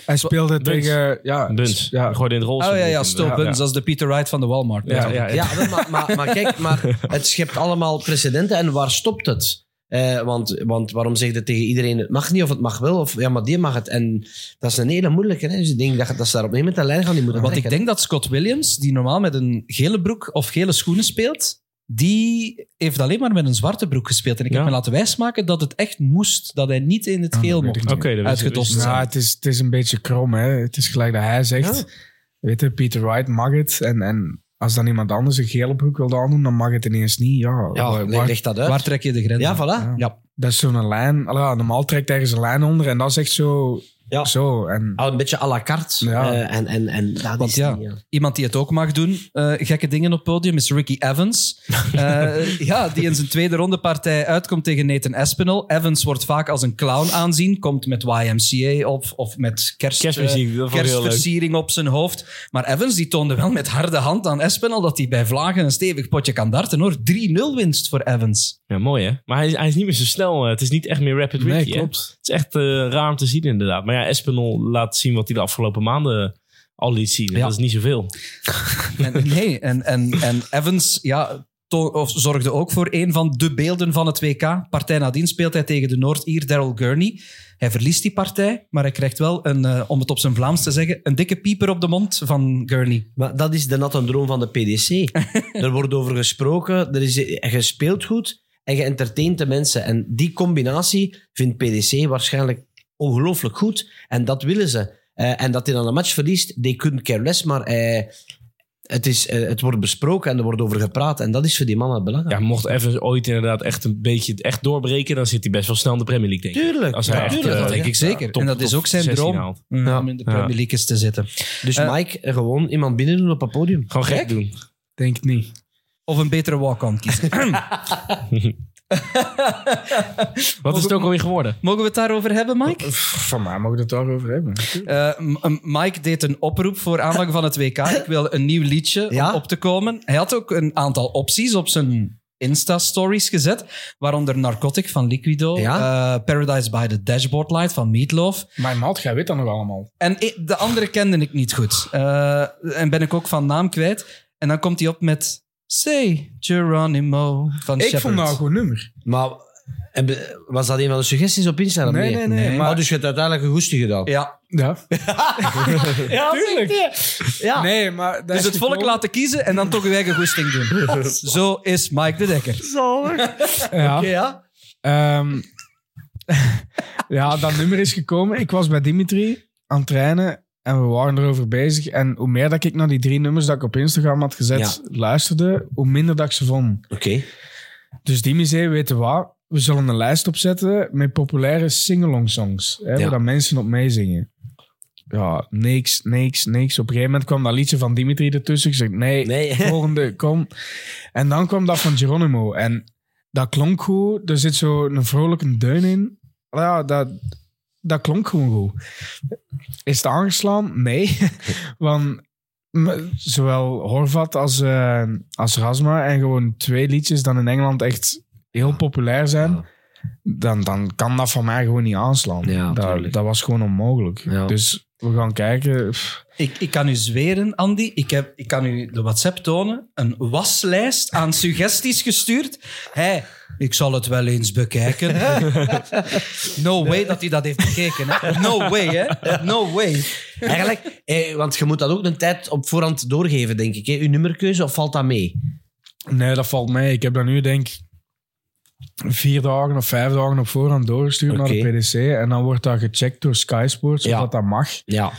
hij speelde Buns. tegen... Ja, Buns. Ja. Gooide in het rol. Oh ja, ja, Stoop Buns, dat is de Peter Wright van de Walmart. Ja, ja, ja. Ja, wel, maar, maar, maar kijk, maar het schept allemaal precedenten. En waar stopt het? Eh, want, want waarom zeg je tegen iedereen, het mag niet of het mag wel? Of ja, maar die mag het. En dat is een hele moeilijke. Hè? Dus ik denk dat, dat ze daar opnieuw met de lijn gaan. Die moeten Want ik denk dat Scott Williams, die normaal met een gele broek of gele schoenen speelt, die heeft alleen maar met een zwarte broek gespeeld. En ik Ja. heb me laten wijsmaken dat het echt moest, dat hij niet in het geel mocht. Uitgedost wist ik- zijn. Ja, het is, het is een beetje krom. Hè. Het is gelijk dat hij zegt. Weet je, Peter Wright mag het. En, en als dan iemand anders een gele broek wil aandoen, dan mag het ineens niet. Ja, Ja, waar- leg, dat uit. Waar trek je de grens? ja, aan? voilà. Ja. dat is zo'n lijn. Allee, ja, normaal trekt ergens een lijn onder en dat is echt zo. Ja. zo. En, Al een beetje à la carte. Ja. Eh, en, en, en dat Want is ja, niet, ja. iemand die het ook mag doen, eh, gekke dingen op het podium, is Ricky Evans. Eh, ja, die in zijn tweede ronde partij uitkomt tegen Nathan Espinel. Evans wordt vaak als een clown aanzien, komt met YMCA op of met kerst, Kerstmuziek, kerstversiering op zijn hoofd. Maar Evans die toonde wel met harde hand aan Espinel dat hij bij Vlagen een stevig potje kan darten. hoor. 3-0 winst voor Evans. Ja, mooi hè. Maar hij is, hij is niet meer zo snel. Het is niet echt meer Rapid Ricky. nee, hè? klopt. Het is echt raar om te zien inderdaad. Maar ja, Espinol laat zien wat hij de afgelopen maanden al liet zien. Ja. Dat is niet zoveel. En, nee, en, en, en Evans ja, to- of zorgde ook voor een van de beelden van het WK. Partij nadien speelt hij tegen de Noord-Ier Daryl Gurney. Hij verliest die partij, maar hij krijgt wel, een, eh, om het op zijn Vlaams te zeggen, een dikke pieper op de mond van Gurney. Maar dat is de natte droom van de PDC. er wordt over gesproken, er is, je speelt goed en je entertaint de mensen. En die combinatie vindt PDC waarschijnlijk ongelooflijk goed. En dat willen ze. Eh, en dat hij dan een match verliest, they couldn't care less, maar hij, Het, is, eh, het wordt besproken en er wordt over gepraat. En dat is voor die mannen belangrijk. Ja, mocht Evans ooit inderdaad echt een beetje echt doorbreken, dan zit hij best wel snel in de Premier League, denk ik. Tuurlijk. Als hij Ja, echt, tuurlijk, eh, dat denk ik zeker. top- en dat is ook zijn 16 droom Ja. om in de. Premier League eens te zitten. Dus Eh, Mike, eh, gewoon iemand binnen doen op een podium. Gewoon gek doen. Denk het niet. Of een betere walk-on kiezen. Wat is het ook alweer geworden? Mogen we het daarover hebben, Mike? Van mij mogen we het daarover hebben. Eh, Mike deed een oproep voor aanvang van het WK. Ik wil een nieuw liedje Ja? om op te komen. Hij had ook een aantal opties op zijn Insta-stories gezet. Waaronder Narcotic van Liquido. Ja? eh, Paradise by the Dashboard Light van Meatloaf. Mijn maat, jij weet dat nog allemaal. En de andere kende ik niet goed. Eh, en ben ik ook van naam kwijt. En dan komt hij op met Say Geronimo van Ik vond dat een goed nummer. Maar en be- was dat een van de suggesties op Instagram? Nee, nee, nee, Maar, maar- dus je hebt uiteindelijk een goesting gedaan. Ja, Ja. Ja, Tuurlijk. Ja. Nee, maar... dat dus is het volk gekomen- laten kiezen en dan toch uw eigen goesting doen. Zo is Mike de Dekker. Ja. Oké, ja. Ehm, ja, dat nummer is gekomen. Ik was bij Dimitri aan het trainen en we waren erover bezig. En hoe meer dat ik naar die drie nummers dat ik op Instagram had gezet luisterde, hoe minder dat ik ze vond. Oké. Dus zei, weet je wat? We zullen een lijst opzetten met populaire sing-along songs. Hè, Ja. Waar mensen op meezingen. Ja, niks, niks, niks. Op een gegeven moment kwam dat liedje van Dimitri ertussen. Ik zeg, nee, Nee. volgende, kom. En dan kwam dat van Geronimo. En dat klonk goed. Er zit zo een vrolijke deun in. Ja, dat, dat klonk gewoon goed. Is het aangeslaan? Nee. Want zowel Horvat als, eh, als Rasma en gewoon twee liedjes dan in Engeland echt heel populair zijn, dan, dan kan dat van mij gewoon niet aanslaan. Ja, dat, dat was gewoon onmogelijk. Ja. Dus we gaan kijken. Pff, Ik, ik kan u zweren, Andy. Ik, heb, ik kan u de WhatsApp tonen. Een waslijst aan suggesties gestuurd. Hij, ik zal het wel eens bekijken. No way dat hij dat heeft bekeken. Hè? No way, hè? No way. Eigenlijk, eh, want je moet dat ook een tijd op voorhand doorgeven, denk ik. Hè? Uw nummerkeuze, of valt dat mee? Nee, dat valt mee. Ik heb dat nu denk ik vier dagen of vijf dagen op voorhand doorgestuurd naar de PDC. En dan wordt dat gecheckt door Sky Sports, of Ja. dat dat mag. Ja.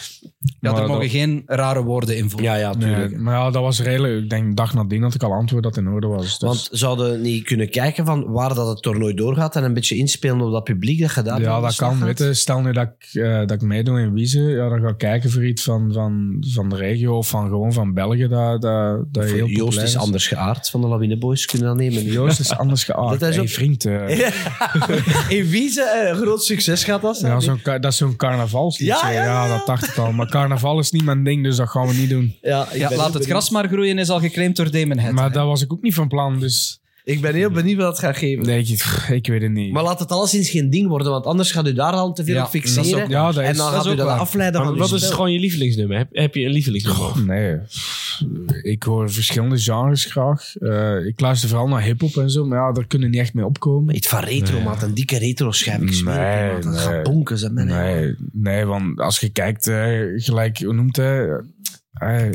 Ja, Maar er mogen dat- geen rare woorden in Ja, ja, tuurlijk. Nee, maar ja, dat was redelijk. Ik denk een dag nadien dat ik al antwoord dat in orde was. Dus, Want zouden niet kunnen kijken van waar dat het toernooi doorgaat en een beetje inspelen op dat publiek dat gedaan ja, dat kan. Weet je, stel nu dat ik, eh, dat ik meedoe in Wiezen, ja, dan ga ik kijken voor iets van, van, van de regio of van gewoon van België. Dat, dat, dat heel Joost populair is anders geaard van de Lawine Boys, kunnen dat nemen. Joost is anders geaard. Dat is Hey, ook- vriend. eh, in Wiezen, een groot succes gaat dat zijn. ja, zo'n dat is zo'n carnavalsliedje. Ja, ja, ja, ja. dat dacht ik al. Maar carnaval is niet mijn ding, dus dat gaan we niet doen. ja, ik Ja, ben laat het benieuwd. gras maar groeien is al geclaimd door Damon Head. Maar dat was ik ook niet van plan, dus Ik ben heel benieuwd wat dat gaat geven. nee, ik, ik weet het niet. Maar laat het alleszins geen ding worden, want anders gaat u daar al te veel Ja, op dat is fixeren. ook. Ja, dat en is- dan dat gaat is u ook dat waar. afleiden Maar van wat is spel. gewoon je lievelingsnummer? Heb, heb je een lievelingsnummer? Nee, ik hoor verschillende genres graag. Eh, ik luister vooral naar hip-hop en zo, maar ja, daar kunnen niet echt mee opkomen. Iets van retro, maat. Een dikke retro schijf. Ik het Nee. Dat nee. gaat bonken, ze man. Nee, nee, want als je kijkt, eh, gelijk, hoe noemt hij? Eh,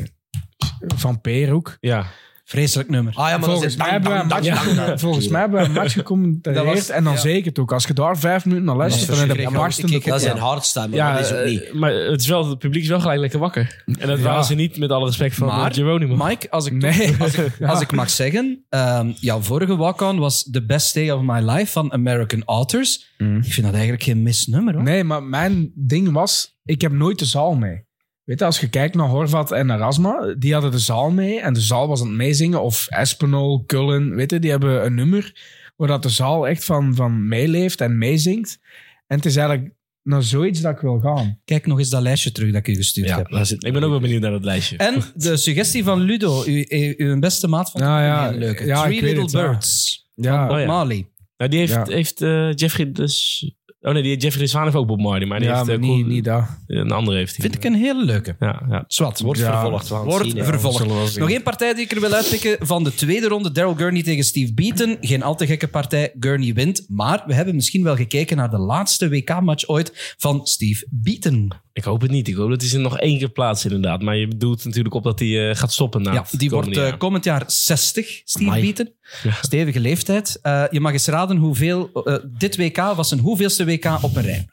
van Peer ook. Ja. Vreselijk nummer. Ah ja, maar Volgens mij, hebben we een match, Ja. volgens mij hebben we een match gecommentarieerd Dat was- en dan ja. zeker het ook. Als je daar vijf minuten naar luistert, dan heb je verschrikkelijk. barstende Dat is een maar Ja, dat is ook eh, niet. maar het, is wel, het publiek is wel gelijk lekker wakker. En dat Ja. waren ze niet met alle respect van Maar, eh, Geronimo. Mike, als ik, Nee. als ik, als ik mag zeggen, ehm, jouw vorige walk-on was The Best Day of My Life van American Authors. Ik vind dat eigenlijk geen misnummer, hoor. Nee, maar mijn ding was, ik heb nooit de zaal mee. Weet je, als je kijkt naar Horvat en naar Rasma, die hadden de zaal mee en de zaal was aan het meezingen. Of Espinol, Cullen, weet je, die hebben een nummer waar dat de zaal echt van, van meeleeft en meezingt. En het is eigenlijk naar zoiets dat ik wil gaan. Kijk nog eens dat lijstje terug dat ik u gestuurd Ja, heb. Ik ben ook wel benieuwd naar dat lijstje. En de suggestie van Ludo, uw, uw, beste maat vond ik Ja, ja. leuke. Ja, Three Little het. Birds Ja, van Oh ja. Marley. Nou, die heeft, Ja. heeft eh, Jeffrey dus... Oh nee, die Jeffrey Zwaan heeft ook Bob Marley. Maar die ja heeft maar eh, niet, dat. Een andere heeft hij. Vind ik een hele leuke. Ja, ja. Zwat. Wordt Ja. vervolgd. Wordt zien, vervolgd. Nog één partij die ik er wil uitpikken van de tweede ronde. Daryl Gurney tegen Steve Beaton. Geen al te gekke partij. Gurney wint. Maar we hebben misschien wel gekeken naar de laatste WK-match ooit van Steve Beaton. Ik hoop het niet. Ik hoop dat hij ze nog één keer plaatst inderdaad. Maar je doet natuurlijk op dat hij eh, gaat stoppen na Ja, die wordt eh, komend jaar 60, Steve. Stevige leeftijd. Eh, je mag eens raden hoeveel... dit WK was een hoeveelste WK op een rij?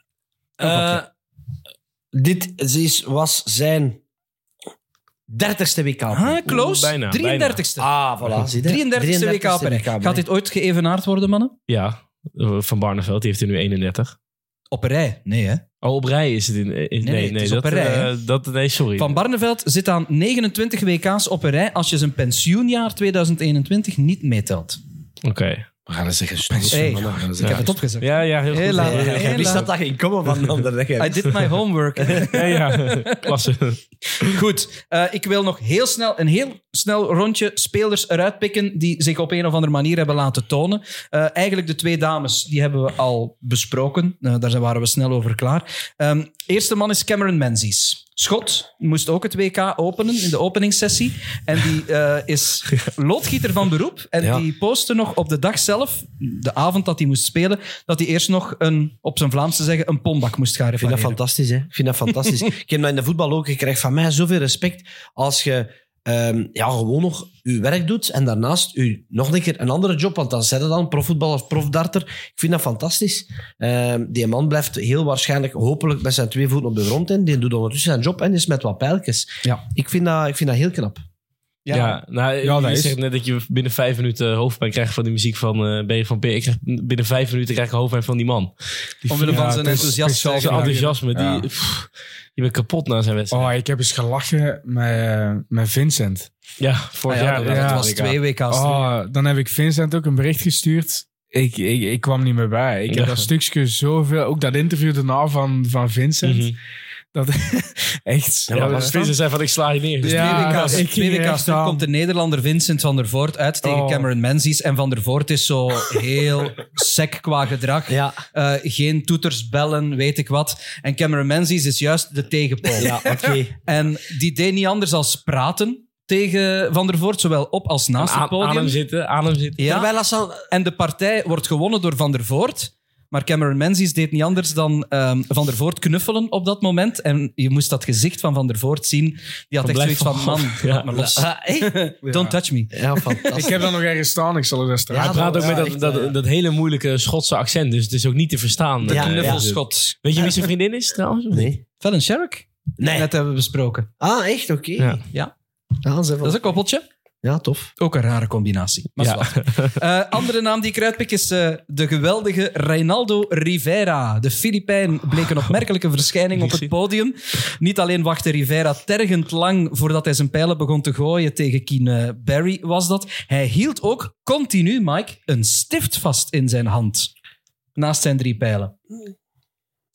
Eh, dit is, was zijn 30ste WK. Ah, close. bijna, 33ste. Ah, voilà. Zie je? 33ste WK 33ste per rij. WK Gaat dit ooit geëvenaard worden, mannen? Ja, Van Barneveld, die heeft er nu 31. Op rij? Nee, hè? Oh, op rij is het in... nee, nee, nee, dat, op rij, eh, dat, nee, sorry. Van Barneveld zit aan 29 WK's op een rij als je zijn pensioenjaar 2021 niet meetelt. Oké. We gaan eens zeggen. Hey, eens Ik zeggen. heb het opgezet. Ja, ja, heel goed. Helaas. Ja, wist dat dat ging komen van de andere I did my homework. Ja, ja. klasse. Goed, eh, ik wil nog heel snel een heel snel rondje spelers eruit pikken die zich op een of andere manier hebben laten tonen. Eh, eigenlijk de twee dames, die hebben we al besproken. Eh, daar zijn- waren we snel over klaar. Ehm, eerste man is Cameron Menzies. Schot moest ook het WK openen in de openingssessie. En die eh, is loodgieter van beroep. En Ja. die postte nog op de dag zelf, de avond dat hij moest spelen, dat hij eerst nog een, op zijn Vlaams te zeggen, een pombak moest gaan Ik vind dat repareren. fantastisch, hè? Ik vind dat fantastisch. ik heb dat in de voetbal ook. Je krijgt van mij zoveel respect als je ehm, ja, gewoon nog je werk doet en daarnaast je nog een keer een andere job, want dan zet je dan profvoetballer of profdarter. Ik vind dat fantastisch. Ehm, die man blijft heel waarschijnlijk, hopelijk, met zijn twee voeten op de grond in. Die doet ondertussen zijn job en is met wat pijltjes. Ja. Ik vind dat, ik vind dat heel knap. Ja, nou, Ja, dat je is- zegt net dat je binnen vijf minuten hoofdpijn krijgt van die muziek van eh Ben je van Peer. Ik krijg binnen vijf minuten krijg ik hoofdpijn van die man. Omwille van Ja, zijn enthousiasme. Zijn enthousiasme, Ja. die, pff, je bent kapot na zijn wedstrijd. Oh, ik heb eens gelachen met, eh, met Vincent. ja, Ah vorig ja, jaar. dat, dat was twee WK's. Oh, dan heb ik Vincent ook een bericht gestuurd. Ik, ik, ik kwam niet meer bij. Ik heb Ja. dat stukje zoveel... Ook dat interview daarna van, van Vincent. Mhm. Dat echt... Ja, maar Vincent zei van ik sla je neer. Dus Ja, er komt de Nederlander Vincent van der Voort uit tegen Oh. Cameron Menzies. En van der Voort is zo heel sec qua gedrag. Ja, Eh, geen toeters, bellen, weet ik wat. En Cameron Menzies is juist de tegenpool. ja oké. En die deed niet anders als praten tegen Van der Voort, zowel op als naast het aan, aan hem podium. zitten, aan hem zitten. Ja. Terwijl als dan... En de partij wordt gewonnen door Van der Voort. Maar Cameron Menzies deed niet anders dan ehm, Van der Voort knuffelen op dat moment. En je moest dat gezicht van Van der Voort zien. Die had echt zoiets van, van- man, Ja. laat me los. Ah, hey. Don't touch me. Ja, fantastisch. Ik heb dat nog ergens staan. Ik zal het eens Ja, Hij praat ook ja, met dat, echt, dat, eh. dat hele moeilijke Schotse accent, dus het is ook niet te verstaan. Ja, Eh, Knuffelschot. Weet je wie zijn vriendin is trouwens? Nee. Fallon Sherrick? Nee. Net hebben we besproken. Ah, echt? Oké. Ja. Ja, Ja, ze dat is een koppeltje. Ja, tof. Ook een rare combinatie. Maar Ja. Eh, andere naam die ik eruit pik is eh, de geweldige Reinaldo Rivera. De Filipijn bleek een opmerkelijke verschijning op het podium. Niet alleen wachtte Rivera tergend lang voordat hij zijn pijlen begon te gooien tegen Keen Barry, was dat. Hij hield ook continu, Mike, een stift vast in zijn hand. Naast zijn drie pijlen.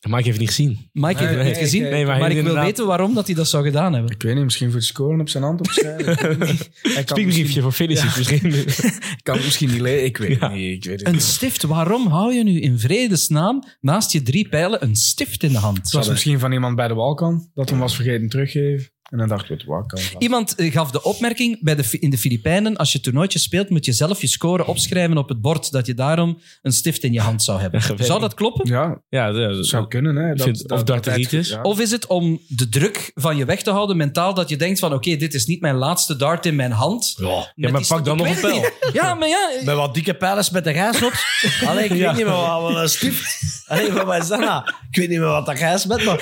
Maar ik heb het niet gezien. Mike heeft het Nee, niet nee, gezien, nee, maar maar, ik wil inderdaad- weten waarom dat hij dat zou gedaan hebben. Ik weet niet, misschien voor het scoren op zijn hand opschrijven. Ik weet niet. Hij kan Spiekbriefje misschien- voor finishes misschien. Ik kan het misschien niet lezen. Ik weet het niet. Ik weet het Een niet. stift, waarom hou je nu in vredesnaam naast je drie pijlen een stift in de hand? Het was misschien van iemand bij de walkan dat hem was vergeten teruggeven. En dan dacht ik, wat. Iemand eh, gaf de opmerking bij de, in de Filipijnen: als je toernooitje speelt, moet je zelf je score opschrijven op het bord. Dat je daarom een stift in je hand zou hebben. geweldig. Zou dat kloppen? Ja, ja, dat zou kunnen. Hè. Dat, vind- dat- of dat- ja. Of is het om de druk van je weg te houden mentaal? Dat je denkt: van oké, dit is niet mijn laatste dart in mijn hand. Ja. Ja, maar Die- pak dan nog een pijl. Ja, maar ja. Met wat dikke pijlen met de gijs op. Allee, ik weet niet meer wat, wat een stift. Allee, wat is dat nou? Ik weet niet meer wat dat gijs met, maar...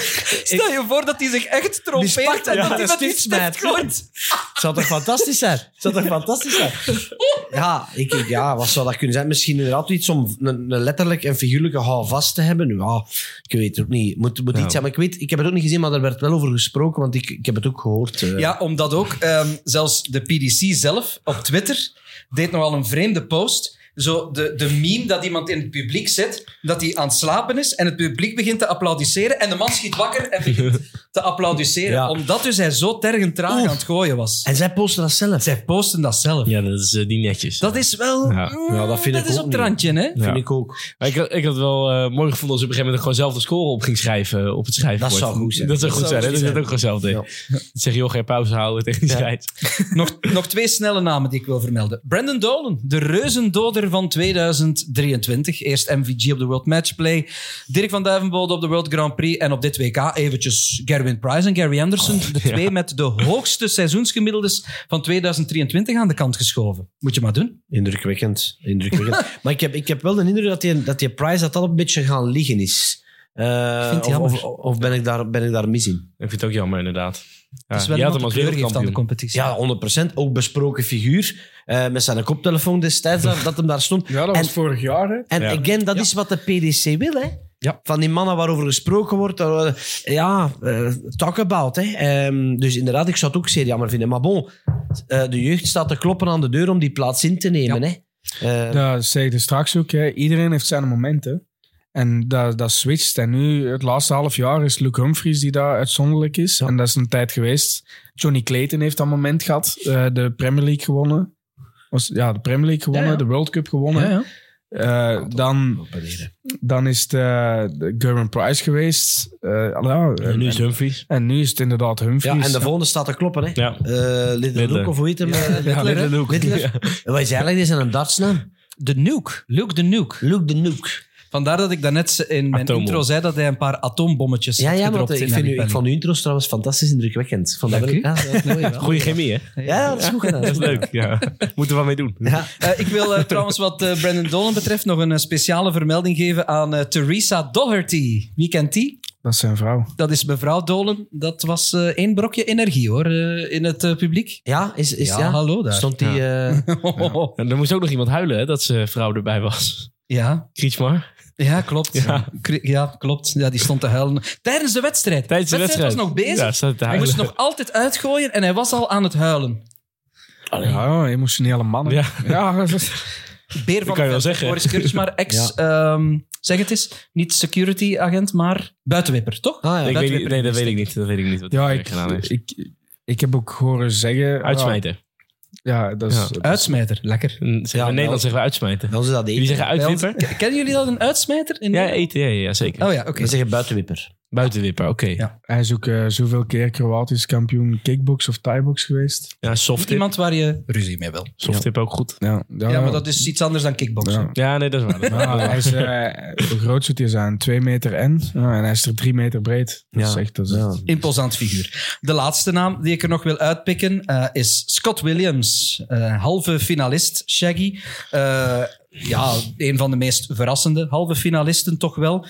Stel je voor dat hij zich echt trompeert en dat met. Het zou toch fantastisch zijn? Het zou toch fantastisch zijn? Ja, ik, ik- ja, wat zou dat kunnen zijn? Misschien inderdaad iets om een, een letterlijk en figuurlijke houvast te hebben. Ja, ik weet het ook niet. Moet, moet Ja. iets zijn. Maar ik, weet, ik heb het ook niet gezien, maar er werd wel over gesproken, want ik, ik heb het ook gehoord. eh. Ja, omdat ook ehm, zelfs de PDC zelf op Twitter deed nogal een vreemde post. Zo de, de meme dat iemand in het publiek zit, dat hij aan het slapen is en het publiek begint te applaudisseren en de man schiet wakker en begint te applaudisseren. Ja. Omdat dus hij zo tergend traag aan het gooien was. En zij posten dat zelf. Zij posten dat zelf. Ja, dat is eh, niet netjes. Dat is wel... Ja. mm, Ja, dat vind ik is ook op het randje, hè? Vind Ja. ik ook. Maar ik, had- ik had wel eh, mooi gevonden als ze op een gegeven moment gewoon zelf de score op ging schrijven eh, op het schrijfbord. Dat zou goed zijn. Dat zou goed Dat zijn, hè? zou Dat is dat ook gewoon zelf deed. Zeg je, joh, ga je pauze houden tegen die Ja. scheids. Nog, nog twee snelle namen die ik wil vermelden. Brandon Dolan, de reuzendoder van 2023. Eerst MVG op de World Matchplay. Dirk van Duivenbode op de World Grand Prix. En op dit WK eventjes Gerwin Price en Gary Anderson. De twee met de hoogste seizoensgemiddeldes van 2023 aan de kant geschoven. Moet je maar doen. Indrukwekkend. Indrukwekkend. maar ik heb, ik heb wel de indruk dat die, dat die Price dat al een beetje gaan liggen is. Eh, Vind je of, jammer? of, of ben, ik daar, ben ik daar mis in? Ik vind het ook jammer, inderdaad. Het is Ja, wel je had iemand hem als aan de competitie. Ja, 100%. Ook besproken figuur. eh, met zijn koptelefoon destijds dat, dat hem daar stond. Ja, dat was En- vorig jaar. Hè. En Ja. again, dat is wat de PDC wil, hè? Ja. Van die mannen waarover gesproken wordt. ja, eh, talk about, hè? Ehm, dus inderdaad, ik zou het ook zeer jammer vinden. Maar bon, eh, de jeugd staat te kloppen aan de deur om die plaats in te nemen, hè? Eh, Dat zei ik er straks ook. Hè. Iedereen heeft zijn momenten. En dat, dat switcht. En nu, het laatste half jaar, is Luke Humphries die daar uitzonderlijk is. En dat is een tijd geweest. Johnny Clayton heeft dat moment gehad. eh, de Premier League gewonnen. Was, ja, de Premier League gewonnen. Ja. De World Cup gewonnen. Eh, dan, dan is het eh, de Gerben Price geweest. Eh, ja, En nu is en, Humphries. en nu is het inderdaad Humphries. ja, en de volgende staat te kloppen, hè? Ja. Eh, Lidl. Luke, of hoe heet hem? Lidl? Luke. Ja. Wat is eigenlijk dit is een dartsnaam? De Nuke. Luke de Nuke. Luke de Nuke. Vandaar dat ik daarnet in mijn intro zei dat hij een paar atoombommetjes Ja, had ja, maar gedropt ik, in vind u, ik vond uw intros trouwens fantastisch indrukwekkend. Vond dat Dank wel- u. Ja, dat is mooi, wel. Goeie chemie, hè? Ja, dat is goed gedaan. Dat is leuk. Ja. Moeten we wat mee doen. Ja. Eh, ik wil eh, trouwens wat eh, Brandon Dolan betreft nog een eh, speciale vermelding geven aan eh, Theresa Doherty. Wie kent die? Dat is zijn vrouw. Dat is mevrouw Dolan. Dat was eh één brokje energie hoor, eh, in het eh, publiek. Ja, is, is, Ja, ja, hallo daar. Stond die... eh, En er moest ook nog iemand huilen, hè, dat zijn vrouw erbij was. ja, Krietsmar. Ja, klopt. Ja. Ja. klopt. Ja, die stond te huilen. Tijdens de wedstrijd. Tijdens de wedstrijd. was nog bezig. Ja, hij moest nog altijd uitgooien en hij was al aan het huilen. Ja, emotionele mannen. Ja. ja Beer van kan je de zeggen. Boris Kurtsmar, ex, ehm, zeg het eens, niet security agent, maar buitenwipper, toch? ah, ja. Ik weet niet, Buitenwipper nee, dat weet ik niet. Dat weet ik niet wat ja, hij ik, gedaan heeft. ik, ik heb ook horen zeggen... Uitsmijten. Ja, dat is... Uitsmijter, lekker. In, zeg, Ja, in Nederland wel. zeggen we uitsmijten. Dan is dat Jullie eten. zeggen Bij ons- uitwipper? Kennen jullie dat, een uitsmijter? In Ja, eten. Ja, ja, ja, zeker. Oh ja, oké. We zeggen buitenwipper. Buitenwipper, oké. Ja. Hij is ook eh, zoveel keer Kroatisch kampioen kickbox of thaibox geweest. Ja, softtip. iemand waar je ruzie mee wil. Softtip ook goed. Ja, Ja, maar dat is iets anders dan kickboksen. Ja. Ja, nee, dat is waar. Dat is waar. Ja, hij is, eh, hoe groot zou hij zijn? Twee meter en. Ja, en hij is er drie meter breed. Dat is echt... Dat is Ja. Imposant figuur. De laatste naam die ik er nog wil uitpikken eh, is Scott Williams. Eh, halve finalist, Shaggy. Eh, ja, een van de meest verrassende halve finalisten toch wel.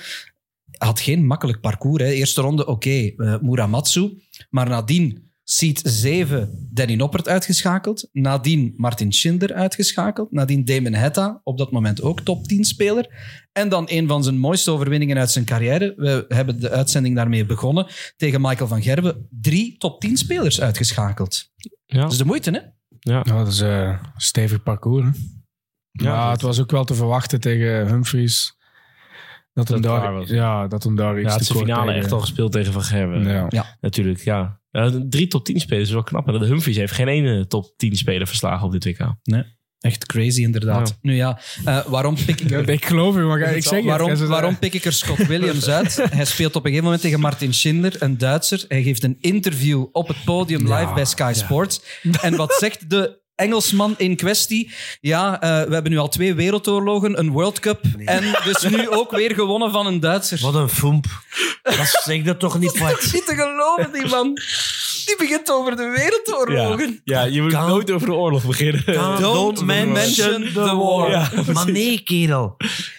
Had geen makkelijk parcours. Hè. Eerste ronde, oké, eh, Muramatsu. Maar nadien seed 7 Danny Noppert uitgeschakeld. Nadien Martin Schindler uitgeschakeld. Nadien Damon Hetta, op dat moment ook top 10 speler. En dan een van zijn mooiste overwinningen uit zijn carrière. We hebben de uitzending daarmee begonnen. Tegen Michael van Gerwen. Drie top 10 spelers uitgeschakeld. Ja. Dat is de moeite, hè? Ja. Ja, dat is eh, een stevig parcours. Hè? Ja, het was ook wel te verwachten tegen Humphries. Dat, hem daar, was. ja, dat hem daar iets Ja, het is te de finale tegen- echt al gespeeld tegen Van Gerwen. Ja. Natuurlijk, ja. Ja, Drie top 10 spelers is wel knap. En de Humphries heeft geen ene top 10 speler verslagen op dit WK. Echt crazy, inderdaad. Ja. Nu ja, eh, waarom pik ik Ja, ik geloof u, maar ga- ik zeg het. waarom, Ga ze- waarom pik ik er Scott Williams uit? Hij speelt op een gegeven moment tegen Martin Schindler, een Duitser. Hij geeft een interview op het podium live bij Sky Sports. En wat zegt de Engelsman in kwestie? Ja, eh, we hebben nu al twee wereldoorlogen, een World Cup en dus nu ook weer gewonnen van een Duitser. Wat een foemp. Dat zeg dat toch niet wat. Niet te geloven, die man. Die begint over de wereldoorlogen. Ja, je moet Kan- nooit over de oorlog beginnen. Don't mention the war. Ja. Maar nee, kerel.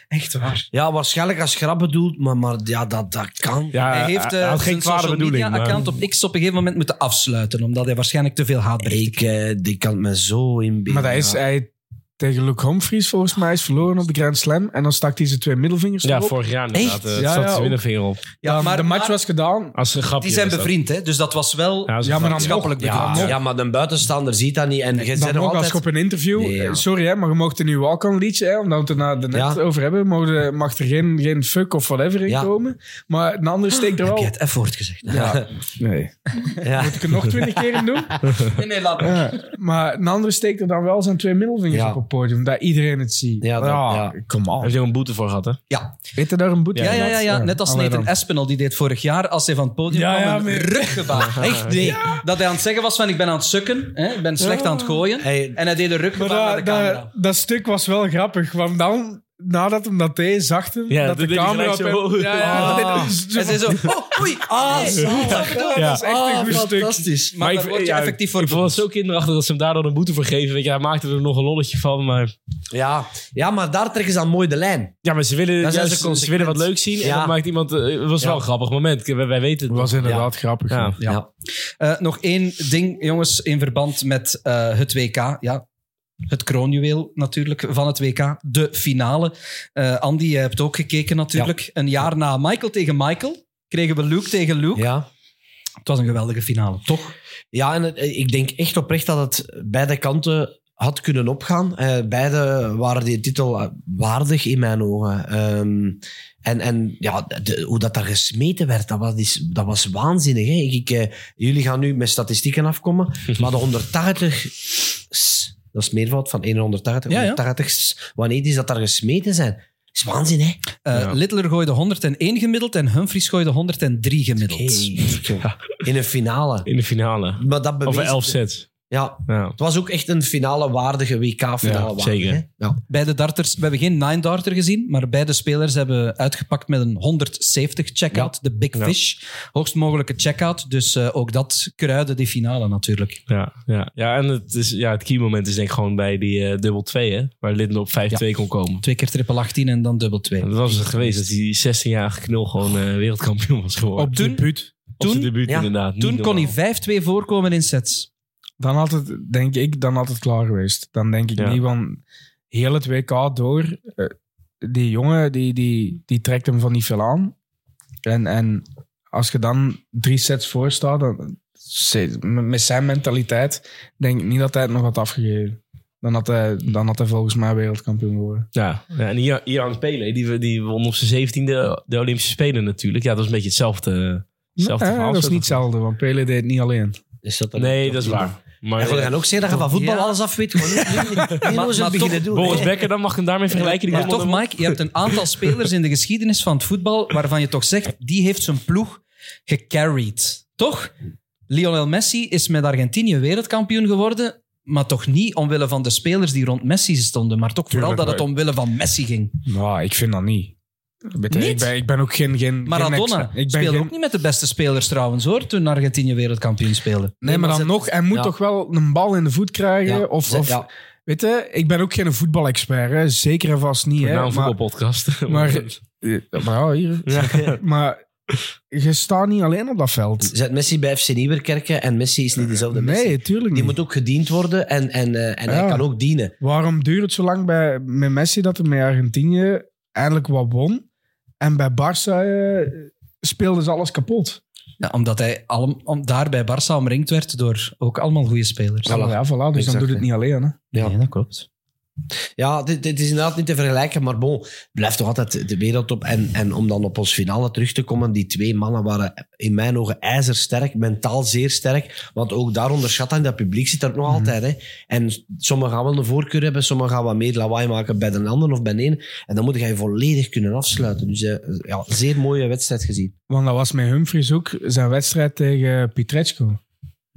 Echt waar. Ja, waarschijnlijk als grap bedoeld, maar, maar ja, dat, dat kan. Ja, hij heeft hij eh, had geen zijn social bedoeling. media account op X op een gegeven moment moeten afsluiten, omdat hij waarschijnlijk te veel haatberichten Ik, eh, die kan het me zo inbeelden. Maar dat is hij tegen Luke Humphries volgens mij is verloren op de Grand Slam. En dan stak hij zijn twee middelvingers Ja, erop. vorig jaar inderdaad. Echt? eh, Ja, zat ja, zijn ook. middenvinger op. Ja, Ja, maar- de match was gedaan. Als een grapje. Die zijn bevriend, hè? dus dat was wel Ja, als een Ja, maar dan schappelijk Ja, bedoeld. ja, maar de buitenstaander ziet dat niet. En je Dan als altijd... je op een interview... Nee, ja. eh, Sorry, hè, maar je mocht een nieuw walk-on liedje, hè, omdat we het er na- de net Ja. over hebben, mag er, mag er geen, geen fuck of whatever in Ja. komen. Maar een ander steekt er Heb wel... je het F-woord gezegd? Ja, nee. Ja. Moet ik er nog twintig keer in doen? Nee, nee, laat maar. Ja, maar een andere steekt er dan wel zijn twee middelvingers Ja. op het podium, dat iedereen het ziet. Ja, dat- ja. Come Hij on. heeft er een boete voor gehad, hè? Ja. Weet je daar een boete Ja, van ja, ja, ja, net als Allee, Nathan dan. Espinal, die deed vorig jaar als hij van het podium Ja, kwam ja, een ruggebaar. Echt, nee. Dat hij aan het zeggen was van ik ben aan het sukken, hè? ik ben slecht aan het gooien. Hey. En hij deed een Maar ruggebaar naar de camera. dat, dat stuk was wel grappig, want dan nadat hem dat deed, zag hem Ja, dat de camera op hem... zo. Ja, ja, Ah. dat En zij zo, oh, oei, ah, Nee, zo. dat. Dat is echt een goed stuk. fantastisch. Maar, daar word je ja, effectief voor Ik vond het zo kinderachtig dat ze hem daar dan een boete voor geven. Weet je, hij maakte er nog een lolletje van. Maar, Ja. ja, maar daar trekken ze dan mooi de lijn. ja, maar ze willen, juist- ze ze, willen wat leuk zien. En dan maakt iemand... eh, Het was wel een grappig moment. Wij, wij weten het. was inderdaad grappig. Ja. Ja. Ja. Eh, nog één ding, jongens, in verband met eh, het WK. Ja, het kroonjuweel natuurlijk van het WK. De finale. Eh, Andy, jij hebt ook gekeken natuurlijk. Een jaar na Michael tegen Michael kregen we Luke tegen Luke. ja. Het was een geweldige finale, toch? Ja, en het- ik denk echt oprecht dat het beide kanten had kunnen opgaan. Eh, beide waren die titel waardig in mijn ogen. Ehm, en en ja, de- hoe dat daar gesmeten werd, dat was, dat was waanzinnig. Hè? Ik, ik, eh, jullie gaan nu met statistieken afkomen, maar de 180... Dat is meervoud van 180. Ja, ja. 180 s, wanneer is dat daar gesmeten zijn? is waanzin, hè? Eh, Ja. Littler gooide 101 gemiddeld en Humphries gooide 103 gemiddeld. In een finale. In de finale. Maar dat bewees, Over elf sets. Ja, Ja. het was ook echt een finale waardige WK-finale. Ja, zeker. Ja. Beide darters, we hebben geen nine darter gezien, maar beide spelers hebben uitgepakt met een 170 checkout, de Big Ja. Fish. Hoogst mogelijke checkout, dus eh, ook dat kruidde die finale natuurlijk. Ja, ja. ja en het, is, ja, het key moment is denk ik gewoon bij die eh, dubbel 2, hè? Waar Linden op 5-2 kon komen. Twee keer triple 18 en dan dubbel 2. En dat was het geweest, dat die 16-jarige knul gewoon eh, wereldkampioen was geworden. Op Toen- debuut. Toen- debuut ja, inderdaad. Niet Toen kon hij 5-2 voorkomen in sets. Dan had het, denk ik, dan had het klaar geweest. Dan denk ik Ja. niet, want heel het WK door, eh, die jongen, die, die, die trekt hem van niet veel aan. En, en als je dan drie sets voor staat, dan, ze- met zijn mentaliteit, denk ik niet dat hij het nog had afgegeven. Dan had hij, dan had hij volgens mij wereldkampioen geworden. Ja, ja en hier, hier hangt Pele. Die, die won op zijn 17e de Olympische Spelen natuurlijk. Ja, dat is een beetje hetzelfde, hetzelfde Nee, verhaal. dat is niet hetzelfde, want Pele deed het niet alleen. Is dat er Nee, dat is waar. Maar En we gaan ook zeggen dat je van voetbal Ja. alles af weet. Gewoon niet, niet, Maar- maar beginnen doen. Boris. Becker, dan mag hem daarmee vergelijken. Maar toch, Mike, je hebt een aantal spelers in de geschiedenis van het voetbal waarvan je toch zegt, die heeft zijn ploeg gecarried. Toch? Lionel Messi is met Argentinië wereldkampioen geworden, maar toch niet omwille van de spelers die rond Messi stonden, maar toch vooral Tuurlijk, dat het omwille van Messi ging. Nou, ik vind dat niet. Weet je, Niet? Ik, ben, ik ben ook geen... geen Maradona ik ben speelde geen- ook niet met de beste spelers trouwens hoor, toen Argentinië wereldkampioen speelde. Nee, maar maar dan nog, hij moet ja. toch wel een bal in de voet krijgen? Ja, of, of, ja. Weet je, ik ben ook geen voetbalexpert, hè. zeker en vast niet. Hè. Nou, een maar, voetbalpodcast. maar, maar ja, hier. Ja. Maar je staat niet alleen op dat veld. Zet Messi bij FC Nieuwerkerken en Messi is niet dezelfde Messi. Nee, tuurlijk Die niet. moet ook gediend worden en, en, eh, en hij kan ook dienen. Waarom duurt het zo lang bij, met Messi dat hij met Argentinië eindelijk wat won? En bij Barça eh, speelden ze alles kapot. Ja, omdat hij om, daar bij Barça omringd werd door ook allemaal goede spelers. Ja, ja, voilà, dus Exact, dan doet het niet alleen. Hè. Ja. Nee, dat klopt. Ja, dit, dit is inderdaad niet te vergelijken, maar bon, blijft toch altijd de wereldtop. En, en om dan op ons finale terug te komen, die twee mannen waren in mijn ogen ijzersterk, mentaal zeer sterk. Want ook daar onderschat hij, dat publiek zit er nog altijd. Hè. En sommigen gaan wel een voorkeur hebben, sommigen gaan wat meer lawaai maken bij de ander of bij de een. En dan moet je je volledig kunnen afsluiten. Dus eh, ja, zeer mooie wedstrijd gezien. Want dat was met Humphries ook zijn wedstrijd tegen Pietreczko.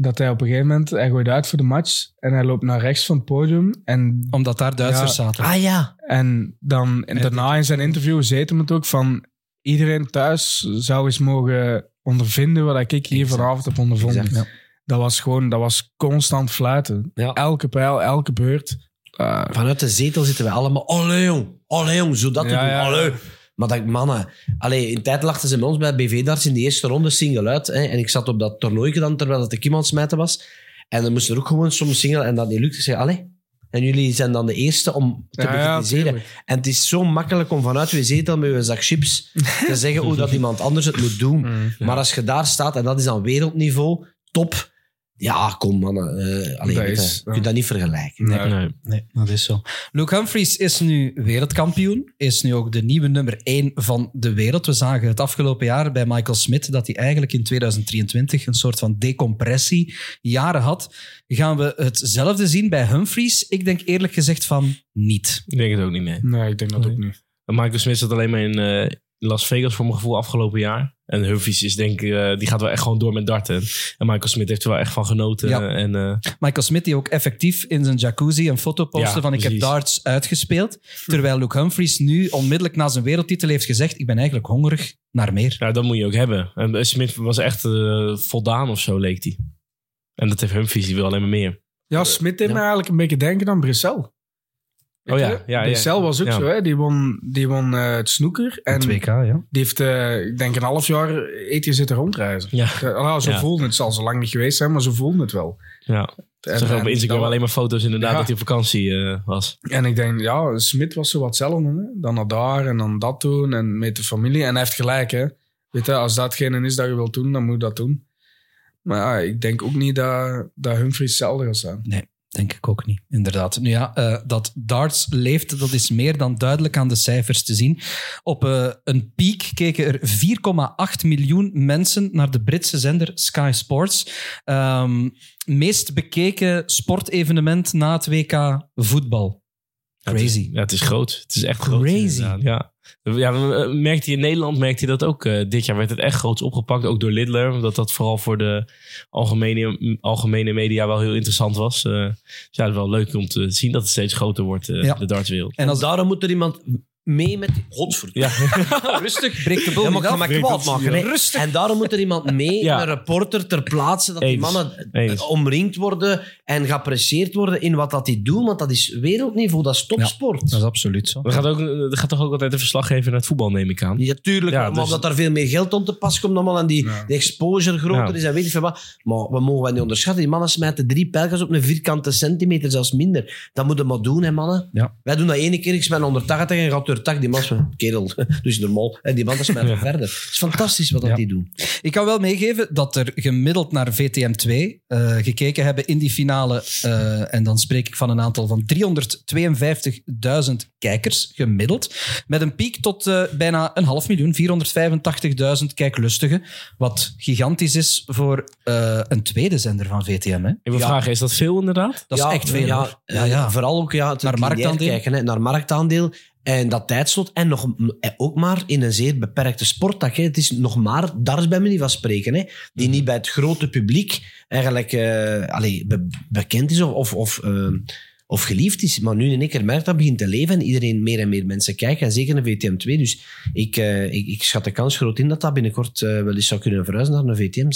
Dat hij op een gegeven moment, hij gooit uit voor de match en hij loopt naar rechts van het podium. En, Omdat daar Duitsers Ja. zaten. Ah ja, en dan en daarna in zijn interview zei hij het ook van iedereen thuis zou eens mogen ondervinden wat ik hier Exact. vanavond heb ondervonden. Exact. Ja. Dat was gewoon, dat was constant fluiten. Ja. Elke pijl, elke beurt. Uh, vanuit de zetel zitten we allemaal. Allee jong, allee jong, zo dat te Ja, doen. ja. Allee. Maar dat, mannen, allee, in tijd lachten ze bij ons bij BV-darts in de eerste ronde single uit. Hè, en ik zat op dat toernooi dan terwijl het de kim aan het smijten was. En dan moesten er ook gewoon soms single en dat niet lukte. Ik zei, allee. En jullie zijn dan de eerste om te Ja, bekritiseren. en het is zo makkelijk om vanuit je zetel met je zak chips te zeggen hoe dat iemand anders het moet doen. Mm. Maar als je daar staat, en dat is dan wereldniveau, top. Ja, kom mannen. eh allee, Dat je, is- je kunt dat niet vergelijken. nee. Nee. Nee, dat is zo. Luke Humphries is nu wereldkampioen. Is nu ook de nieuwe nummer 1 van de wereld. We zagen het afgelopen jaar bij Michael Smith dat hij eigenlijk in 2023 een soort van decompressie jaren had. Gaan we hetzelfde zien bij Humphries? Ik denk eerlijk gezegd van niet. Ik denk het ook niet meer. Nee, ik denk dat ook niet. Michael Smith zat alleen maar in, eh, Las Vegas voor mijn gevoel afgelopen jaar. En Humphries is denk ik, eh, die gaat wel echt gewoon door met darten. En Michael Smith heeft er wel echt van genoten. Ja. En eh, Michael Smith die ook effectief in zijn jacuzzi een foto postte Ja, van ik heb darts uitgespeeld. Terwijl Luke Humphries nu onmiddellijk na zijn wereldtitel heeft gezegd ik ben eigenlijk hongerig naar meer. ja, dat moet je ook hebben. En eh, Smith was echt eh, voldaan of zo, leek hij. En dat heeft Humphries, die wil alleen maar meer. Ja, Smit deed me eigenlijk een beetje denken aan Brussel. Oh ja, ja, ja. Brussel was ook Ja. zo, hè? Die won, die won eh, het snoeker. En Het WK, ja. die heeft, eh, ik denk, een half jaar eten zitten rondreizen. Ja. Ja, nou, zo Ja. voelde het. Het zal zo lang niet geweest zijn, maar zo voelde het wel. Ja. En, Ik zag op en Instagram alleen maar foto's inderdaad dat hij op vakantie eh, was. En ik denk, ja, Smit was zo wat. Hè? Dan naar daar en dan dat doen en met de familie. En hij heeft gelijk, hè. Weet je, als datgene is dat je wilt doen, dan moet je dat doen. Maar ja, ik denk ook niet dat, dat Humphries hetzelfde gaat zijn. Denk ik ook niet, inderdaad. Nu ja, eh, dat darts leeft, dat is meer dan duidelijk aan de cijfers te zien. Op eh, een piek keken er 4,8 miljoen mensen naar de Britse zender Sky Sports. Ehm, meest bekeken sportevenement na het WK voetbal. Crazy. Ja, het is groot. Het is echt groot. Crazy. Ja. Ja, eh, merkte hij in Nederland merkte hij dat ook. eh, dit jaar werd het echt groots opgepakt, ook door Lidler. Omdat dat vooral voor de algemene, algemene media wel heel interessant was. Eh, dus ja, het is wel leuk om te zien dat het steeds groter wordt, eh, Ja. de dartswereld. En als Daarom moet er iemand mee met... Godverdomme. Ja. Rustig. Breek de boel ja, maar niet af. En daarom moet er iemand mee, een reporter, ter plaatse, dat die mannen omringd worden en geapprecieerd worden in wat dat die doen, want dat is wereldniveau, dat is topsport. Dat is absoluut zo. Er gaat, ook, gaat toch ook altijd een verslaggever naar het voetbal, neem ik aan? Ja, tuurlijk. maar dus... omdat daar veel meer geld om te pas komt en die, exposure groter is en weet ik veel wat. Maar we mogen wel niet onderschatten. Die mannen smijten drie pijlgas op een vierkante centimeter, zelfs minder. Dat moeten we maar doen, hè, mannen. Wij doen dat ene keer, ik smijt 180 en gaat er 180, die massa is kerel. Dus normaal. En die man met verder. Het is fantastisch wat dat die doen. Ik kan wel meegeven dat er gemiddeld naar VTM 2 eh, gekeken hebben in die finale. Eh, en dan spreek ik van een aantal van 352.000 kijkers gemiddeld. Met een piek tot eh, bijna een half miljoen, 485.000 kijklustigen. Wat gigantisch is voor een tweede zender van VTM. Hè? Even vragen, is dat veel inderdaad? Dat is echt veel. Ja, ja, Vooral ook ja, naar marktaandeel. kijken. Hè, naar marktaandeel. En dat tijdslot. En nog, eh, ook maar in een zeer beperkte sporttak. Hè. Het is nog maar darts bij manier van spreken. Hè, die niet bij het grote publiek eigenlijk eh, allee, be- bekend is of, of, of, eh, of geliefd is. Maar nu in één keer merkt dat begint te leven en iedereen meer en meer mensen kijken. En zeker een VTM2. Dus ik, eh, ik, ik schat de kans groot in dat dat binnenkort eh, wel eens zou kunnen verhuizen naar een VTM.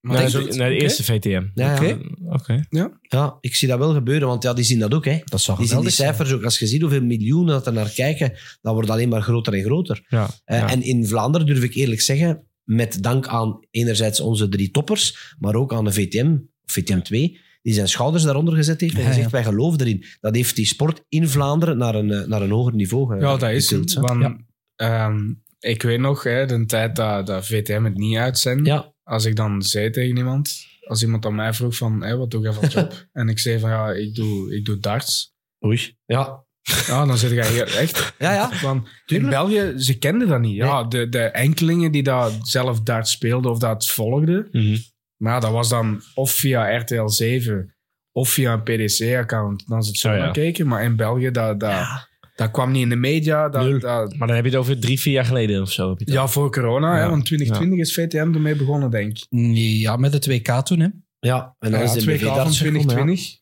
Nee, zo- de, eerste VTM. Ja, Oké. ja. Oké. ja, ik zie dat wel gebeuren, want ja, die zien dat ook. Hè. Dat zou Die zien die zijn. cijfers ook. Als je ziet hoeveel miljoenen dat er naar kijken, dat wordt alleen maar groter en groter. Ja. Eh, ja. En in Vlaanderen durf ik eerlijk zeggen, met dank aan enerzijds onze drie toppers, maar ook aan de VTM, of VTM2, die zijn schouders daaronder gezet heeft en Ja, gezegd, ja. wij geloven erin. Dat heeft die sport in Vlaanderen naar een, eh, naar een hoger niveau ge- Ja, dat is getild, het. Want, Ja. ehm, ik weet nog, hè, de tijd dat, dat VTM het niet uitzendt, Ja, als ik dan zei tegen iemand, als iemand aan mij vroeg van, wat doe je van job? en ik zei van, ja, ik doe, ik doe darts. oei. Ja, Ja, dan zit jij hier echt. ja, ja. Want in België, ze kenden dat niet. Ja, de, de enkelingen die daar zelf darts speelden of dat volgden. Mhm. Maar dat was dan of via RTL 7 of via een PDC-account. Dan is het zo Oh ja. naar keken. Maar in België, dat, dat, dat kwam niet in de media. Nul. Dat, dat, Maar dan heb je het over drie, vier jaar geleden of zo. Heb je ja, voor corona. Hè, want 2020 is VTM ermee begonnen, denk ik. Ja, met het WK toen. Hè. Ja, en dan Ja, is de 2K van BV-darts gekomen, ja. 2020.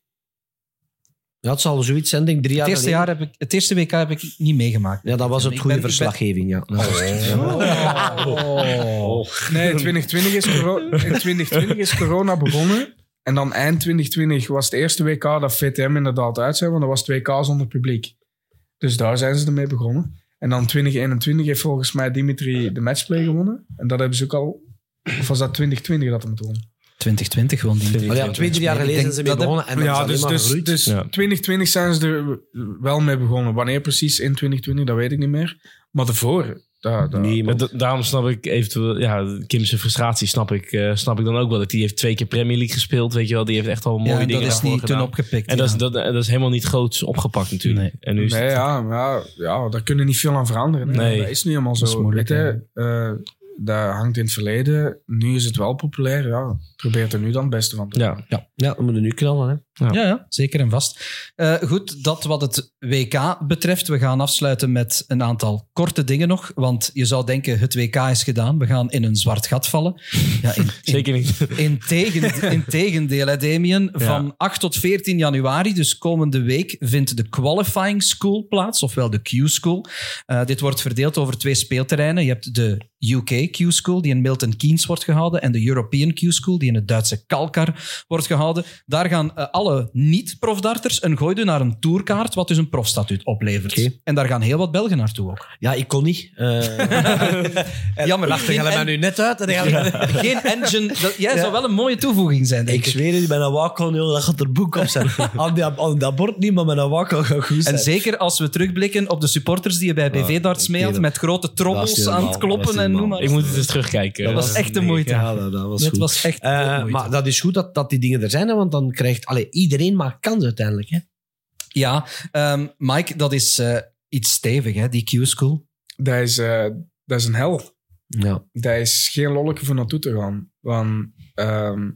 Ja, het zal zoiets zijn, denk ik, drie jaar Het eerste, geleden. jaar heb ik, het eerste WK heb ik niet meegemaakt. Ja, dat was het goede ben- verslaggeving, ja. Was het, ja. Nee, in 2020 is, coro- in 2020 is corona begonnen. En dan eind 2020 was het eerste WK dat VTM inderdaad uit zijn, want dat was het WK zonder publiek. Dus daar zijn ze ermee begonnen. En dan 2021 heeft volgens mij Dimitri de matchplay gewonnen. En dat hebben ze ook al... Of was dat 2020 dat hem het won? 2020 gewoon die. Ja, twee, drie jaar geleden zijn ze mee begonnen en ja, dus, dus, dus Ja. 2020 zijn ze er wel mee begonnen. Wanneer precies in 2020, dat weet ik niet meer. Maar daarvoor... Dat, dat, Nee, Ja, maar da- daarom snap ik eventueel, ja, Kim's frustratie snap ik, eh, snap ik dan ook wel. Dat die heeft twee keer Premier League gespeeld, weet je wel. Die heeft echt al mooie Ja, dingen dat is niet toen opgepikt. En dat is, ja. dat, dat is helemaal niet groots opgepakt natuurlijk. Nee. En nu is Nee, het- ja, maar ja, ja, daar kunnen niet veel aan veranderen. Nee. Dat is nu helemaal Dat is zo. moeilijk, weet je, eh, dat hangt in het verleden. Nu is het wel populair. Ja, probeer er nu dan het beste van te Ja. maken. ja, we moeten nu knallen. Hè. Ja, ja, zeker en vast. Eh, goed, dat wat het WK betreft. We gaan afsluiten met een aantal korte dingen nog. Want je zou denken, het WK is gedaan. We gaan in een zwart gat vallen. Ja, in, in, Zeker niet. in, tegen, in tegendeel, hè, Damien. Van 8 tot 14 januari, dus komende week, vindt de Qualifying School plaats, ofwel de Q-School. Eh, dit wordt verdeeld over twee speelterreinen. Je hebt de UK Q-School, die in Milton Keynes wordt gehouden, en de European Q-School, die in het Duitse Kalkar wordt gehouden. Daar gaan eh, alle niet-profdarters een gooi doen naar een tourkaart, wat dus een profstatuut oplevert. Oké. En daar gaan heel wat Belgen naartoe ook. Ja, ik kon niet. Eh Jammer, Lachte geen jij mij en- nu net uit? En dan Geen engine. Dat, jij zou wel een mooie toevoeging zijn, denk Ik ik. zweer het, bij een wakkel, joh, dat gaat er boek op zijn. aan, die, aan dat bord niet, maar met een wakkel gaat goed zijn. En zeker als we terugblikken op de supporters die je bij BV-darts mee had, met grote Dat trommels is aan normaal. het Dat kloppen is en noem maar. Ik moet het eens terugkijken. Dat was echt de moeite. Ja, dat, dat was Dat goed. was echt Eh, de moeite. maar dat is goed dat, dat die dingen er zijn, hè, want dan krijgt... Allee, iedereen maakt kans uiteindelijk. Hè. Ja, ehm, Mike, dat is eh, iets stevig, hè, die Q-school. Dat is, eh, dat is een hel. Ja. Dat is geen lolletje voor naartoe te gaan. Want ehm,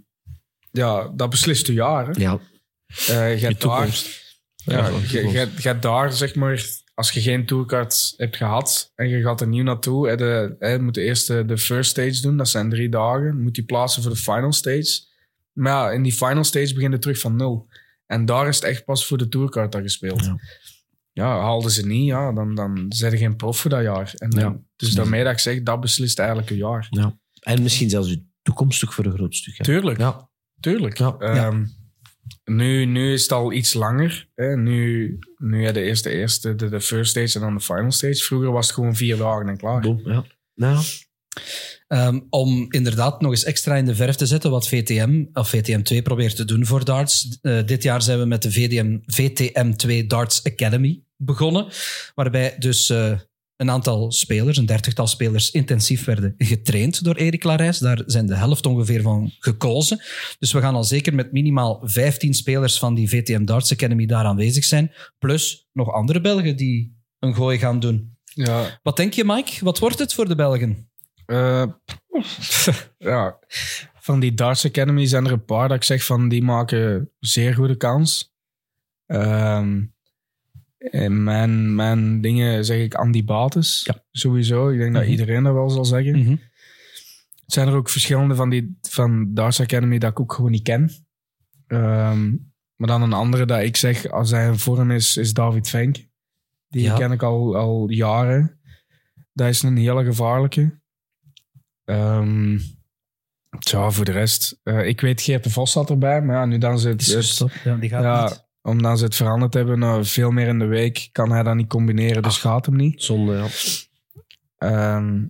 ja, dat beslist je jaar. Hè. ja. Eh, je hebt daar, toekomst. ja, Ja, je, je, je daar, zeg maar, als je geen tourkaart hebt gehad en je gaat er nieuw naartoe, hè, de, hè, je moet eerst de, de first stage doen, dat zijn drie dagen. Je moet die plaatsen voor de final stage. Maar ja, in die final stage begin je terug van nul. En daar is het echt pas voor de tourkaart dat gespeeld. Ja. Ja. haalden ze niet, ja, dan, dan zijn er geen prof voor dat jaar. En, Ja. Dus daarmee dat ik zeg, dat beslist eigenlijk een jaar. ja. En misschien zelfs je toekomstig voor een groot stuk. Hè. Tuurlijk. Ja. Tuurlijk. Ja. Ehm, nu, nu is het al iets langer. Hè. Nu, nu ja, de eerste, eerste de, de first stage en dan de final stage. Vroeger was het gewoon vier dagen en klaar. Boom, ja. Nou, Ehm, om inderdaad nog eens extra in de verf te zetten wat VTM of VTM 2 probeert te doen voor darts. Eh, dit jaar zijn we met de VDM, VTM 2 Darts Academy begonnen, waarbij dus eh, een aantal spelers, een dertigtal spelers, intensief werden getraind door Erik Larijs. Daar zijn de helft ongeveer van gekozen. Dus we gaan al zeker met minimaal 15 spelers van die VTM Darts Academy daar aanwezig zijn, plus nog andere Belgen die een gooi gaan doen. Ja, Wat denk je, Mike? Wat wordt het voor de Belgen? Eh, ja, van die Darts Academy zijn er een paar dat ik zeg van die maken zeer goede kans. Ehm in mijn, mijn dingen zeg ik Andy Bates. Ja. Sowieso. Ik denk dat Mhm. iedereen dat wel zal zeggen. Mhm. zijn er ook verschillende van die van Darts Academy dat ik ook gewoon niet ken. Ehm, maar dan een andere dat ik zeg, als hij in vorm is, is David Fenk. Die Ja. ken ik al, al jaren. Dat is een hele gevaarlijke. Tja, voor de rest. eh, ik weet, Geert de Vos zat erbij. Maar ja, nu dan ze het, het- Ja, die gaat ja, niet. omdat ze het veranderd hebben naar veel meer in de week, kan hij dat niet combineren. Dus gaat hem niet. zonde, ja. Ehm,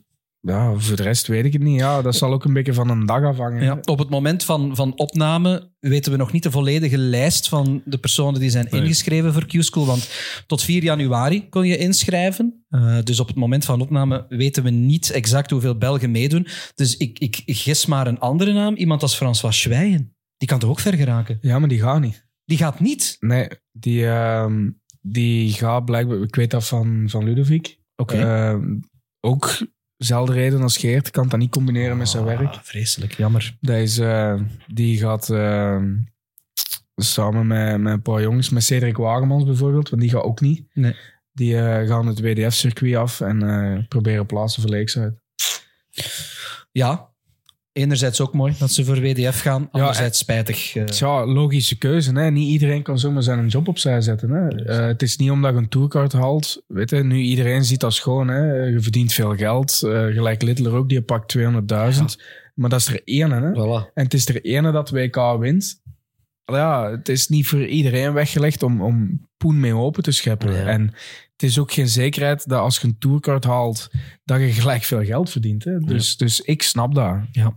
ja, voor de rest weet ik het niet. Ja, dat zal ook een beetje van een dag afhangen. Ja, op het moment van, van opname weten we nog niet de volledige lijst van de personen die zijn ingeschreven voor Q-School. Want tot 4 januari kon je inschrijven. Eh, dus op het moment van opname weten we niet exact hoeveel Belgen meedoen. Dus ik, ik gis maar een andere naam. Iemand als François Schwijen. Die kan toch ook ver geraken? Ja, maar die gaat niet. Die gaat niet. Nee, die, ehm, die gaat blijkbaar... Ik weet dat van, van Ludovic. Oké. Ehm, ook zelfde reden als Geert. Kan dat niet combineren met zijn werk. Ah, vreselijk, jammer. Dat is, eh, die gaat ehm, samen met, met een paar jongens, met Cedric Wagemans bijvoorbeeld, want die gaat ook niet. Nee. Die eh, gaan het WDF-circuit af en eh, proberen plaatsen voor uit. Ja, enerzijds ook mooi dat ze voor WDF gaan. Anderzijds spijtig. eh. Tja, logische keuze. Hè? Niet iedereen kan zomaar zijn job opzij zetten. Hè? Eh, het is niet omdat je een tourcard haalt. Weet je, nu iedereen ziet dat schoon. Hè? Je verdient veel geld. Eh, gelijk Littler ook, die pakt 200.000. Maar dat is er één. Hè? Voilà. En het is er ene dat WK wint. Ja, het is niet voor iedereen weggelegd om, om poen mee open te scheppen. Ja. En het is ook geen zekerheid dat als je een tourcard haalt, dat je gelijk veel geld verdient. Hè? Dus, dus ik snap dat. Ja.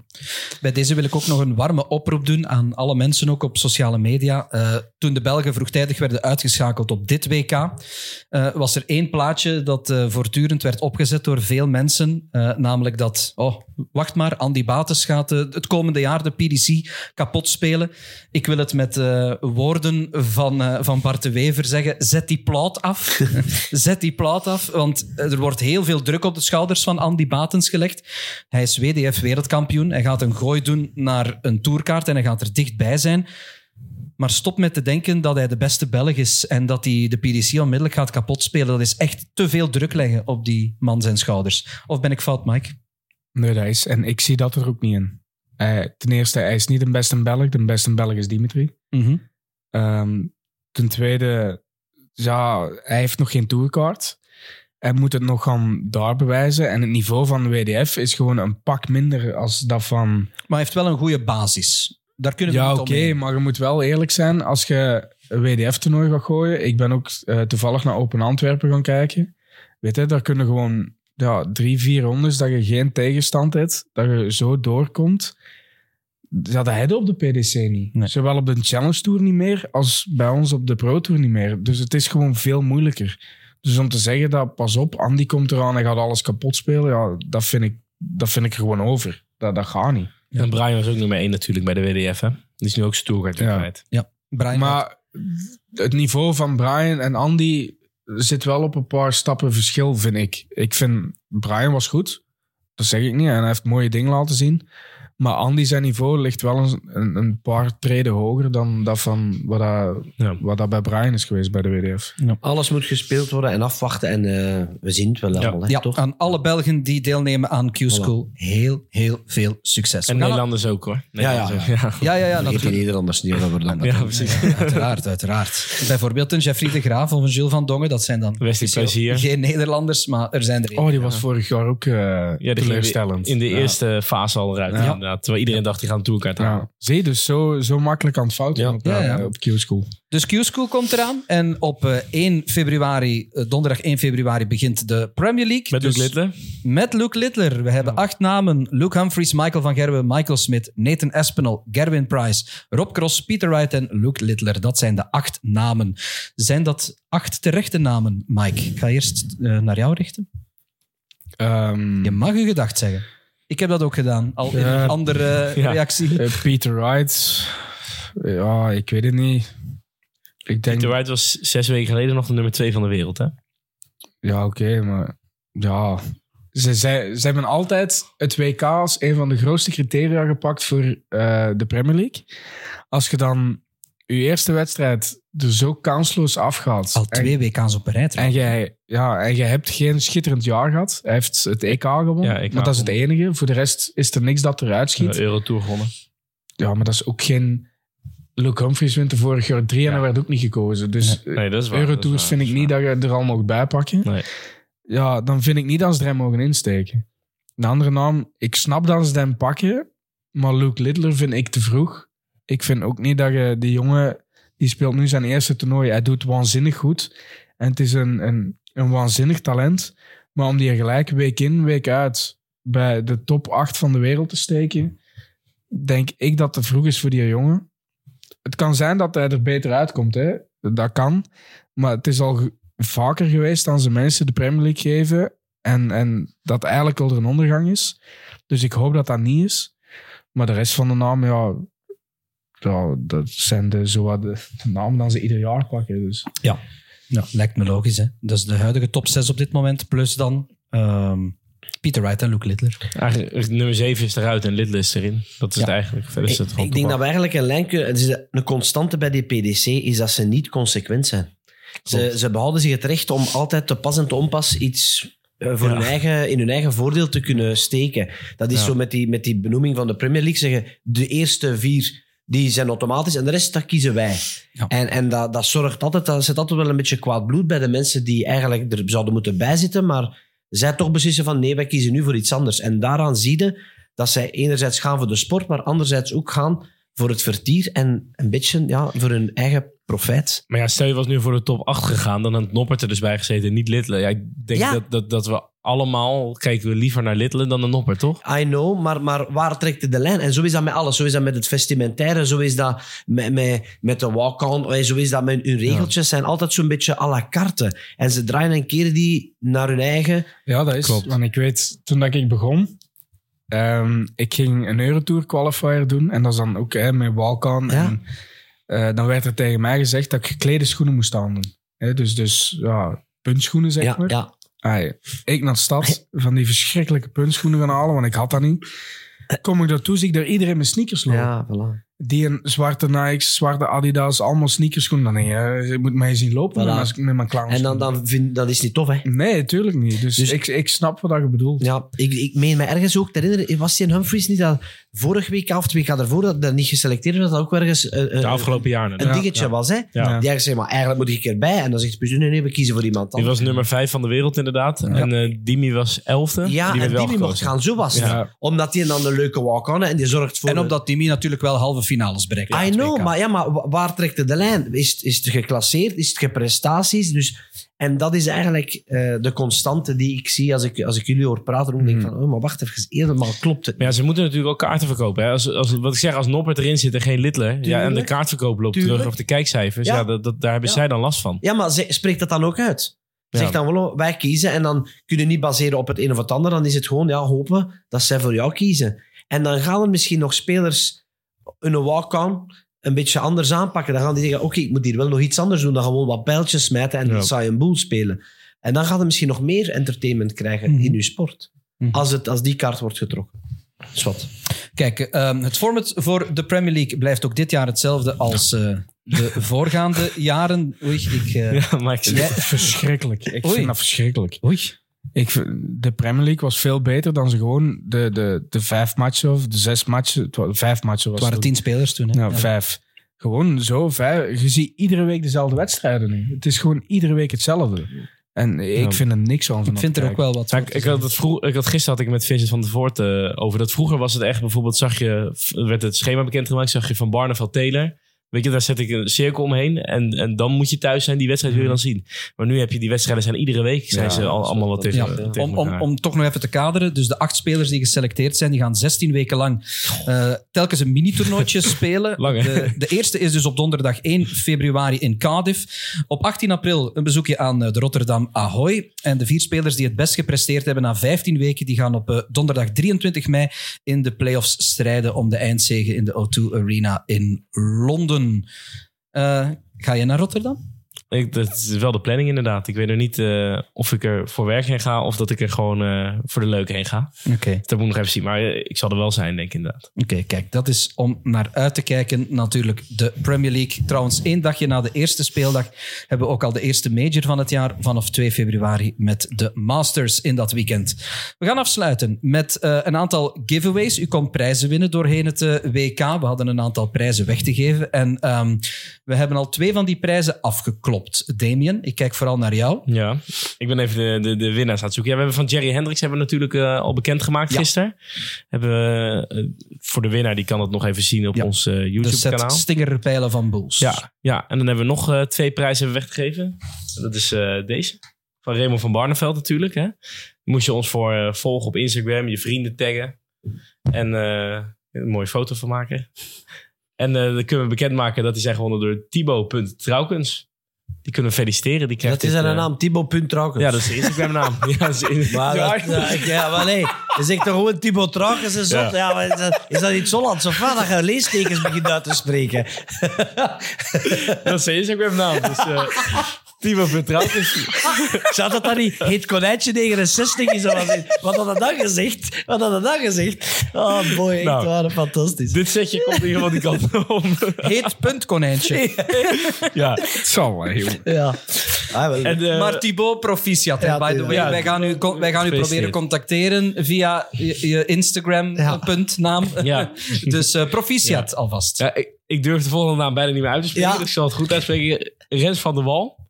Bij deze wil ik ook nog een warme oproep doen aan alle mensen ook op sociale media. Eh, toen de Belgen vroegtijdig werden uitgeschakeld op dit WK, eh, was er één plaatje dat eh, voortdurend werd opgezet door veel mensen. Namelijk dat, oh, wacht maar, Andy Bates gaat eh, het komende jaar de PDC kapot spelen. Ik wil het met eh, woorden van, eh, van Bart de Wever zeggen. Zet die plaat af. Zet die plaat af, want er wordt heel veel druk op de schouders van Andy Batens gelegd. Hij is WDF wereldkampioen. Hij gaat een gooi doen naar een tourkaart en hij gaat er dichtbij zijn. Maar stop met te denken dat hij de beste Belg is en dat hij de PDC onmiddellijk gaat kapot spelen. Dat is echt te veel druk leggen op die man zijn schouders. Of ben ik fout, Mike? Nee, dat is. En ik zie dat er ook niet in. Eh, ten eerste, hij is niet de beste Belg. De beste Belg is Dimitri. Mhm. Ehm, ten tweede, ja, hij heeft nog geen tourkaart. Hij moet het nog gaan daar bewijzen. En het niveau van de WDF is gewoon een pak minder als dat van... Maar hij heeft wel een goede basis. Daar kunnen we Ja, oké, maar je moet wel eerlijk zijn. Als je een WDF-toernooi gaat gooien... Ik ben ook eh, toevallig naar Open Antwerpen gaan kijken. Weet je, daar kunnen gewoon ja, drie, vier rondes dat je geen tegenstand hebt. Dat je zo doorkomt. Dat hij op de PDC niet. Nee. Zowel op de Challenge Tour niet meer, als bij ons op de Pro Tour niet meer. Dus het is gewoon veel moeilijker. Dus om te zeggen dat, pas op, Andy komt eraan en gaat alles kapot spelen, ja, dat vind ik, dat vind ik er gewoon over. Dat, dat gaat niet. En Brian was ook nummer één natuurlijk bij de WDF. Hè? Die is nu ook tourkaart Ja. kwijt. Brian, Maar het niveau van Brian en Andy zit wel op een paar stappen verschil, vind ik. Ik vind Brian was goed. Dat zeg ik niet. En hij heeft mooie dingen laten zien. Maar Andy zijn niveau ligt wel een, een, een paar treden hoger dan dat van wat dat, Ja. wat dat bij Brian is geweest bij de WDF. Alles moet gespeeld worden en afwachten. En eh, we zien het wel Ja. allemaal, ja, toch? aan alle Belgen die deelnemen aan Q-School, heel, heel veel succes. En Nederlanders ook hoor. Ja, ja, Nederlanders ja. ja. Ja, ja, ja, Vergeet die natuurlijk. Nederlanders niet over dan. Ja, precies. Uiteraard, uiteraard. Bijvoorbeeld een Jeffrey de Graaf of een Jules van Dongen. Dat zijn dan Plezier. geen Nederlanders, maar er zijn er één. Oh, die was vorig jaar ook eh Ja, teleurstellend. in de Ja. eerste fase al eruit. Inderdaad. Terwijl iedereen dacht, die gaan een tourkaart halen. Ja. Zie je, dus zo, zo makkelijk aan het fouten Ja. op, Ja, eh, ja. op Q-School. Dus Q-School komt eraan. En op eh, 1 februari, eh, donderdag 1 februari, begint de Premier League. Met Dus Luke Littler. Met Luke Littler. We hebben acht namen. Luke Humphries, Michael van Gerwen, Michael Smith, Nathan Espinel, Gerwin Price, Rob Cross, Peter Wright en Luke Littler. Dat zijn de acht namen. Zijn dat acht terechte namen, Mike? Ik ga eerst eh, naar jou richten. Ehm, Je mag uw gedacht zeggen. Ik heb dat ook gedaan. Al in Ja. een andere Ja. reactie. eh, Peter Wright. Ja, ik weet het niet. Ik denk... Peter Wright was zes weken geleden nog de nummer twee van de wereld. Hè? Ja, oké, maar ja. Ze, ze, ze hebben altijd het WK als een van de grootste criteria gepakt voor eh, de Premier League. Als je dan je eerste wedstrijd er zo kansloos afgaat. Al en- twee WK's op een rij. En jij, ja, en jij hebt geen schitterend jaar gehad. Hij heeft het EK gewonnen, Ja, EK maar dat is het enige. Voor de rest is er niks dat eruit schiet. De Eurotour gewonnen. Ja, maar dat is ook geen... Luke Humphries wint er vorig jaar drie en Ja. hij werd ook niet gekozen. Dus Nee, dat is waar. Eurotours dat is waar, vind ik niet dat je er al mocht bijpakken. Nee. Ja, dan vind ik niet dat ze er hem mogen insteken. Een andere naam, ik snap dat ze hem pakken, maar Luke Littler vind ik te vroeg. Ik vind ook niet dat je die jongen, die speelt nu zijn eerste toernooi, hij doet waanzinnig goed. En het is een, een, een waanzinnig talent. Maar om die gelijk week in, week uit bij de top 8 van de wereld te steken, denk ik dat het te vroeg is voor die jongen. Het kan zijn dat hij er beter uitkomt, hè. dat kan. Maar het is al vaker geweest dat ze mensen de Premier League geven en, en dat eigenlijk al er een ondergang is. Dus ik hoop dat dat niet is. Maar de rest van de namen, ja, ja dat zijn de, zo wat de, de namen die ze ieder jaar pakken. Dus. Ja, lijkt me logisch. Hè? Dat is de huidige top 6 op dit moment. Plus dan ehm, Peter Wright en Luke Littler. Eigenlijk, nummer 7 is eruit en Lidl is erin. Dat is Ja. het eigenlijk. Verder is Ik, het gewoon ik denk dat we eigenlijk een lijn kunnen... Het is een constante bij die PDC is dat ze niet consequent zijn. Ze, ze behouden zich het recht om altijd te pas en te onpas iets eh, voor Ja. hun eigen, in hun eigen voordeel te kunnen steken. Dat is Ja. zo met die, met die benoeming van de Premier League zeggen, de eerste vier die zijn automatisch en de rest, dat kiezen wij. Ja. En, en dat, dat zorgt altijd, dat zit altijd wel een beetje kwaad bloed bij de mensen die eigenlijk er zouden moeten bijzitten, maar zij toch beslissen van nee, wij kiezen nu voor iets anders. En daaraan zie je dat zij enerzijds gaan voor de sport, maar anderzijds ook gaan voor het vertier en een beetje ja, voor hun eigen profijt. Maar ja, stel je was nu voor de top 8 gegaan, dan had Noppert er dus bij gezeten, niet Littler. Ja, ik denk Ja. Dat, dat, dat we allemaal kijken we liever naar Littler dan de Noppert, toch? I know, maar, maar waar trekt de lijn? En zo is dat met alles. Zo is dat met het vestimentaire, zo is dat met, met, met de walk-on, eh, zo is dat met hun regeltjes. zijn altijd zo'n beetje à la carte. En ze draaien en keren die naar hun eigen... Ja, dat is. Klopt. Want ik weet, toen dat ik begon, ehm, ik ging een Eurotour qualifier doen. En dat is dan ook hè, met Walkan. Ja. En eh, dan werd er tegen mij gezegd dat ik geklede schoenen moest aandoen. Hè, dus, dus ja, puntschoenen zeg Ja, maar. ja. Ik naar de stad van die verschrikkelijke puntschoenen gaan halen, want ik had dat niet. Kom ik daartoe, zie ik daar iedereen met sneakers lopen. ja, voilà. Die een zwarte Nikes, zwarte Adidas, allemaal sneakerschoenen. Dan denk je, je moet mij zien lopen Voilà. als ik met mijn clowns. En dan, dan vind dat is niet tof, hè? Nee, tuurlijk niet. Dus, Dus- ik, ik snap wat je bedoelt. Ja, ik, ik meen me ergens ook te herinneren, was die Humphries niet dat vorig week of twee weken daarvoor dat dat niet geselecteerd was, dat ook ergens eh, eh, De afgelopen jaren. een Ja, dingetje ja. was, hè? Ja. Die ergens zei, maar eigenlijk moet ik erbij. En dan zegt de nee, nee, we kiezen voor iemand Die was nummer 5 van de wereld inderdaad. En eh, Dimi was 11e. Ja, die werd en wel die mocht gaan, zo was het. Ja. Omdat hij dan een leuke walk on en die zorgt voor... En omdat Timmy natuurlijk wel halve finales bereikt. I know, maar, ja, maar wa- waar trekt het de lijn? Is, het- is het geclasseerd? Is het geprestaties? Dus, en dat is eigenlijk eh, de constante die ik zie als ik, als ik jullie hoor praten. Dan denk ik van, oh, maar wacht even, helemaal klopt het. Maar ja, ze moeten natuurlijk ook kaarten verkopen. Hè? Als, als, wat ik zeg, als Norbert erin zit en geen Littler... Ja, en de kaartverkoop loopt Tuurlijk. terug of de kijkcijfers... Ja. Ja. dat, dat, daar hebben Ja. zij dan last van. Ja, maar ze- spreekt dat dan ook uit? Ja. Zeg dan wel, wij kiezen en dan kun je niet baseren op het een of het ander. Dan is het gewoon, ja, hopen dat zij voor jou kiezen. En dan gaan er misschien nog spelers een walk-on een beetje anders aanpakken. Dan gaan die zeggen, oké, ik moet hier wel nog iets anders doen dan gewoon wat pijltjes smijten en Ja. saai een boel spelen. En dan gaat er misschien nog meer entertainment krijgen Mhm. in je sport. Mhm. Als, het, als die kaart wordt getrokken. Dat is wat. Kijk, ehm, het format voor de Premier League blijft ook dit jaar hetzelfde als eh, de voorgaande jaren. Oei, ik... eh, Ja, maar ik, Verschrikkelijk. Ik Oei. vind dat verschrikkelijk. Oei. Ik, de Premier League was veel beter dan ze gewoon de, de, de vijf matchen of de zes matchen. Vijf matchen was Het waren toen. tien spelers toen. Hè? Nou, Ja. vijf. Gewoon zo, vijf. Je ziet iedere week dezelfde wedstrijden nu. Het is gewoon iedere week hetzelfde. En ik Ja. vind er niks van. van Ik vind er ook wel wat Ja, ik, had het vroeg, ik had gisteren had ik met Vincent van der Voort eh, over dat vroeger was het echt bijvoorbeeld zag je werd het schema bekendgemaakt zag je van Barneveld Taylor weet je daar zet ik een cirkel omheen en, en dan moet je thuis zijn die wedstrijd wil je dan zien maar nu heb je die wedstrijden zijn iedere week zijn Ja, ze al, allemaal wat tegen, Ja, tegen om, om, om toch nog even te kaderen. Dus de acht spelers die geselecteerd zijn, die gaan 16 weken lang eh, telkens een mini-toernooitje spelen. Lang, de, de eerste is dus op donderdag 1 februari in Cardiff. Op 18 april een bezoekje aan eh, de Rotterdam Ahoy. En de vier spelers die het best gepresteerd hebben na 15 weken, die gaan op eh, donderdag 23 mei in de playoffs strijden om de eindzege in de O2 Arena in Londen. Eh, ga je naar Rotterdam? Ik, dat is wel de planning inderdaad ik weet nog niet eh, of ik er voor werk heen ga of dat ik er gewoon eh, voor de leuk heen ga Oké. dat moet ik nog even zien maar eh, ik zal er wel zijn denk ik inderdaad Oké, kijk, dat is om naar uit te kijken. Natuurlijk de Premier League. Trouwens, één dagje na de eerste speeldag hebben we ook al de eerste major van het jaar vanaf 2 februari met de Masters in dat weekend. We gaan afsluiten met een aantal giveaways. U kon prijzen winnen doorheen het WK. We hadden een aantal prijzen weg te geven. En ehm, we hebben al twee van die prijzen afgeklopt. Damien, ik kijk vooral naar jou. Ja, ik ben even de, de, de winnaars aan het zoeken. Ja, we hebben van Jerry Hendricks hebben we natuurlijk eh, al bekendgemaakt Ja. gisteren. Hebben we, eh, voor de winnaar, die kan het nog even zien op Ja. ons eh, De YouTube-kanaal. stingerpijlen van Bulls. Ja, ja, en dan hebben we nog twee prijzen weggegeven. Dat is deze. Van Raymond van Barneveld natuurlijk. Hè. Moest je ons voor volgen op Instagram, je vrienden taggen. En een mooie foto van maken. En eh, dan kunnen we bekendmaken dat die zijn gewonnen door Thibaut.trouwkens. Die kunnen feliciteren. Die krijgt Dat is dit, zijn eh, naam, Thibaut Puntrouwkens. Ja, dat is Instagram-naam. ja, dat is Maar, Ja, dat, ja, maar nee, je zegt toch gewoon Thibaut Trouwkens en zot? Ja. Ja. maar is, dat, is dat iets Hollands of wat? Dat je leestekens begint uit te spreken. dat is zijn Instagram-naam. Dus, uh, Timo Vertrouwens. Zou dat dan niet Heet Konijntje 69 is? Of wat, wat had hij dan gezegd? Wat had hij dan gezegd? Oh boy, echt Nou. waar, fantastisch. Dit setje komt in ieder geval die kant op. Heet puntkonijntje. ja. Het zal wel, joh. Ja. Ah, wel. En, eh, maar Thibaut, proficiat. Ja, by the way, ja. wij gaan u, wij gaan u proberen contacteren via je, je Instagram Ja. eh, dus eh, proficiat alvast. ja, ik, ik durf de volgende naam bijna niet meer uit te spreken. Ja. Dus ik zal het goed uitspreken. Rens van der Wal.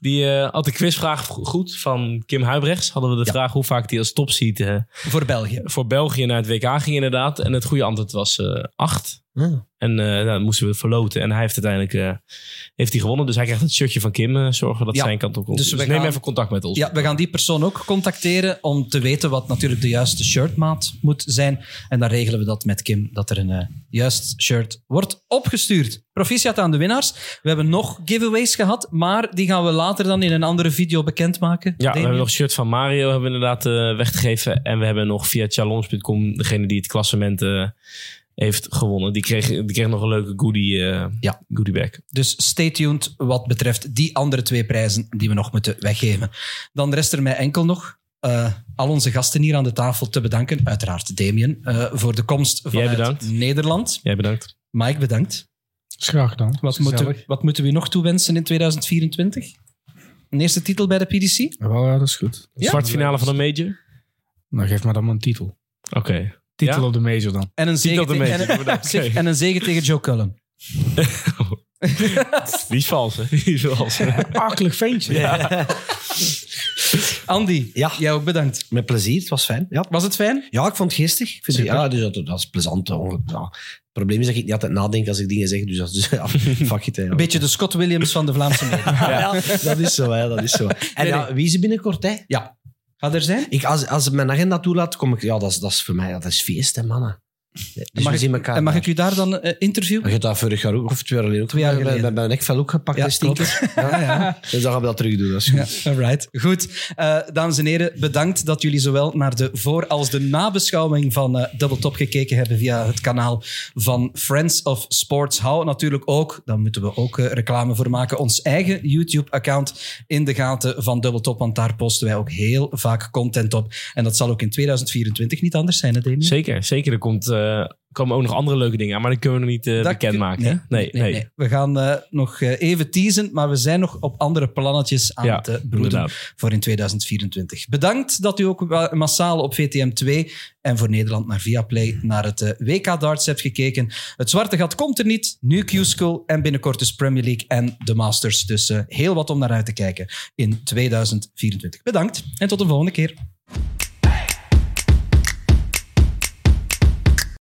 Die eh, had de quizvraag go- goed van Kim Huibrechts. Hadden we de vraag hoe vaak hij als topseed eh, Voor België. voor België naar het WK ging inderdaad. En het goede antwoord was eh, acht. En nou, dan moesten we verloten. En hij heeft uiteindelijk eh, heeft hij gewonnen. Dus hij krijgt het shirtje van Kim. eh, zorgen dat Ja. zijn kant op komt. Dus Dus, we neem gaan- even contact met ons. Ja, we gaan die persoon ook contacteren om te weten wat natuurlijk de juiste shirtmaat moet zijn. En dan regelen we dat met Kim, dat er een juist shirt wordt opgestuurd. Proficiat aan de winnaars. We hebben nog giveaways gehad, maar die gaan we later dan in een andere video bekendmaken. Ja, we hebben nog een shirt van Mario hebben we inderdaad weggegeven. En we hebben nog via challenge.com, degene die het klassement heeft gewonnen. Die kreeg, die kreeg nog een leuke goodie, eh Ja. goodie bag. Dus stay tuned wat betreft die andere twee prijzen die we nog moeten weggeven. Dan rest er mij enkel nog eh, al onze gasten hier aan de tafel te bedanken. Uiteraard Damien, eh, voor de komst vanuit bedankt. Nederland. Jij bedankt. Mike, bedankt. Is graag gedaan. Wat moeten, wat moeten we nog toewensen in 2024? Een eerste titel bij de PDC? Ja, wel, ja, dat is goed. Zwartfinale van een major? Nou, geef maar dan maar een titel. Oké. Titel Ja? op de major dan. En een zege, op de te- meter, en, een- en een zege tegen Joe Cullen. Die is vals, hè? Die is vals. Akelig ventje. Andy, Ja. jij ook bedankt. Met plezier, het was fijn. Ja, Was het fijn? ja ik vond het geestig. Ik vind het, ja, dus dat, dat is plezant. Ja. Het probleem is dat ik niet altijd nadenk als ik dingen zeg. Dus, dat is- ja, fuck it. Een beetje de Scott Williams van de Vlaamse media. Ja, dat is zo. Hè, dat is zo. En Nee, ja, wie is er binnenkort? Hè? Ja. Ga er zijn? Ik, als, als het mijn agenda toelaat, kom ik... Ja, dat is, dat is voor mij dat is feest, hè, mannen. Dus mag we zien ik, elkaar en mag daar. ik u daar dan eh, interviewen? Je hebt dat vorig jaar ook, of twee jaar geleden ook. Twee jaar geleden. Bij, bij mijn nekvel ook gepakt, Ja, stinker. Ja, ja. Dus dan gaan we dat terug doen, dat is goed. Ja, alright. Goed. Eh, dames en heren, bedankt dat jullie zowel naar de voor- als de nabeschouwing van eh Double Top gekeken hebben via het kanaal van Friends of Sports. Hou natuurlijk ook, daar moeten we ook eh, reclame voor maken, ons eigen YouTube-account in de gaten van Double Top, want daar posten wij ook heel vaak content op. En dat zal ook in 2024 niet anders zijn, hè Damien? Zeker, zeker. Er komt, eh, komen ook nog andere leuke dingen aan, maar die kunnen we nog niet eh, Dat bekendmaken. Nee, nee, We gaan eh, nog eh, even teasen, maar we zijn nog op andere plannetjes aan Ja, het eh, broeden inderdaad. voor in 2024. Bedankt dat u ook massaal op VTM 2 en voor Nederland naar Viaplay naar het eh, WK Darts hebt gekeken. Het zwarte gat komt er niet. Nu Q-School en binnenkort dus Premier League en de Masters. Dus eh, heel wat om naar uit te kijken in 2024. Bedankt en tot de volgende keer.